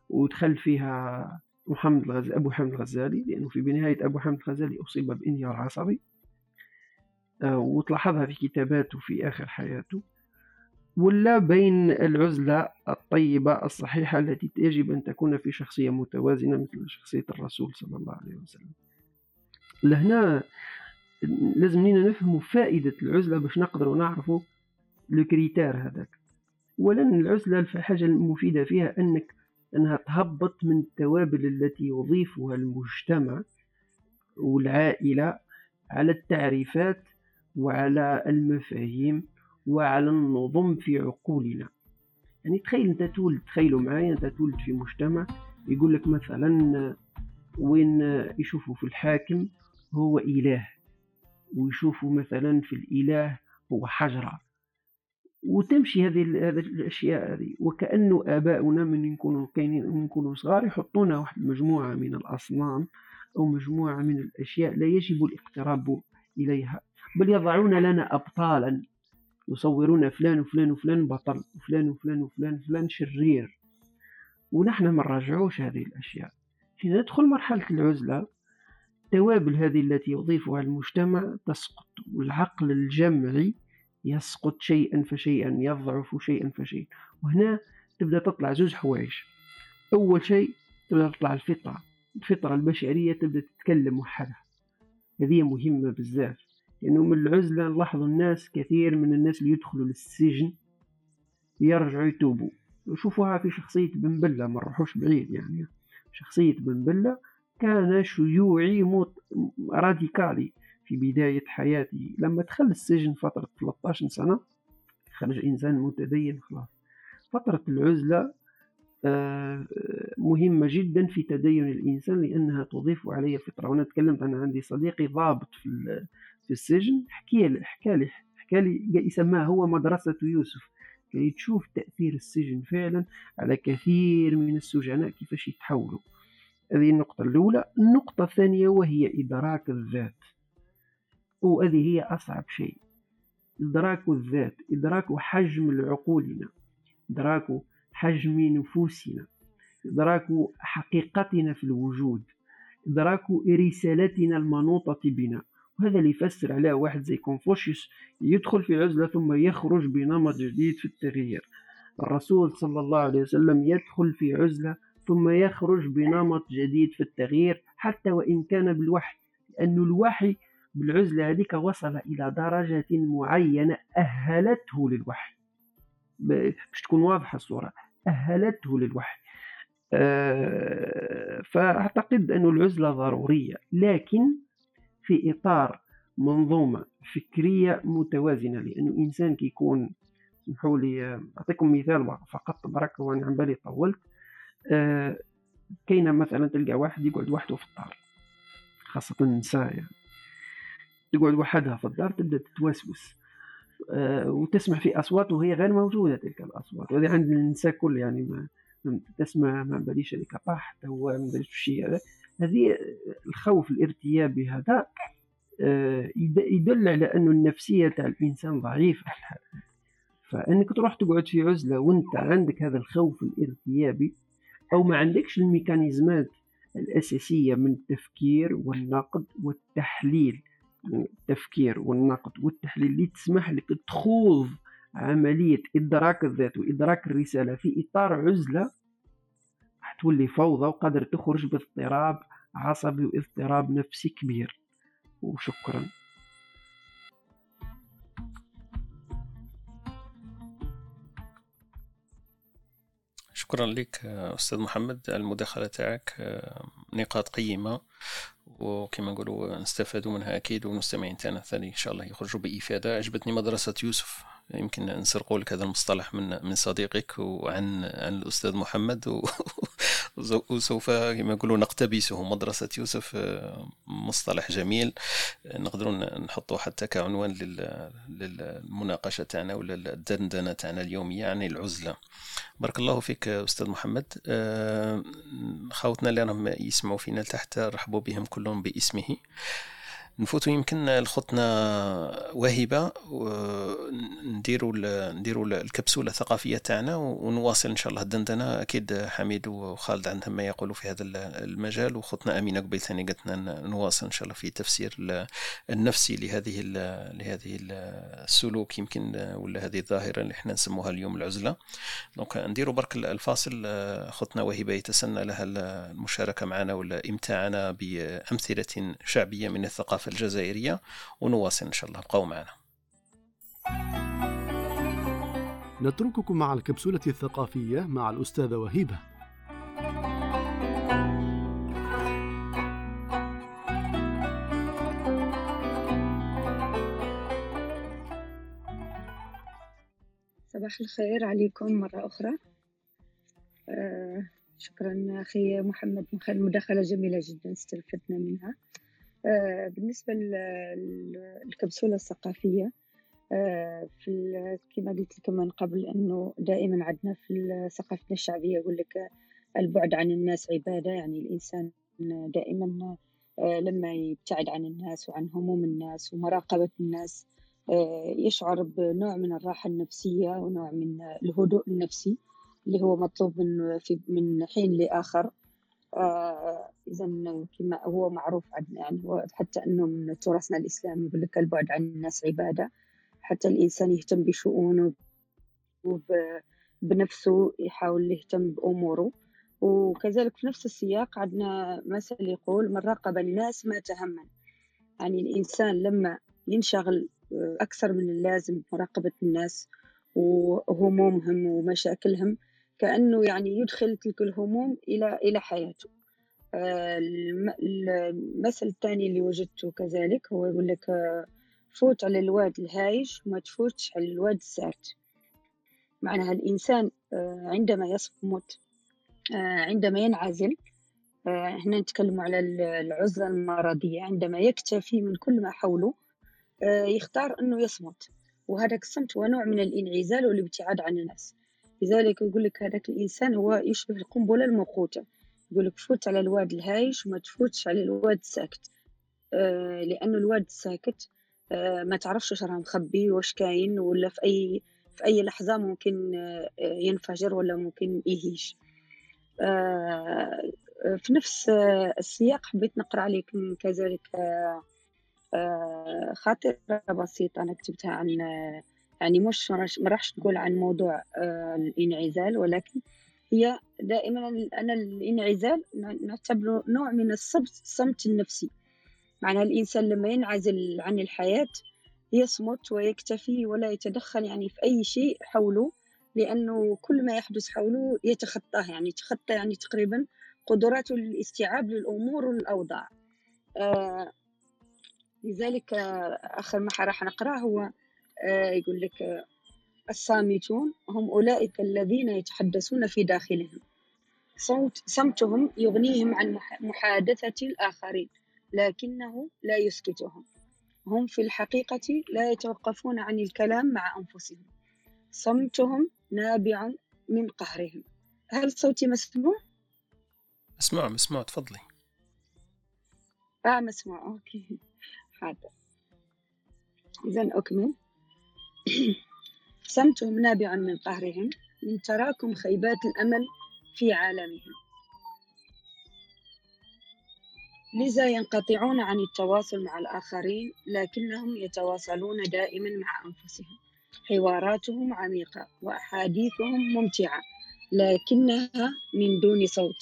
K: ودخل فيها محمد الغزالي أبو حامد الغزالي لأنه في بنهاية أبو حامد الغزالي أصيب بانهيار عصبي. آه، وتلاحظها في كتاباته في آخر حياته. ولا بين العزلة الطيبة الصحيحة التي يجب أن تكون في شخصية متوازنة مثل شخصية الرسول صلى الله عليه وسلم. لهنا لازم لينا نفهموا فائدة العزلة باش نقدروا نعرفوا الكريتير هذاك. ولن العزلة الحاجة المفيدة فيها أنك أنها تهبط من التوابل التي يضيفها المجتمع والعائلة على التعريفات وعلى المفاهيم وعلى النظم في عقولنا. يعني تخيل أنت تولد تخيلوا معايا أنت تولد في مجتمع يقول لك مثلا وين يشوفوا في الحاكم هو إله ويشوفوا مثلا في الإله هو حجرة. وتمشي هذه ال- هذه وكأنه آباؤنا من يكونوا كاينين من يكونوا صغار يحطونا واحد مجموعة من الأصنام أو مجموعة من الأشياء لا يجب الاقتراب إليها. بل يضعون لنا أبطالا. يصورون فلان وفلان وفلان بطل وفلان وفلان وفلان وفلان شرير. ونحن ما نراجعوش هذه الأشياء. حين ندخل مرحلة العزلة التوابل هذه التي يضيفها المجتمع تسقط. والعقل الجمعي يسقط شيئا فشيئا يضعف شيئا فشيئا. وهنا تبدأ تطلع زوج حوايج. أول شيء تبدأ تطلع الفطرة. الفطرة البشرية تبدأ تتكلم وحدها. هذه مهمة بزاف لأنه من العزلة نلاحظ الناس كثير من الناس اللي يدخلوا للسجن يرجعوا يتوبوا. شوفوها في شخصية بن بلة ما نروحوش بعيد يعني. شخصية بن بلة كان شيوعي راديكالي في بداية حياته لما دخل السجن فترة 13 سنة خرج إنسان متدين خلاص. فترة العزلة آه، مهمة جدا في تدين الإنسان لأنها تضيف عليه فطرة وأنا تكلمت أنا عندي صديقي ضابط في في السجن حكي لي حكى لي حكى لي يسماها هو مدرسة يوسف. كي تشوف تأثير السجن فعلا على كثير من السجناء كيفاش يتحولوا. هذه النقطة الأولى. النقطة الثانية وهي إدراك الذات. وهذه هي أصعب شيء. إدراك الذات إدراك حجم عقولنا إدراك حجم نفوسنا إدراك حقيقتنا في الوجود إدراك رسالتنا المنوطة بنا. وهذا اللي يفسر عليه واحد زي كونفوشيوس يدخل في عزلة ثم يخرج بنمط جديد في التغيير. الرسول صلى الله عليه وسلم يدخل في عزلة ثم يخرج بنمط جديد في التغيير حتى وإن كان بالوحي لأن الوحي بالعزلة هذيك وصل إلى درجة معينة أهلته للوحي. باش تكون واضحة الصورة أهلته للوحي. آه، فأعتقد أن العزلة ضرورية لكن في إطار منظومة فكرية متوازنة لأنه إنسان كيكون اسمحوا لي أعطيكم مثال فقط برك وأنا عن بالي طولت. آه، كاينة مثلا تلقى واحد يقعد وحده في الدار خاصة النساء يعني. تقعد وحدها في الدار تبدأ تتوسوس. آه، وتسمع في أصوات وهي غير موجودة تلك الأصوات. وهذه عند الانسان كل يعني ما تسمع ما باليش هذيك طاح هو ما باليش هذه الخوف الارتيابي هذا آه، يد- يدل على انه النفسية تاع الإنسان ضعيفة. فانك تروح تقعد في عزلة وأنت عندك هذا الخوف الارتيابي أو ما عندكش الميكانيزمات الأساسية من التفكير والنقد والتحليل التفكير والنقد والتحليل اللي تسمح لك تخوض عملية إدراك الذات وإدراك الرسالة في إطار عزلة راح تولي فوضى وقادر تخرج باضطراب عصبي واضطراب نفسي كبير. وشكرا.
B: شكرا لك أستاذ محمد. المداخلة تاعك آه، نقاط قيمة. وكما نقولوا نستفادوا منها أكيد والمستمعين تاعنا الثاني إن شاء الله يخرجوا بإفادة. عجبتني مدرسة يوسف. يمكن نسرقوا لك هذا المصطلح من من صديقك وعن عن الأستاذ محمد. وسوف كما نقولوا نقتبسه. مدرسة يوسف آه، مصطلح جميل. نقدروا نحطه حتى كعنوان لل- للمناقشة تاعنا ولا الدندنة تاعنا اليوميه عن العزلة. بارك الله فيك أستاذ محمد. آه، خاوتنا اللي راهم يسمعوا فينا لتحت رحبوا بهم كلهم باسمه. نفوتوا يمكن لخطنا وهبة نديروا نديروا الكبسولة الثقافية تاعنا ونواصل إن شاء الله. الدندنة أكيد حميد وخالد عندهم ما يقولوا في هذا المجال وخطنا أمينة قبيل ثاني قالت نواصل إن شاء الله في تفسير ال- النفسي لهذه لهذه ال- السلوك يمكن ولا هذه الظاهرة اللي إحنا نسموها اليوم العزلة. دونك نديروا برك الفاصل. خطنا وهبة يتسنى لها المشاركة معنا ولا امتاعنا بأمثلة شعبية من الثقافة الجزائرية ونواصل إن شاء الله. ابقوا معنا.
A: نترككم مع الكبسولة الثقافية مع الأستاذة وهيبة.
E: صباح الخير عليكم مرة أخرى. آه شكرا أخي محمد مخ- المداخلة جميلة جدا استفدنا منها. آه بالنسبة للكبسولة الثقافية آه في كما قلت لكم من قبل أنه دائما عندنا في ثقافتنا الشعبية يقول لك البعد عن الناس عبادة يعني الإنسان دائما آه، لما يبتعد عن الناس وعن هموم الناس ومراقبة الناس آه، يشعر بنوع من الراحة النفسية ونوع من الهدوء النفسي اللي هو مطلوب من في من حين لآخر. إذا كما هو معروف عندنا يعني حتى أنه من تراثنا الإسلامي يقول لك البعد عن الناس عبادة. حتى الإنسان يهتم بشؤونه وب- بنفسه يحاول يهتم بأموره. وكذلك في نفس السياق عندنا مثل يقول من راقب الناس مات هما يعني الإنسان لما ينشغل آه، أكثر من اللازم بمراقبة الناس وهمومهم ومشاكلهم كأنه يعني يدخل تلك الهموم إلى إلى حياته. آه، الم- المثل الثاني اللي وجدته كذلك هو يقول لك فوت على الواد الهايج وما تفوتش على الواد الساكت معناها الإنسان آه، عندما يصمت آه، عندما ينعزل إحنا نتكلم على ال- العزلة المرضية عندما يكتفي من كل ما حوله يختار أنه يصمت. وهذاك الصمت هو نوع من الإنعزال والابتعاد عن الناس. لذلك يقول لك هذاك الإنسان هو يشبه القنبلة الموقوتة. يقول لك فوت على الواد الهايج وما تفوتش على الواد الساكت. آه، لأنه الواد الساكت آه، ما تعرفش واش راه مخبي واش كاين ولا في أي في أي لحظة ممكن آه، ينفجر ولا ممكن يهيج آه، في نفس آه، السياق حبيت نقرأ عليكم كذلك آه، آه، خاطرة بسيطة أنا كتبتها عن يعني مش ما راحش نقول عن موضوع الانعزال ولكن هي دائما أنا الانعزال نعتبره نوع من الصمت الصمت النفسي. معناها الإنسان لما ينعزل عن الحياة يصمت ويكتفي ولا يتدخل يعني في أي شيء حوله لأنه كل ما يحدث حوله يتخطاه يعني يتخطى يعني تقريبا قدراته للاستيعاب للأمور والأوضاع آه لذلك آخر ما راح نقرأه هو يقول لك آه الصامتون هم أولئك الذين يتحدثون في داخلهم. صوت صمتهم يغنيهم عن مح- محادثة الآخرين لكنه لا يسكتهم. هم في الحقيقة لا يتوقفون عن الكلام مع أنفسهم. صمتهم نابع من قهرهم. هل صوتي مسموع؟
B: مسموع مسموع تفضلي.
E: آه مسموع. أوكي. حاضر. إذا أكمل. صمتهم نابع من قهرهم من تراكم خيبات الأمل في عالمهم. لذا ينقطعون عن التواصل مع الآخرين لكنهم يتواصلون دائما مع أنفسهم. حواراتهم عميقة وأحاديثهم ممتعة لكنها من دون صوت.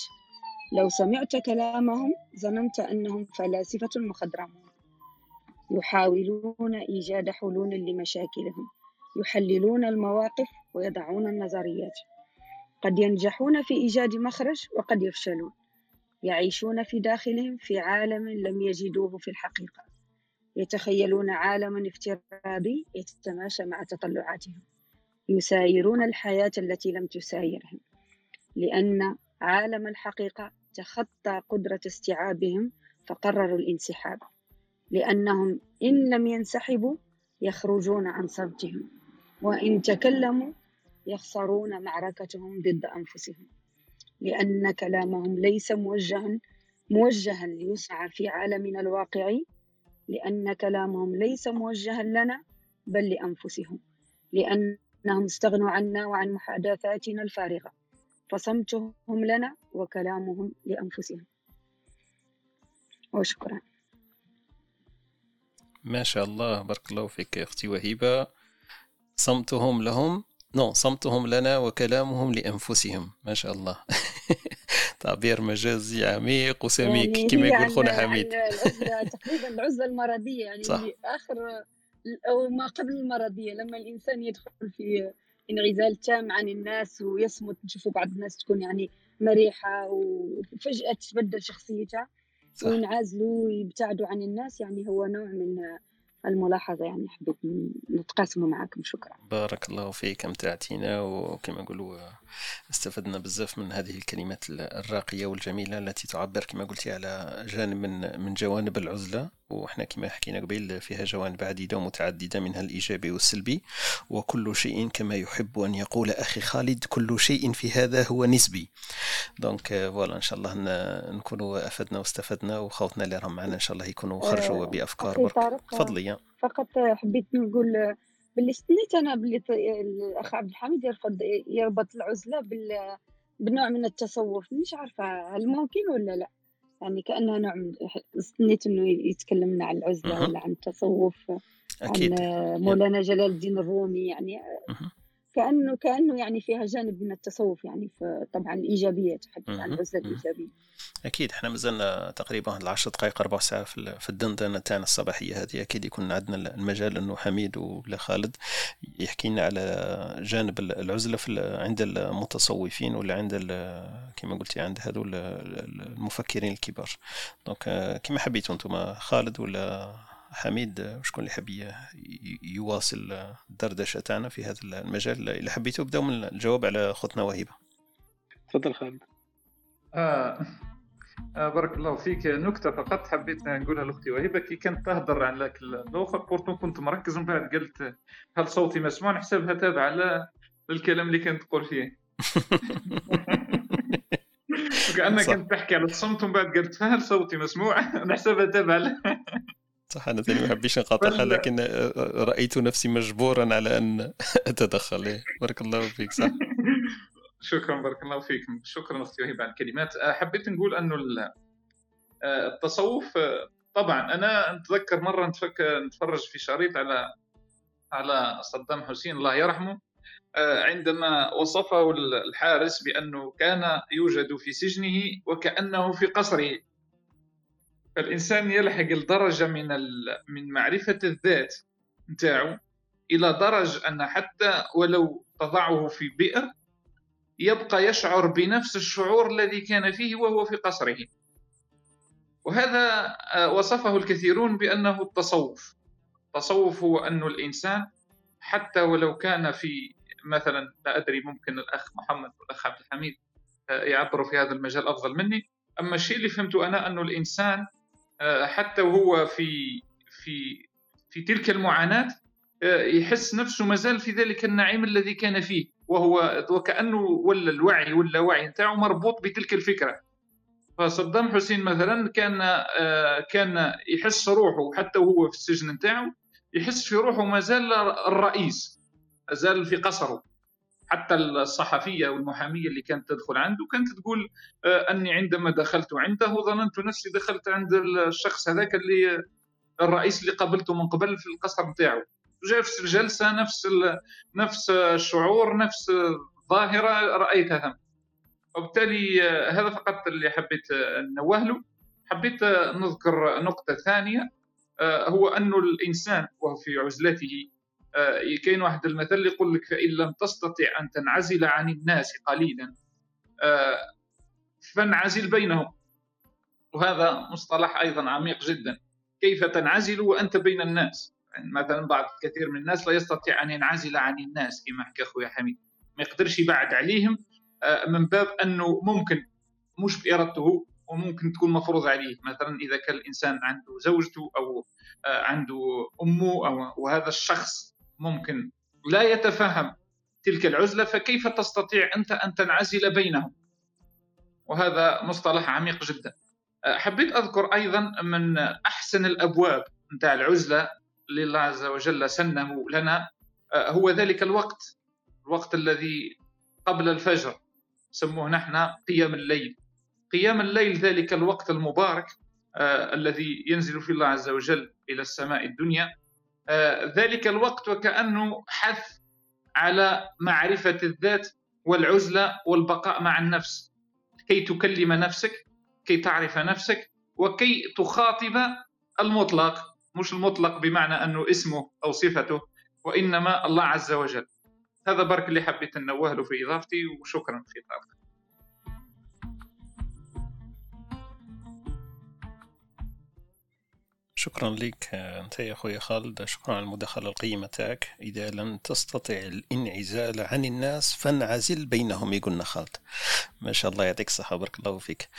E: لو سمعت كلامهم ظننت أنهم فلاسفة مخضرمون. يحاولون إيجاد حلول لمشاكلهم يحللون المواقف ويضعون النظريات. قد ينجحون في إيجاد مخرج وقد يفشلون. يعيشون في داخلهم في عالم لم يجدوه في الحقيقة. يتخيلون عالما افتراضي يتماشى مع تطلعاتهم. يسايرون الحياة التي لم تسايرهم. لأن عالم الحقيقة تخطى قدرة استيعابهم فقرروا الانسحاب. لأنهم إن لم ينسحبوا يخرجون عن صمتهم وإن تكلموا يخسرون معركتهم ضد أنفسهم لأن كلامهم ليس موجها موجها ليسعى في عالمنا الواقعي لأن كلامهم ليس موجها لنا بل لأنفسهم لأنهم استغنوا عنا وعن محادثاتنا الفارغة فصمتهم لنا وكلامهم لأنفسهم. وشكرا.
B: ما شاء الله بارك الله فيك يا أختي وهيبة. صمتهم لهم نو صمتهم لنا وكلامهم لأنفسهم. ما شاء الله. تعبير مجازي عميق وسميك
E: يعني
B: كما يقول خونا حميد.
E: تقريبا العزلة المرضية. يعني
B: صح.
E: آخر أو ما قبل المرضية لما الإنسان يدخل في انعزال تام عن الناس ويصمت نشوفوا بعض الناس تكون يعني مريحة وفجأة تتبدل شخصيتها. وينعزلوا ويبتعدوا عن الناس يعني هو نوع من الملاحظة يعني حبيت نتقاسمه معكم شكرا.
B: بارك الله فيك امتعتينا وكما نقولوا استفدنا بزاف من هذه الكلمات الراقية والجميلة التي تعبر كما قلتي على جانب من من جوانب العزلة. وإحنا كما حكينا قبيل فيها جوانب عديدة ومتعددة منها الإيجابي والسلبي. وكل شيء كما يحب أن يقول أخي خالد كل شيء في هذا هو نسبي. donc voilà إن شاء الله نكونوا أفدنا واستفدنا وخوتنا اللي راهم معنا إن شاء الله يكونوا خرجوا
E: آه،
B: بأفكار برك.
E: طارق
B: تفضلي.
E: فقط حبيت نقول باللي استنيت أنا باللي الأخ عبد الحميد يرفض يربط العزلة بال بنوع من التصوف. مش عارفة هل ممكن ولا لا. يعني كأنها نوع من استنيت إنه يتكلم لنا عن العزلة
B: مهم.
E: ولا عن التصوف عن
B: أكيد. يا.
E: مولانا جلال الدين الرومي يعني.
B: مهم.
E: كأنه كأنه يعني فيها جانب من التصوف يعني طبعا الإيجابية تحدث عن
B: مهم.
E: العزلة
B: مهم.
E: الإيجابية
B: أكيد إحنا مازلنا تقريبا واحد 10 دقائق ربع ساعة في ال- في الدندنة تاعنا الصباحية هذه أكيد يكون عندنا المجال إنه حميد ولا خالد يحكي لنا على جانب ال- العزلة في عند المتصوفين ولا عند كما قلتي عند هذول المفكرين الكبار donc كما حبيتوا أنتم خالد ولا حميد شكون اللي حبي ي- يواصل الدردشة تاعنا في هذا المجال؟ اللي حبيتوا بداو من الجواب على خوتنا وهيبة.
C: تفضل خالد.
F: آه. آه بارك الله فيك. نكتة فقط حبيت نقولها لأختي وهبة كي كانت تهضر على ذاك ال rapport تو كنت مركز ومن بعد قلت هل صوتي مسموع؟ نحسبها تابعة ل- للكلام اللي كانت تقول فيه. وكأنها
B: صح.
F: كانت تحكي على الصمت ومن بعد قلت هل صوتي مسموع؟ نحسبها تابعة ل-
B: صح أنا ثاني ما حبيش نقاطعها لكن رأيت نفسي مجبورا على أن أتدخل. إيه. بارك الله فيك صح؟
F: شكرا بارك الله فيكم شكرا أختي وهبه على الكلمات. آه، حبيت نقول آه، التصوف آه، طبعا أنا نتذكر مرة نتفك نتفرج في شريط على على صدام حسين الله يرحمه آه، عندما وصفه الحارس بأنه كان يوجد في سجنه وكأنه في قصره. فالانسان يلحق لدرجه من من معرفة الذات نتاعو إلى درجة أن حتى ولو تضعه في بئر يبقى يشعر بنفس الشعور الذي كان فيه وهو في قصره. وهذا آه، وصفه الكثيرون بأنه التصوف. التصوف هو أن الإنسان حتى ولو كان في مثلا لا أدري ممكن الأخ محمد والأخ عبد الحميد آه، يعبروا في هذا المجال أفضل مني. أما الشيء اللي فهمته أنا أنه الإنسان آه، حتى وهو في في في تلك المعاناة آه، يحس نفسه مازال في ذلك النعيم الذي كان فيه وهو وكأنه ولا الوعي ولا وعي مربوط بتلك الفكرة. فصدام حسين مثلا كان آه، كان يحس روحه حتى وهو في السجن نتاعو يحس في روحه مازال الرئيس مازال في قصره. حتى الصحفية والمحامية اللي كانت تدخل عنده كانت تقول آه، أني عندما دخلت عنده ظننت نفسي دخلت عند الشخص هذاك اللي الرئيس اللي قابلته من قبل في القصر نتاعو جاء في الجلسة نفس. نفس الشعور نفس الظاهرة رأيتها ثم وبالتالي آه، هذا فقط اللي حبيت آه، نوه له حبيت نذكر نقطة ثانية آه، هو أن الإنسان وهو في عزلته كاين واحد المثل يقول لك فإن لم تستطع أن تنعزل عن الناس قليلا آه، فانعزل بينهم. وهذا مصطلح أيضا عميق جدا. كيف تنعزل وأنت بين الناس؟ يعني مثلا بعض كثير من الناس لا يستطيع أن ينعزل عن الناس كما حكى أخويا حميد. ما يقدرش يبعد عليهم آه، من باب أنه ممكن مش بإرادته وممكن تكون مفروض عليه. مثلا إذا كان الإنسان عنده زوجته آه، عنده أمه أو وهذا الشخص ممكن لا يتفهم تلك العزلة فكيف تستطيع أنت أن تنعزل بينهم؟ وهذا مصطلح عميق جدا. آه، حبيت أذكر أيضا من أحسن الأبواب نتاع العزلة اللي الله عز وجل سنه لنا. آه، هو ذلك الوقت الوقت الذي قبل الفجر سموه نحن قيام الليل. قيام الليل ذلك الوقت المبارك آه، الذي ينزل فيه الله عز وجل إلى السماء الدنيا. ذلك الوقت وكأنه حث على معرفة الذات والعزلة والبقاء مع النفس. كي تكلم نفسك كي تعرف نفسك وكي تخاطب المطلق. مش المطلق بمعنى أنه اسمه أو صفته وإنما الله عز وجل. هذا برك اللي حبيت ننوه له في إضافتي وشكرا في طالق
B: شكرا لك انت يا أخوي خالد. شكرا على المداخلة القيمة تاعك. اذا لم تستطع الانعزال عن الناس فانعزل بينهم يقولنا خالد. ما شاء الله يعطيك الصحة بارك الله فيك.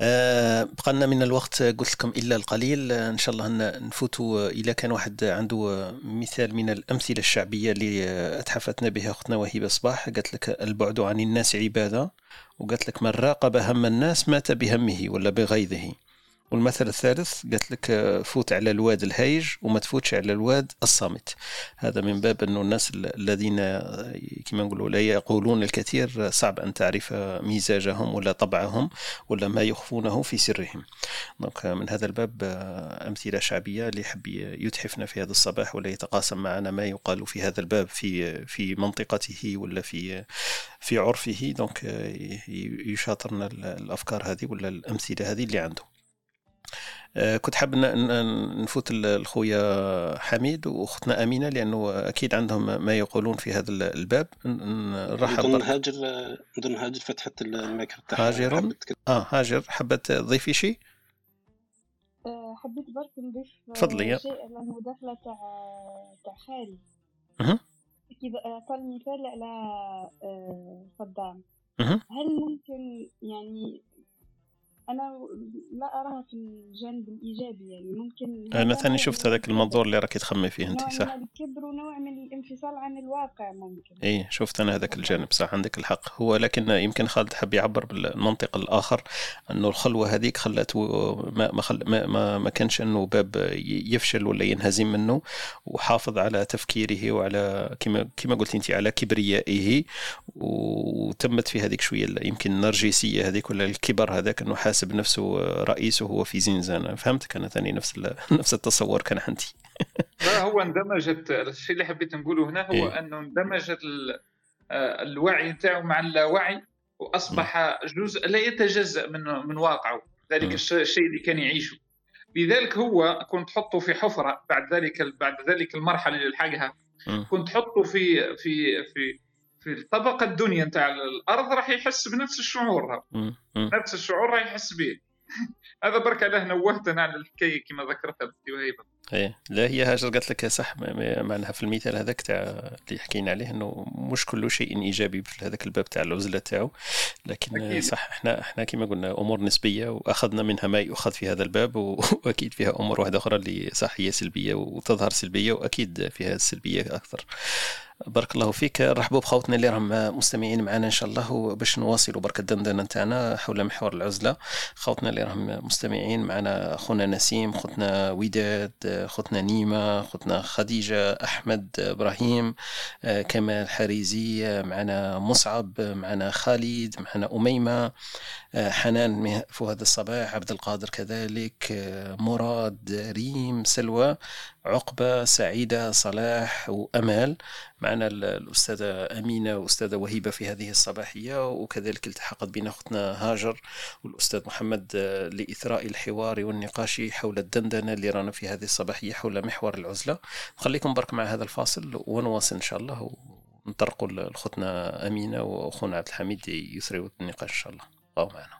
B: آه، بقى لنا من الوقت قلت لكم إلا القليل. إن شاء الله نفوتوا إلى كان واحد عنده مثال من الأمثلة الشعبية اللي أتحفتنا بها أختنا وهبه صباح. قالت لك البعد عن الناس عبادة. وقالت لك من راقب هم الناس مات بهمه ولا بغيظه. والمثل الثالث قالت لك آه، فوت على الواد الهايج وما تفوتش على الواد الصامت. هذا من باب أنه الناس ال- الذين آه، كما نقولوا لا يقولون الكثير آه، صعب أن تعرف مزاجهم ولا طبعهم ولا ما يخفونه في سرهم. donc من هذا الباب أمثلة شعبية اللي يحب يتحفنا في هذا الصباح ولا يتقاسم معنا ما يقال في هذا الباب في في منطقته ولا في في عرفه. donc يشاطرنا ال- الأفكار هذه ولا الأمثلة هذه اللي عنده. كنت حاب نفوت ال- الخويا حميد واختنا أمينة لأنه أكيد عندهم ما يقولون في هذا ال- الباب نرحب
C: نظن هاجر نظن هاجر فتحت الميكرو تاعها
B: هاجر. آه هاجر حبت تضيفي شيء
G: آه، حبيت برك نضيف آه،
B: تفضلي يا.
G: شيء على المداخلة تاع تاع خالي. كذا أعطى المثال على آه، صدام. هل ممكن يعني أنا لا أراها في الجانب الإيجابي يعني ممكن أنا
B: ثاني شفت هذاك المنظور اللي راكي تخمي فيه
G: أنت
B: صح؟
G: الكبر ونوع من الانفصال عن الواقع ممكن.
B: إيه شفت أنا هذاك الجانب صح عندك الحق. هو لكن يمكن خالد حب يعبر بالمنطق الآخر أنه الخلوة هذيك خلته ما ما, خل ما, ما, ما كانش أنه باب يفشل ولا ينهزم منه وحافظ على تفكيره وعلى كما كما قلت أنت على كبريائه. وتمت في هذيك شوية يمكن النرجسية هذيك ولا الكبر هذاك أنه حاسب نفسه رئيس وهو في زنزانة. فهمتك أنا ثاني نفس نفس التصور كان عندي.
F: لا هو اندمجت. الشيء اللي حبيت نقوله هنا هو
B: إيه.
F: أنه اندمجت آه، الوعي نتاعو مع اللاوعي وأصبح جزء لا يتجزأ من من واقعه. ذلك. الش- الشيء اللي كان يعيشه. لذلك هو كنت تحطه في حفرة بعد ذلك بعد ذلك المرحلة اللي لحقها.
B: مم.
F: كنت تحطه في في في في الطبقه الدنيا نتاع الأرض راح يحس بنفس الشعور. نفس الشعور راح يحس به. هذا برك علاه نوهت أنا على الحكاية كما ذكرتها بنتي وهيبة.
B: إيه. لا هي هاجر قالت لك صح معناها في المثال هذاك تاع اللي حكينا عليه إنه مش كل شيء إيجابي في هذاك الباب تاع العزلة تاعو. لكن
F: أكيد.
B: صح إحنا إحنا كما قلنا أمور نسبية وأخذنا منها ما يؤخذ في هذا الباب وأكيد فيها أمور واحدة أخرى اللي صح هي سلبية وتظهر سلبية وأكيد فيها السلبيه أكثر. بارك الله فيك. رحبوا بخوتنا اللي راهم مستمعين معنا إن شاء الله. باش نواصلوا برك الدندنه نتاعنا حول محور العزلة. خوتنا اللي راهم مستمعين معنا خونا نسيم خوتنا وداد خوتنا نيمة خوتنا خديجة أحمد إبراهيم كمال حريزي معنا مصعب معنا خالد معنا أميمة حنان هذا الصباح عبد القادر كذلك مراد ريم سلوى عقبة سعيدة صلاح وأمال. معنا ال- الأستاذة أمينة والأستاذة وهيبة في هذه الصباحية وكذلك التحقت بنا أختنا هاجر والأستاذ محمد آه، لإثراء الحوار والنقاش حول الدندنة اللي رانا في هذه الصباحية حول محور العزلة. نخليكم برك مع هذا الفاصل ونواصل إن شاء الله ونطرقوا لأختنا أمينة وأخونا عبد الحميد يثروا النقاش إن شاء الله. بقوا معنا.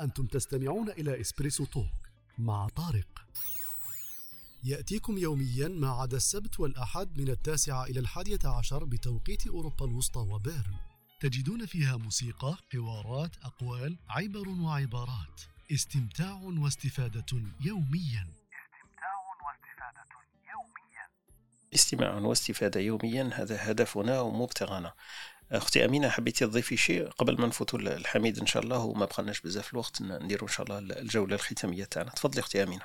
A: أنتم تستمعون إلى إسبريسو توك مع طارق. يأتيكم يوميا ما عدا السبت والأحد من التاسعة إلى الحادية عشر بتوقيت أوروبا الوسطى وبيرن. تجدون فيها موسيقى، حوارات، أقوال، عبر وعبارات. استمتاع واستفادة يوميا.
B: استماع واستفادة يوميا هذا هدفنا ومبتغانا. أختي أمينة حبيتي تضيفي شيء قبل ما نفوتوا الحميد إن شاء الله؟ وما بقناش بزاف الوقت نديروا إن شاء الله الجولة الختامية تاعنا. تفضلي أختي أمينة.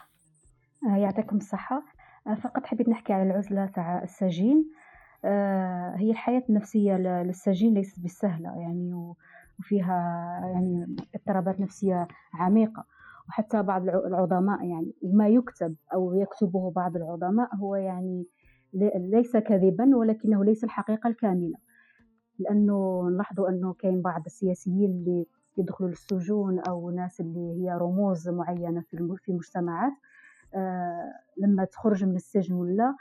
J: آه، يعطيكم الصحة. آه، فقط حبيت نحكي على العزلة تاع السجين. آه، هي الحياة النفسية ل- للسجين ليست بالسهلة يعني وفيها يعني اضطرابات نفسية عميقة. وحتى بعض الع- العظماء يعني وما يكتب أو يكتبه بعض العظماء هو يعني لي- ليس كذبا ولكنه ليس الحقيقة الكاملة. لأنه نلاحظوا أنه كاين بعض السياسيين اللي يدخلوا للسجون أو ناس اللي هي رموز معينة في في المجتمعات آه، لما تخرج من السجن ولا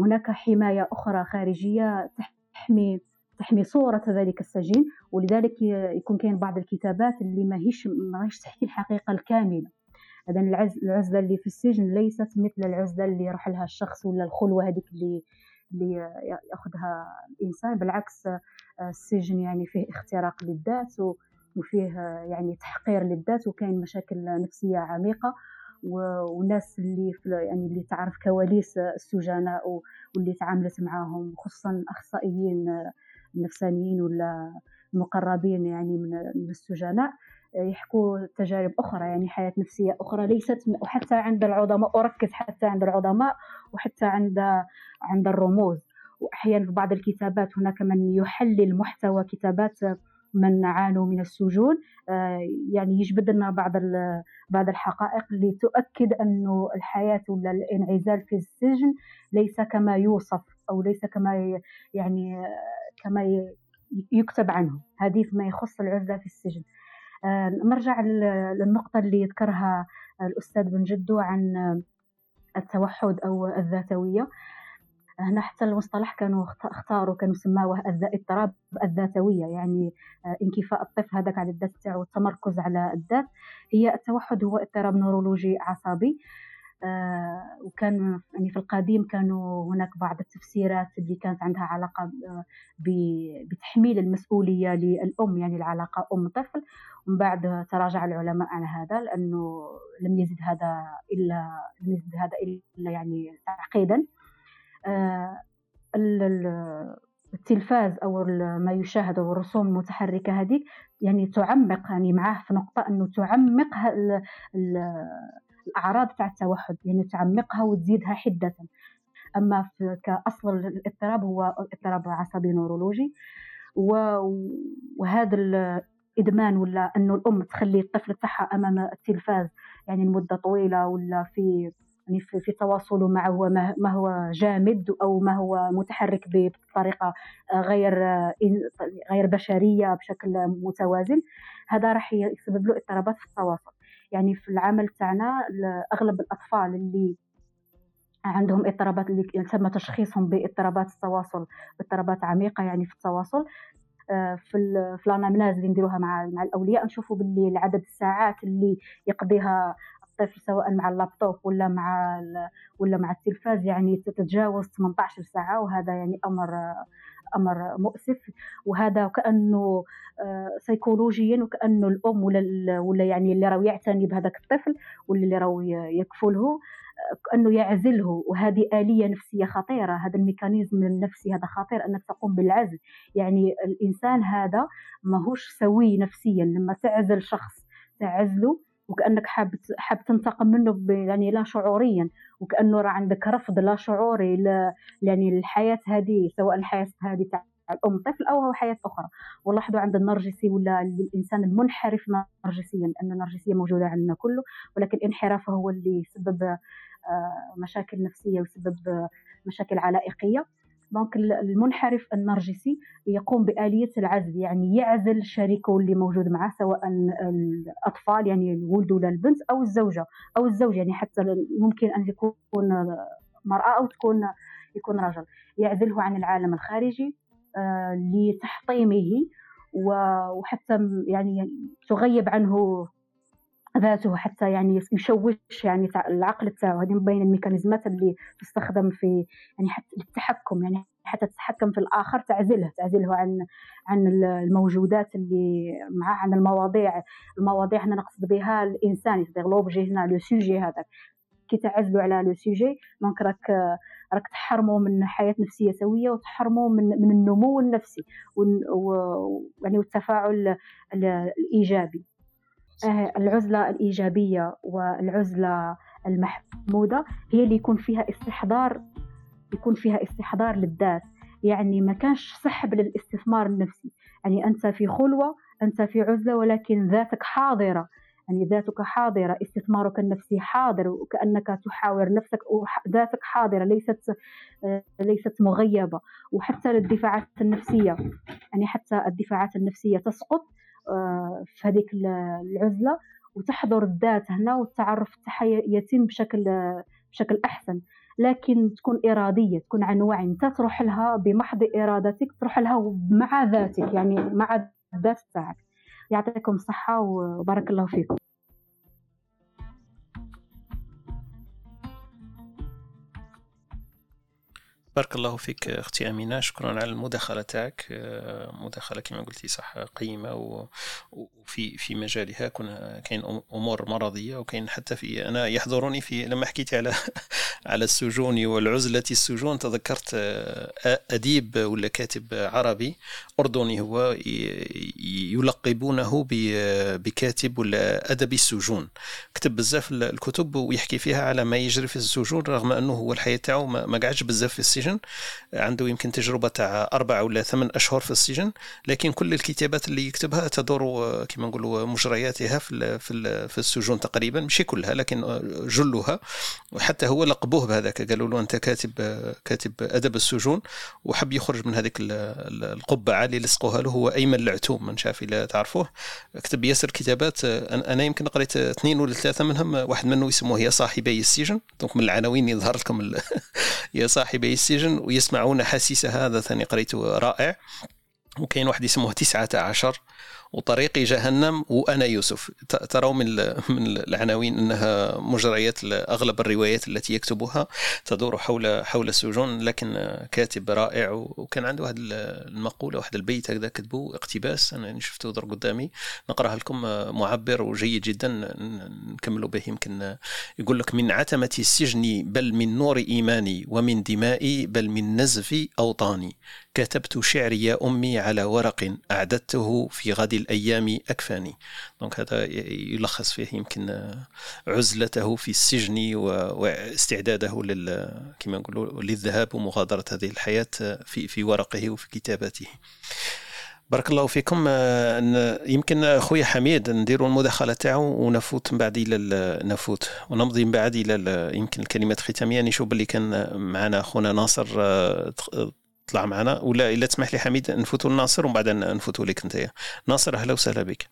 J: هناك حماية أخرى خارجية تحمي تحمي صورة ذلك السجين ولذلك يكون كاين بعض الكتابات اللي ما هيش ما هيش تحكي الحقيقة الكاملة. إذا العز- العزلة اللي في السجن ليست مثل العزلة اللي يروح لها الشخص ولا الخلوة هذيك اللي اللي يأخذها الإنسان بالعكس السجن يعني فيه اختراق للذات وفيه يعني تحقير للذات وكاين مشاكل نفسية عميقة و- والناس اللي يعني اللي تعرف كواليس السجناء واللي تعاملت معاهم خصوصا الاخصائيين النفسانيين ولا المقربين يعني من من السجناء يحكوا تجارب أخرى يعني حياة نفسية أخرى ليست وحتى عند العظماء أركز حتى عند العظماء وحتى عند عند الرموز. وأحيانا في بعض الكتابات هناك من يحلل محتوى كتابات من عانوا من السجون. آه، يعني يجبد لنا بعض بعض الحقائق اللي تؤكد أنه الحياة ولا الانعزال في السجن ليس كما يوصف أو ليس كما يعني آه، كما يكتب عنه. هذه فيما يخص العزلة في السجن. آه، نرجع لل- للنقطة اللي ذكرها الأستاذ بن جدو عن التوحد أو الذاتوية. هنا حتى المصطلح كانوا اخت- اختاروا كانوا سماوه اضطراب الذاتوية يعني آه، انكفاء الطفل هذاك على الذات تاعو والتمركز على الذات. هي التوحد هو اضطراب نورولوجي عصبي آه، وكان يعني في القديم كانوا هناك بعض التفسيرات اللي كانت عندها علاقة ب- بتحميل المسؤولية للأم يعني العلاقة أم طفل. ومن بعد تراجع العلماء عن هذا لأنه لم يزد هذا إلا لم يزد هذا إلا يعني تعقيدا. آه، التلفاز أو ما يشاهد أو الرسوم المتحركة هذيك يعني تعمق يعني معاه في نقطة إنه تعمق الأعراض تاع التوحد يعني تعمقها وتزيدها حدة. أما في كأصل الاضطراب هو اضطراب عصبي نورولوجي وهذا الادمان ولا إنه الأم تخلي الطفل تاعها أمام التلفاز يعني لمدة طويلة ولا في يعني في, تواصله معه هو ما, هو جامد أو ما هو متحرك بطريقة آه، غير آه، غير بشرية بشكل متوازن هذا راح يسبب له اضطرابات في التواصل. يعني في العمل تاعنا أغلب الأطفال اللي عندهم اضطرابات اللي تم تشخيصهم باضطرابات التواصل اضطرابات عميقة يعني في التواصل آه، في في اللي نديروها مع مع الأولياء نشوفوا باللي عدد الساعات اللي يقضيها الطفل سواء مع اللابتوب ولا مع ولا مع التلفاز يعني تتجاوز 18 ساعة وهذا يعني أمر أمر مؤسف. وهذا وكأنه آه، سيكولوجيا وكأنه الأم ولا ولا يعني اللي راهو يعتني بهذاك الطفل واللي اللي راهو يكفله آه، كأنه يعزله. وهذه آلية نفسية خطيرة. هذا الميكانيزم النفسي هذا خطير أنك تقوم بالعزل. يعني الإنسان هذا ماهوش سوي نفسيا. لما تعزل شخص تعزله وكأنك حاب حاب تنتقم منه يعني لا شعوريا وكأنه راه عندك رفض لا شعوري ل- يعني للحياة هذه سواء الحياة هذه تاع الأم طفل أو حياه أخرى. ولاحظوا عند النرجسي ولا الإنسان المنحرف نرجسيا لأن النرجسية موجودة عندنا كله ولكن انحرافه هو اللي يسبب آه، مشاكل نفسية ويسبب آه، مشاكل علائقية. donc المنحرف النرجسي يقوم بآلية العزل يعني يعزل شريكه اللي موجود معه سواء الأطفال يعني الولد ولا البنت أو الزوجة أو الزوج يعني حتى ممكن أن يكون مرأة أو تكون يكون رجل. يعزله عن العالم الخارجي آه، لتحطيمه وحتى يعني تغيب عنه ذاته حتى يعني يشوش يعني العقل تاعو هذه من بين الميكانيزمات اللي تستخدم في يعني حتى للتحكم يعني حتى تتحكم في الآخر تعزله تعزله عن عن الموجودات اللي معاه عن المواضيع المواضيع هنا نقصد بها الإنسان. يقصد l'objet هنا le sujet هذاك. كي تعزلوا على le sujet donc راك راك تحرموا من حياة نفسية سوية وتحرموا من من النمو النفسي ون- و- يعني والتفاعل ال- الإيجابي. العزلة الإيجابية والعزلة المحمودة هي اللي يكون فيها استحضار يكون فيها استحضار للذات. يعني ما كانش سحب للاستثمار النفسي. يعني أنت في خلوة أنت في عزلة ولكن ذاتك حاضرة. يعني ذاتك حاضرة استثمارك النفسي حاضر وكأنك تحاور نفسك وذاتك حاضرة ليست آه، ليست مغيبة. وحتى الدفاعات النفسية. يعني حتى الدفاعات النفسية تسقط آه، في هذيك العزلة وتحضر الذات هنا والتعرف يتم بشكل بشكل أحسن. لكن تكون إرادية تكون عن وعي. أنت تروح لها بمحض إرادتك تروح لها مع ذاتك يعني مع الذات تاعك يعطيكم الصحة وبارك الله فيكم.
B: بارك الله فيك أختي أمينة. شكرا على المداخلة تاعك. آه، مداخلة كما قلتي صح قيمة و- وفي في مجالها. كنا كاين أمور مرضية وكاين حتى في أنا يحضرني في لما حكيت على على السجون والعزلة السجون تذكرت آه، أديب ولا كاتب عربي أردني هو يلقبونه بكاتب ولا أدبي السجون. كتب بزاف ال- الكتب ويحكي فيها على ما يجري في السجون رغم أنه هو الحياة تاعو ما قعدش بزاف في السجن. عنده يمكن تجربة تاع أربع ولا ثمان أشهر في السجن لكن كل الكتابات اللي يكتبها تدور آه، كما نقولوا مجرياتها في في في السجون تقريبا ماشي كلها لكن آه، جلها. وحتى هو لقبوه بهذاك قالوا له أنت كاتب كاتب أدب السجون وحب يخرج من هذيك ال- ال- القبعة اللي لصقوها له هو أيمن العتوم من شاف الا تعرفوه. كتب ياسر كتابات آه، أنا يمكن قريت اثنين ولا ثلاثة منهم آه، واحد منه يسموه يا صاحبي السجن. دونك من العناوين يظهر لكم يا صاحبي السجن ويسمعون حسيسها هذا ثاني قريته رائع. وكاين واحد اسمه تسعة عشر وطريقي جهنم وأنا يوسف. تروا من من العناوين أنها مجريات أغلب الروايات التي يكتبها تدور حول حول السجون لكن كاتب رائع وكان عنده واحد ال- المقولة واحد البيت هكذا كتبوه اقتباس أنا شفته در قدامي. نقرأها لكم معبر وجيد جدا نكملوا به يمكن يقول لك من عتمة السجن بل من نور إيماني ومن دمائي بل من نزف أوطاني. كتبت شعري يا أمي على ورق أعددته في غد الأيام أكفاني. دونك هذا يلخص فيه يمكن عزلته في السجن واستعداده لل كما نقولوا للذهاب ومغادرة هذه الحياة في في ورقه وفي كتاباته. بارك الله فيكم. يمكن خويا حميد نديروا المداخلة تاعو ونفوت من بعد إلى ال- نفوت. ونمضي من بعد إلى ال- يمكن الكلمات الختاميه نشوف باللي كان معنا أخونا ناصر آه، طلع معنا ولا إلا تسمح لي حميد نفوتوا لناصر ومن بعد نفوتوا لك انت ناصر أهلا وسهلا بك.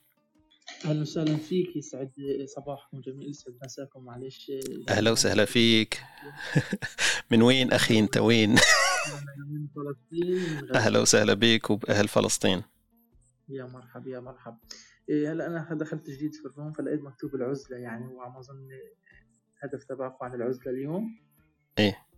L: أهلا وسهلا فيك يسعد صباحكم جميل يسعد مساكم معليش.
B: أهلا وسهلا فيك. من وين أخي أنت؟ وين؟
L: من فلسطين.
B: أهلا وسهلا بك وبأهل فلسطين.
L: يا مرحب يا مرحب. إيه هلا أنا دخلت جديد في الروم فلقيت مكتوب العزلة يعني وعم أظن هدف تبعكم عن العزلة اليوم.
B: إيه.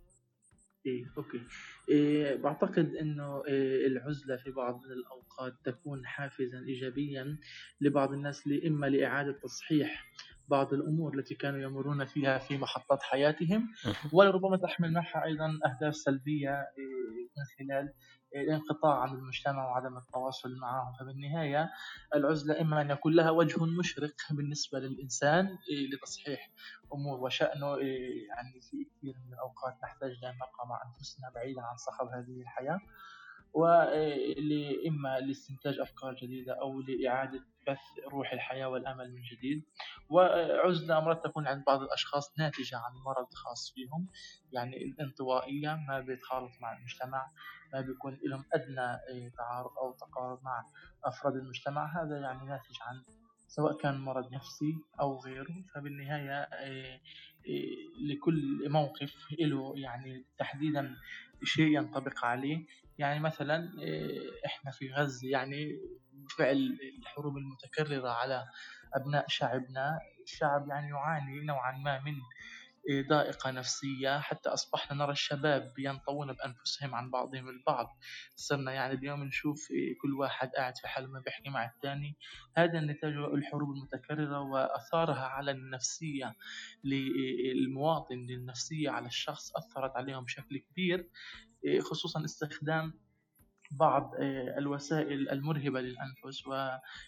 L: إيه أوكي. إيه بعتقد إنه إيه العزلة في بعض من الأوقات تكون حافزا إيجابيا لبعض الناس إما لإعادة تصحيح بعض الأمور التي كانوا يمرون فيها في محطات حياتهم ولربما تحمل معها أيضا أهداف سلبية إيه، من خلال الانقطاع عن المجتمع وعدم التواصل معهم. فبالنهاية العزلة إما أن يكون لها وجه مشرق بالنسبة للإنسان إيه، لتصحيح أمور وشأنه إيه، يعني في كثير من الأوقات نحتاج لأن نبقى مع أنفسنا بعيدا عن صخب هذه الحياة. وإما لاستنتاج أفكار جديدة أو لإعادة بث روح الحياة والأمل من جديد. وعزلة أمرات تكون عند بعض الأشخاص ناتجة عن مرض خاص بهم يعني الانطوائية ما بيتخالط مع المجتمع ما بيكون لهم أدنى إيه، تعارف أو تقارب مع أفراد المجتمع. هذا يعني ناتج عن سواء كان مرض نفسي أو غيره. فبالنهاية إيه، لكل موقف له يعني تحديدا شيء ينطبق عليه. يعني مثلا إيه، إحنا في غزة يعني فعل الحروب المتكررة على أبناء شعبنا الشعب يعني يعاني نوعا ما من ضائقة نفسية. حتى أصبحنا نرى الشباب ينطوون بأنفسهم عن بعضهم البعض. صرنا يعني اليوم نشوف إيه، كل واحد قاعد في حاله ما بيحكي مع الثاني هذا نتاج الحروب المتكررة وأثارها على النفسية للمواطن للنفسية على الشخص أثرت عليهم بشكل كبير. إيه، خصوصا استخدام بعض آه، الوسائل المرهبة للأنفس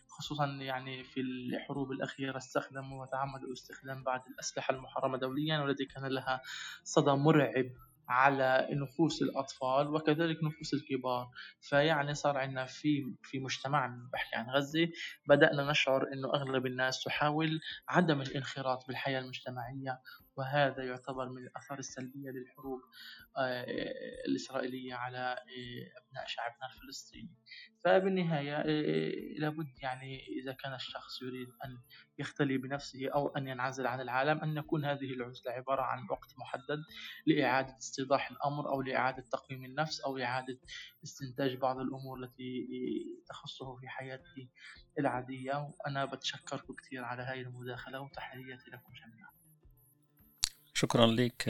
L: وخصوصا يعني في الحروب الأخيرة استخدموا وتعمدوا استخدام بعض الأسلحة المحرمة دوليا والتي كان لها صدى مرعب على نفوس الأطفال وكذلك نفوس الكبار. فيعني صار عندنا في في مجتمعنا بحكي عن غزة بدأنا نشعر أنه أغلب الناس تحاول عدم الانخراط بالحياة المجتمعية وهذا يعتبر من الآثار السلبية للحروب آه، الإسرائيلية على آه، أبناء شعبنا الفلسطيني. فبالنهاية آه، لابد يعني إذا كان الشخص يريد أن يختلي بنفسه أو أن ينعزل عن العالم أن يكون هذه العزلة عبارة عن وقت محدد لإعادة استيضاح الأمر أو لإعادة تقويم النفس أو إعادة استنتاج بعض الأمور التي تخصه في حياته العادية. وأنا بتشكركم كثير على هذه المداخلة وتحياتي لكم جميعا.
B: شكرا لك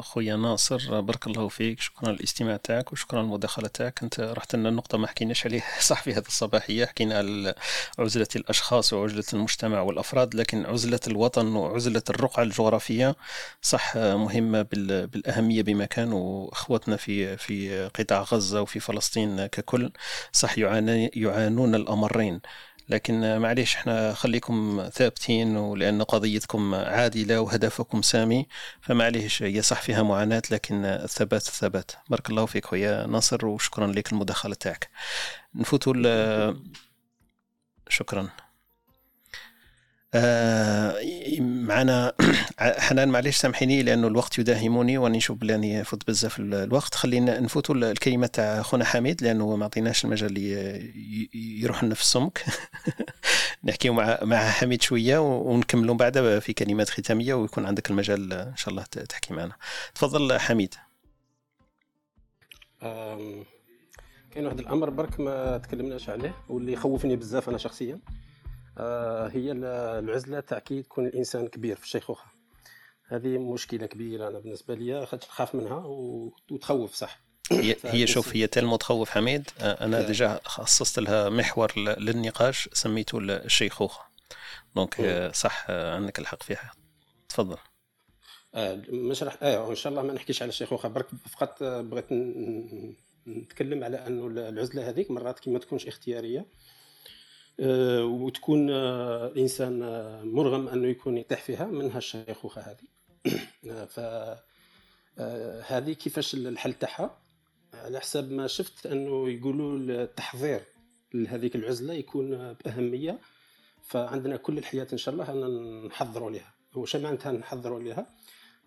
B: خويا ناصر. بارك الله فيك. شكرا للاستماع تاعك وشكرا للمداخله تاعك. أنت رحت لنا النقطه ما حكيناش عليها صح في هذه الصباحية. حكينا على عزلة الأشخاص وعزلة المجتمع والأفراد لكن عزلة الوطن وعزلة الرقعة الجغرافية صح مهمه بال- بالأهمية بمكان واخوتنا في في قطاع غزة وفي فلسطين ككل. صح يعانون الأمرين. لكن معليش إحنا خليكم ثابتين ولأن قضيتكم عادلة وهدفكم سامي فمعليش هي صح فيها معاناة لكن الثبات الثبات. بارك الله فيك خويا ناصر وشكرا لك المداخلة تاعك. نفوتوا شكرا. معنا حنان معليش سامحيني لأنه الوقت يداهمني واني نشوف بلاني فوت بزاف ال- الوقت. خلينا نفوتوا ال- الكلمة تاع خونا حميد لأنه ما عطيناش المجال ي- ي- يروح لنا في السمك. نحكيو مع مع حميد شوية ونكملوا بعد في كلمات ختامية ويكون عندك المجال إن شاء الله تحكي معنا. تفضل حميد.
C: كاين واحد الأمر برك ما تكلمناش عليه واللي يخوفني بزاف أنا شخصيا. آه، هي ال- العزلة تاع كي يكون الإنسان كبير في الشيخوخه هذه مشكلة كبيرة أنا بالنسبة لي خاطر نخاف منها وتخوف صح.
B: هي هي شوف هي تلمو تخوف حميد. آه، أنا
C: نعم.
B: déjà خصصت لها محور للنقاش سميته ال- الشيخوخه donc آه، صح آه، عندك الحق فيها. تفضل.
C: آه مش راح آه ان شاء الله ما نحكيش على الشيخوخه برك فقط آه، بغيت نتكلم على أنه العزلة هذيك مرات كي ما تكونش اختيارية آه، وتكون آه، الانسان آه، مرغم أنه يكون يطيح فيها منها الشيخوخه هذه. آه، ف آه، هذه كيفاش الحل تاعها؟ على حسب ما شفت أنه يقولوا التحضير لهذيك العزلة يكون بأهمية. فعندنا كل الحياة إن شاء الله أن نحضروا لها. وش معناتها نحضروا لها؟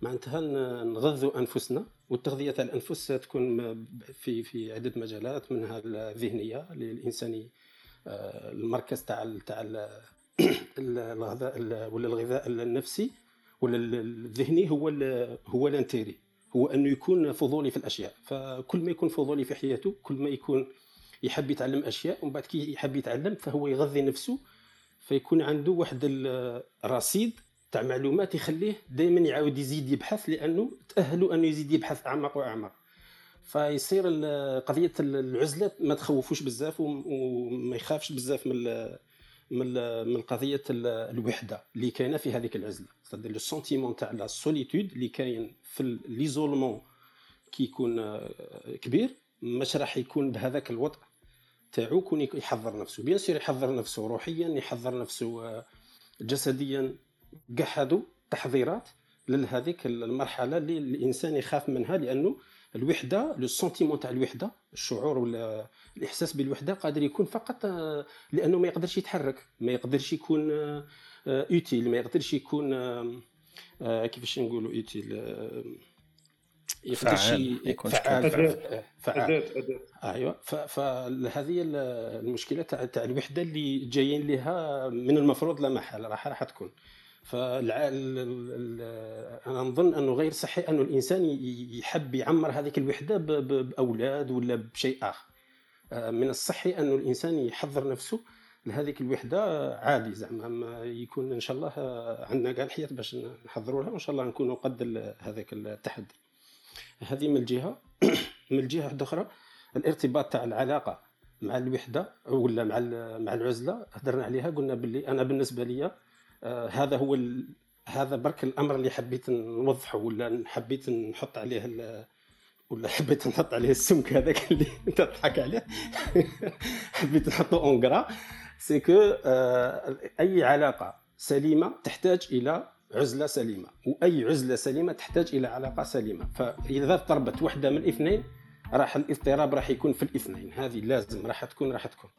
C: معناتها نغذوا أنفسنا والتغذية تاع الأنفس تكون في في عدة مجالات منها الذهنية للإنسان آه، المركز تاع تاع ال- ال- الغذاء ال- ولا الغذاء النفسي ولا ال- الذهني هو هو الانتيري. هو أنه يكون فضولي في الأشياء. فكل ما يكون فضولي في حياته كل ما يكون يحب يتعلم أشياء ومن بعد كي يحب يتعلم فهو يغذي نفسه فيكون عنده واحد الرصيد تاع معلومات يخليه دائما يعاود يزيد يبحث لأنه تأهلوا أنه يزيد يبحث أعمق وأعمق. فيصير قضية العزلة ما تخوفوش بزاف وم- وما يخافش بزاف من من من قضية ال- الوحدة اللي كاينة في هذيك العزلة. c'est-à-dire le sentiment تاع la solitude اللي كاين في l'isolement كي يكون آه، كبير مش راح يكون بهذاك الوضع تاعو كون يحضر نفسه. bien sûr يحضر نفسه روحيا يحضر نفسه آه، جسديا كاع هادو تحضيرات لهذيك المرحلة اللي الإنسان يخاف منها لأنه الوحدة le sentiment تاع الوحدة الشعور ولا الإحساس بالوحدة قادر يكون فقط آه، لأنه ما يقدرش يتحرك ما يقدرش يكون utile ما يقدرش يكون آه، آه، كيفاش نقولوا utile يقدرش
B: فعال،
C: ي-
B: ما يكونش
C: فعال. فعال. فعال أيوه. فهذه المشكلة تاع تاع الوحدة اللي جايين لها من المفروض لا محالة راح راح تكون. فالع... ال- ال- ال- أنا نظن أنه غير صحي أنه الإنسان يحب يعمر هذيك الوحدة. بأولاد ولا بشيء آخر آه، من الصحي أنه الإنسان يحضر نفسه لهذيك الوحدة عادي زعما ما يكون إن شاء الله آه، عندنا كاع الحياة باش نحضروا لها وإن شاء الله نكونوا قد هذاك التحدي هذه من الجهة من الجهة واحدة أخرى الارتباط تاع العلاقة مع الوحدة ولا مع مع العزلة هضرنا عليها قلنا باللي أنا بالنسبة لي هذا هو ال... هذا برك الأمر اللي حبيت نوضحه ولا حبيت نحط عليه ال... ولا حبيت نحط عليه السمك هذاك اللي تضحك عليه. حبيت نحطه اونغرا سي كو أي علاقة سليمة تحتاج إلى عزلة سليمة وأي عزلة سليمة تحتاج إلى علاقة سليمة. فإذا اضطربت واحدة من الاثنين راح الاضطراب راح يكون في الاثنين. هذه لازم راح تكون راح تكون.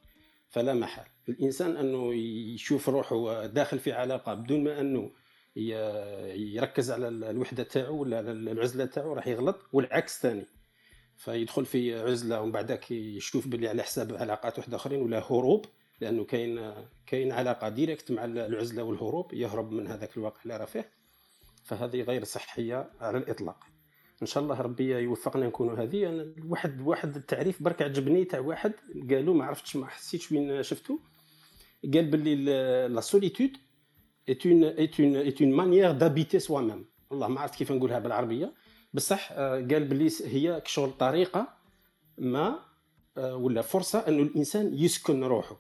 C: فلا محال. الإنسان أنه يشوف روحه داخل في علاقة بدون ما أنه يركز على الوحدة تاعو ولا على العزلة تاعو راح يغلط والعكس ثاني. فيدخل في عزلة ومن بعدك يشوف باللي على حساب علاقات واحدة آخرين ولا هروب لأنه كاين كاين علاقة ديريكت مع العزلة والهروب يهرب من هذاك الواقع اللي راه فيه. فهذه غير صحية على الإطلاق. إن شاء الله ربي يوفقنا نكونوا هذه. أنا واحد واحد التعريف برك عجبني تاع واحد قالوا ما عرفتش ما حسيتش وين شفته قال باللي لا سوليتود est une est une est une manière d'habiter soi-même. والله ما عرفت كيف نقولها بالعربية. بصح آه، قال باللي دير كشغل طريقة ما آه، ولا فرصة انه الإنسان يسكن روحه.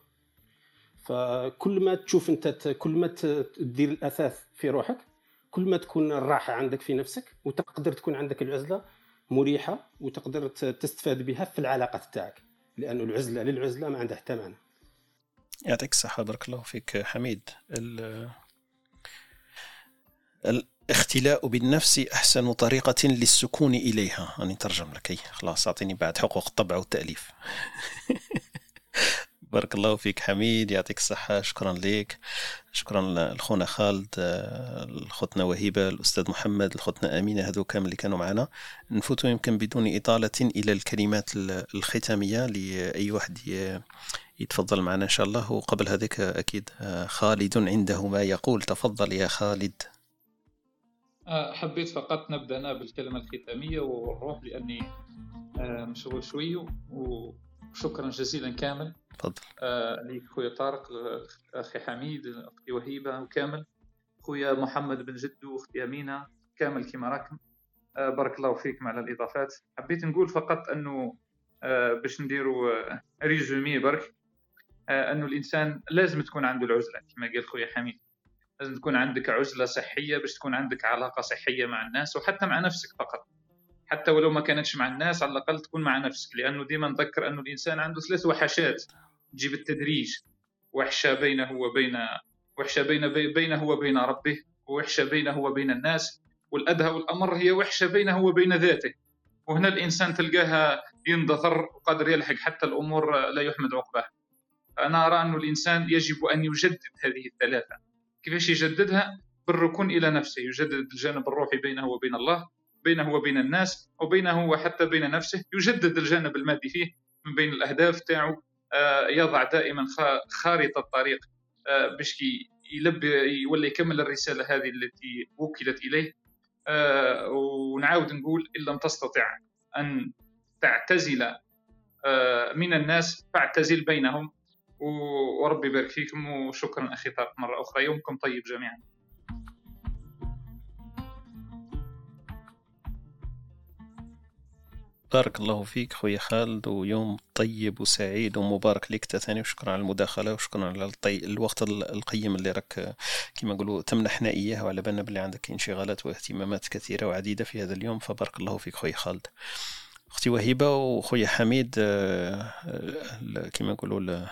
C: فكل ما تشوف أنت كل ما تدير الأثاث في روحك كل ما تكون الراحه عندك في نفسك وتقدر تكون عندك العزلة مريحة وتقدر تستفاد بها في العلاقات تاعك لأنه العزلة للعزلة ما عندها حتى معنى.
B: يعطيك الصحة بارك الله فيك حميد. ال- الاختلاء بالنفس أحسن طريقة للسكون إليها. أنا نترجم لك خلاص أعطيني بعد حقوق الطبع والتأليف. بارك الله فيك حميد يعطيك الصحة شكرا لك شكرا لخونا خالد آه، لخوتنا وهيبة الأستاذ محمد لخوتنا أمينة هذو كامل اللي كانوا معنا. نفوتوا يمكن بدون إطالة إلى الكلمات ال- الختامية لأي واحد يتفضل معنا إن شاء الله. وقبل هذاك أكيد خالد عنده ما يقول. تفضل يا خالد.
F: آه، حبيت فقط نبدا أنا بالكلمة الختامية ونروح لأني آه، مشغول شوي وشكرا جزيلا كامل.
B: تفضل.
F: آه، ليك خويا طارق أخي حميد أختي وهيبة وكامل. خويا محمد بن جدو أختي أمينة كامل كما راكم. آه، بارك الله فيكم على الإضافات. حبيت نقول فقط أنه آه، باش نديروا آه، ريزومي برك آه، أنه الإنسان لازم تكون عنده العزلة كما قال خويا حميد. لازم تكون عندك عزلة صحية باش تكون عندك علاقة صحية مع الناس وحتى مع نفسك فقط. حتى ولو ما كانتش مع الناس على الأقل تكون مع نفسك. لأنه ديما نذكر أنه الإنسان عنده ثلاث وحشات. تجي بالتدريج وحشة بينه وبين وحشة بين بينه وبين ربه ووحشة بينه وبين الناس. والأدهى والأمر هي وحشة بينه وبين ذاته. وهنا الإنسان تلقاها يندثر وقادر يلحق حتى الأمور لا يحمد عقباها أنا أرى أنه الإنسان يجب أن يجدد هذه الثلاثة. كيفاش يجددها؟ بالركون إلى نفسه. يجدد الجانب الروحي بينه وبين الله. بينه وبين الناس وبينه وحتى بين نفسه يجدد الجانب المادي فيه من بين الأهداف تاعو آه، يضع دائما خا- خارطة طريق آه، باش يلبي يولي يكمل الرسالة هذه التي وكلت إليه. آه، ونعاود نقول إن لم تستطع أن تعتزل من الناس فاعتزل بينهم. وربي يبارك فيكم وشكرا أخي طارق مرة أخرى يومكم طيب جميعا.
B: بارك الله فيك خويا خالد ويوم طيب وسعيد ومبارك لك تاني وشكرا على المداخلة وشكرا على الطي... الوقت ال- القيم اللي راك كما نقولوا تمنحنا إياه وعلى بالنا بلي عندك انشغالات واهتمامات كثيرة وعديدة في هذا اليوم فبارك الله فيك خويا خالد. أختي وهيبة وخويا حميد آه، آه، كما نقولوا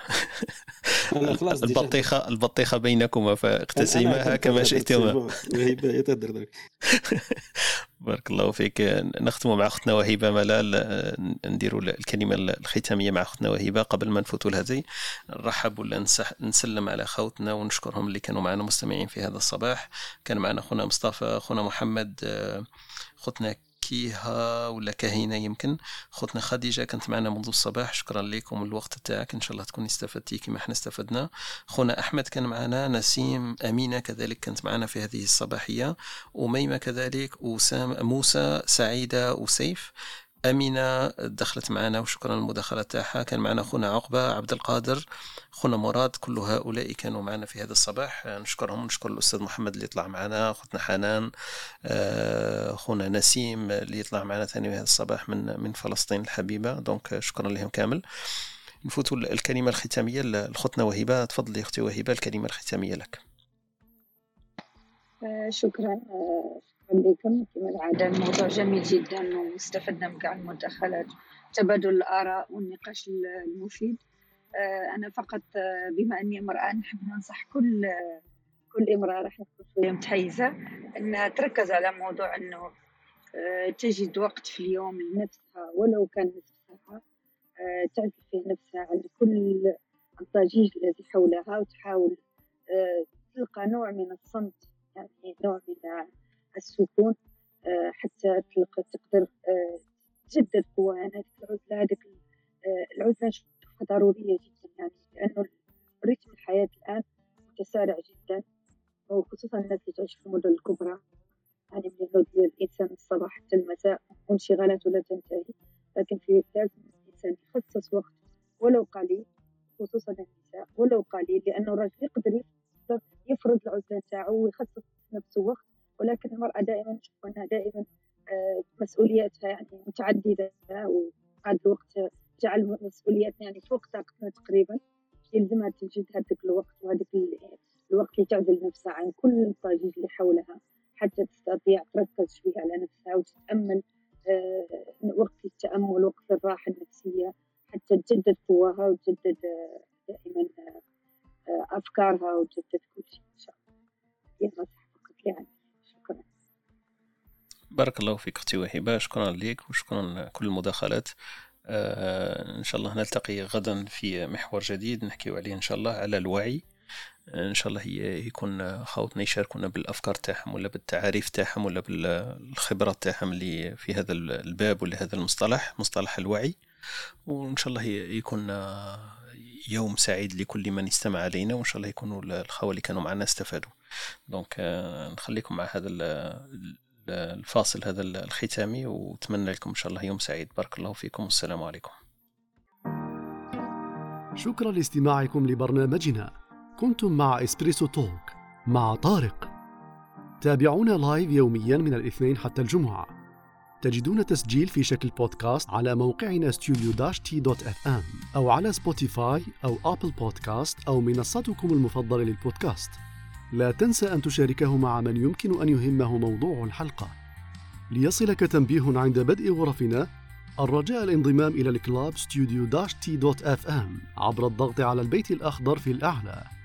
B: البطيخة البطيخة بينكما فاقتسماها كما شئتما.
M: تهدر.
B: بارك الله فيك. نختم مع أختنا وهبه ملال. نديروا الكلمة الختامية مع أختنا وهبه قبل ما نفوتوا لهذه. نرحب ولا نسلم على خوتنا ونشكرهم اللي كانوا معنا مستمعين في هذا الصباح. كان معنا اخونا مصطفى اخونا محمد آه، كيها ولا كهينة يمكن. خوتنا خديجة كانت معنا منذ الصباح. شكرا لكم الوقت تاعك. إن شاء الله تكوني استفدتي كما إحنا استفدنا. خونا أحمد كان معنا. نسيم أمينة كذلك كانت معنا في هذه الصباحية. أميمة كذلك. وسام موسى سعيدة وسيف أمينة دخلت معنا وشكرا للمداخلة تاعها. كان معنا خونا عقبة عبد القادر خونا مراد كل هؤلاء كانوا معنا في هذا الصباح. نشكرهم نشكر الأستاذ محمد اللي طلع معنا خوتنا حنان آه، خونا نسيم اللي يطلع معنا ثاني هذا الصباح من من فلسطين الحبيبة. دونك شكرا لهم كامل. نفوتوا الكلمة الختامية لخوتنا وهبة تفضلي أختي وهبة الكلمة الختامية لك.
E: آه، شكرا. لكم كما العادة الموضوع جميل جدا واستفدنا من كاع المداخلات. تبادل الآراء والنقاش المفيد. آه، أنا فقط آه، بما أني امرأة نحب ننصح كل آه، كل امرأة راح تكون شوية متحيزة أنها تركز على موضوع أنه تجد وقت في اليوم لنفسها ولو كان نصف ساعة تعزف نفسها عن كل الضجيج الذي حولها وتحاول تلقى نوع من الصمت يعني نوع من السكون آه، حتى تقدر آه، تجدد قواها يعني هذيك العزلة هذيك آه، العزلة نشوفها ضرورية جدا. يعني لأنه رتم الحياة الآن متسارع جدا وخصوصا الناس اللي تعيش في المدن الكبرى. يعني من ديال الإنسان من الصباح حتى المساء وانشغالاته لا تنتهي. لكن في لازم الإنسان يخصص وقت ولو قليل خصوصا النساء ولو قليل لأنه الرجل يقدر يفرض العزلة نتاعو ويخصص نفسه وقت ولكن المرأة دائما نشوف أنها دائما آه، مسؤولياتها يعني متعددة وهذا الوقت جعل مسؤولياتنا يعني فوق طاقتنا تقريبا. يلزمها تجد هذاك الوقت وهذاك ال- الوقت اللي تعزل نفسها عن كل الضجيج اللي حولها حتى تستطيع تركز شوية على نفسها وتتأمل آه، وقت للتأمل وقت للراحة النفسية حتى تجدد قواها وتجدد آه، دائما أفكارها وتجدد كل شيء إن شاء الله. فقط يعني
B: بارك الله فيك أختي وهبه شكرا لك وشكرا لكل المداخلات. آه إن شاء الله نلتقي غدا في محور جديد نحكي عليه إن شاء الله على الوعي. إن شاء الله يكون خوتنا يشاركونا بالأفكار تاعهم ولا بالتعاريف تاعهم ولا بالخبرات تاعهم اللي في هذا الباب ولا هذا المصطلح مصطلح الوعي. وإن شاء الله يكون آه، يوم سعيد لكل من استمع علينا وإن شاء الله يكونوا الخوة اللي كانوا معنا استفادوا. donc آه، نخليكم مع هذا الفاصل هذا الختامي وأتمنى لكم إن شاء الله يوم سعيد. بارك الله فيكم والسلام عليكم.
A: شكرا لاستماعكم لبرنامجنا. كنتم مع إسبريسو Talk مع طارق. تابعونا live يوميا من الاثنين حتى الجمعة. تجدون تسجيل في شكل بودكاست على موقعنا studio T dot FM أو على سبوتيفاي أو أبل بودكاست أو منصتكم المفضلة للبودكاست. لا تنسى أن تشاركه مع من يمكن أن يهمه موضوع الحلقة. ليصلك تنبيه عند بدء غرفنا الرجاء الانضمام إلى ال club studio T dot FM عبر الضغط على البيت الأخضر في الأعلى.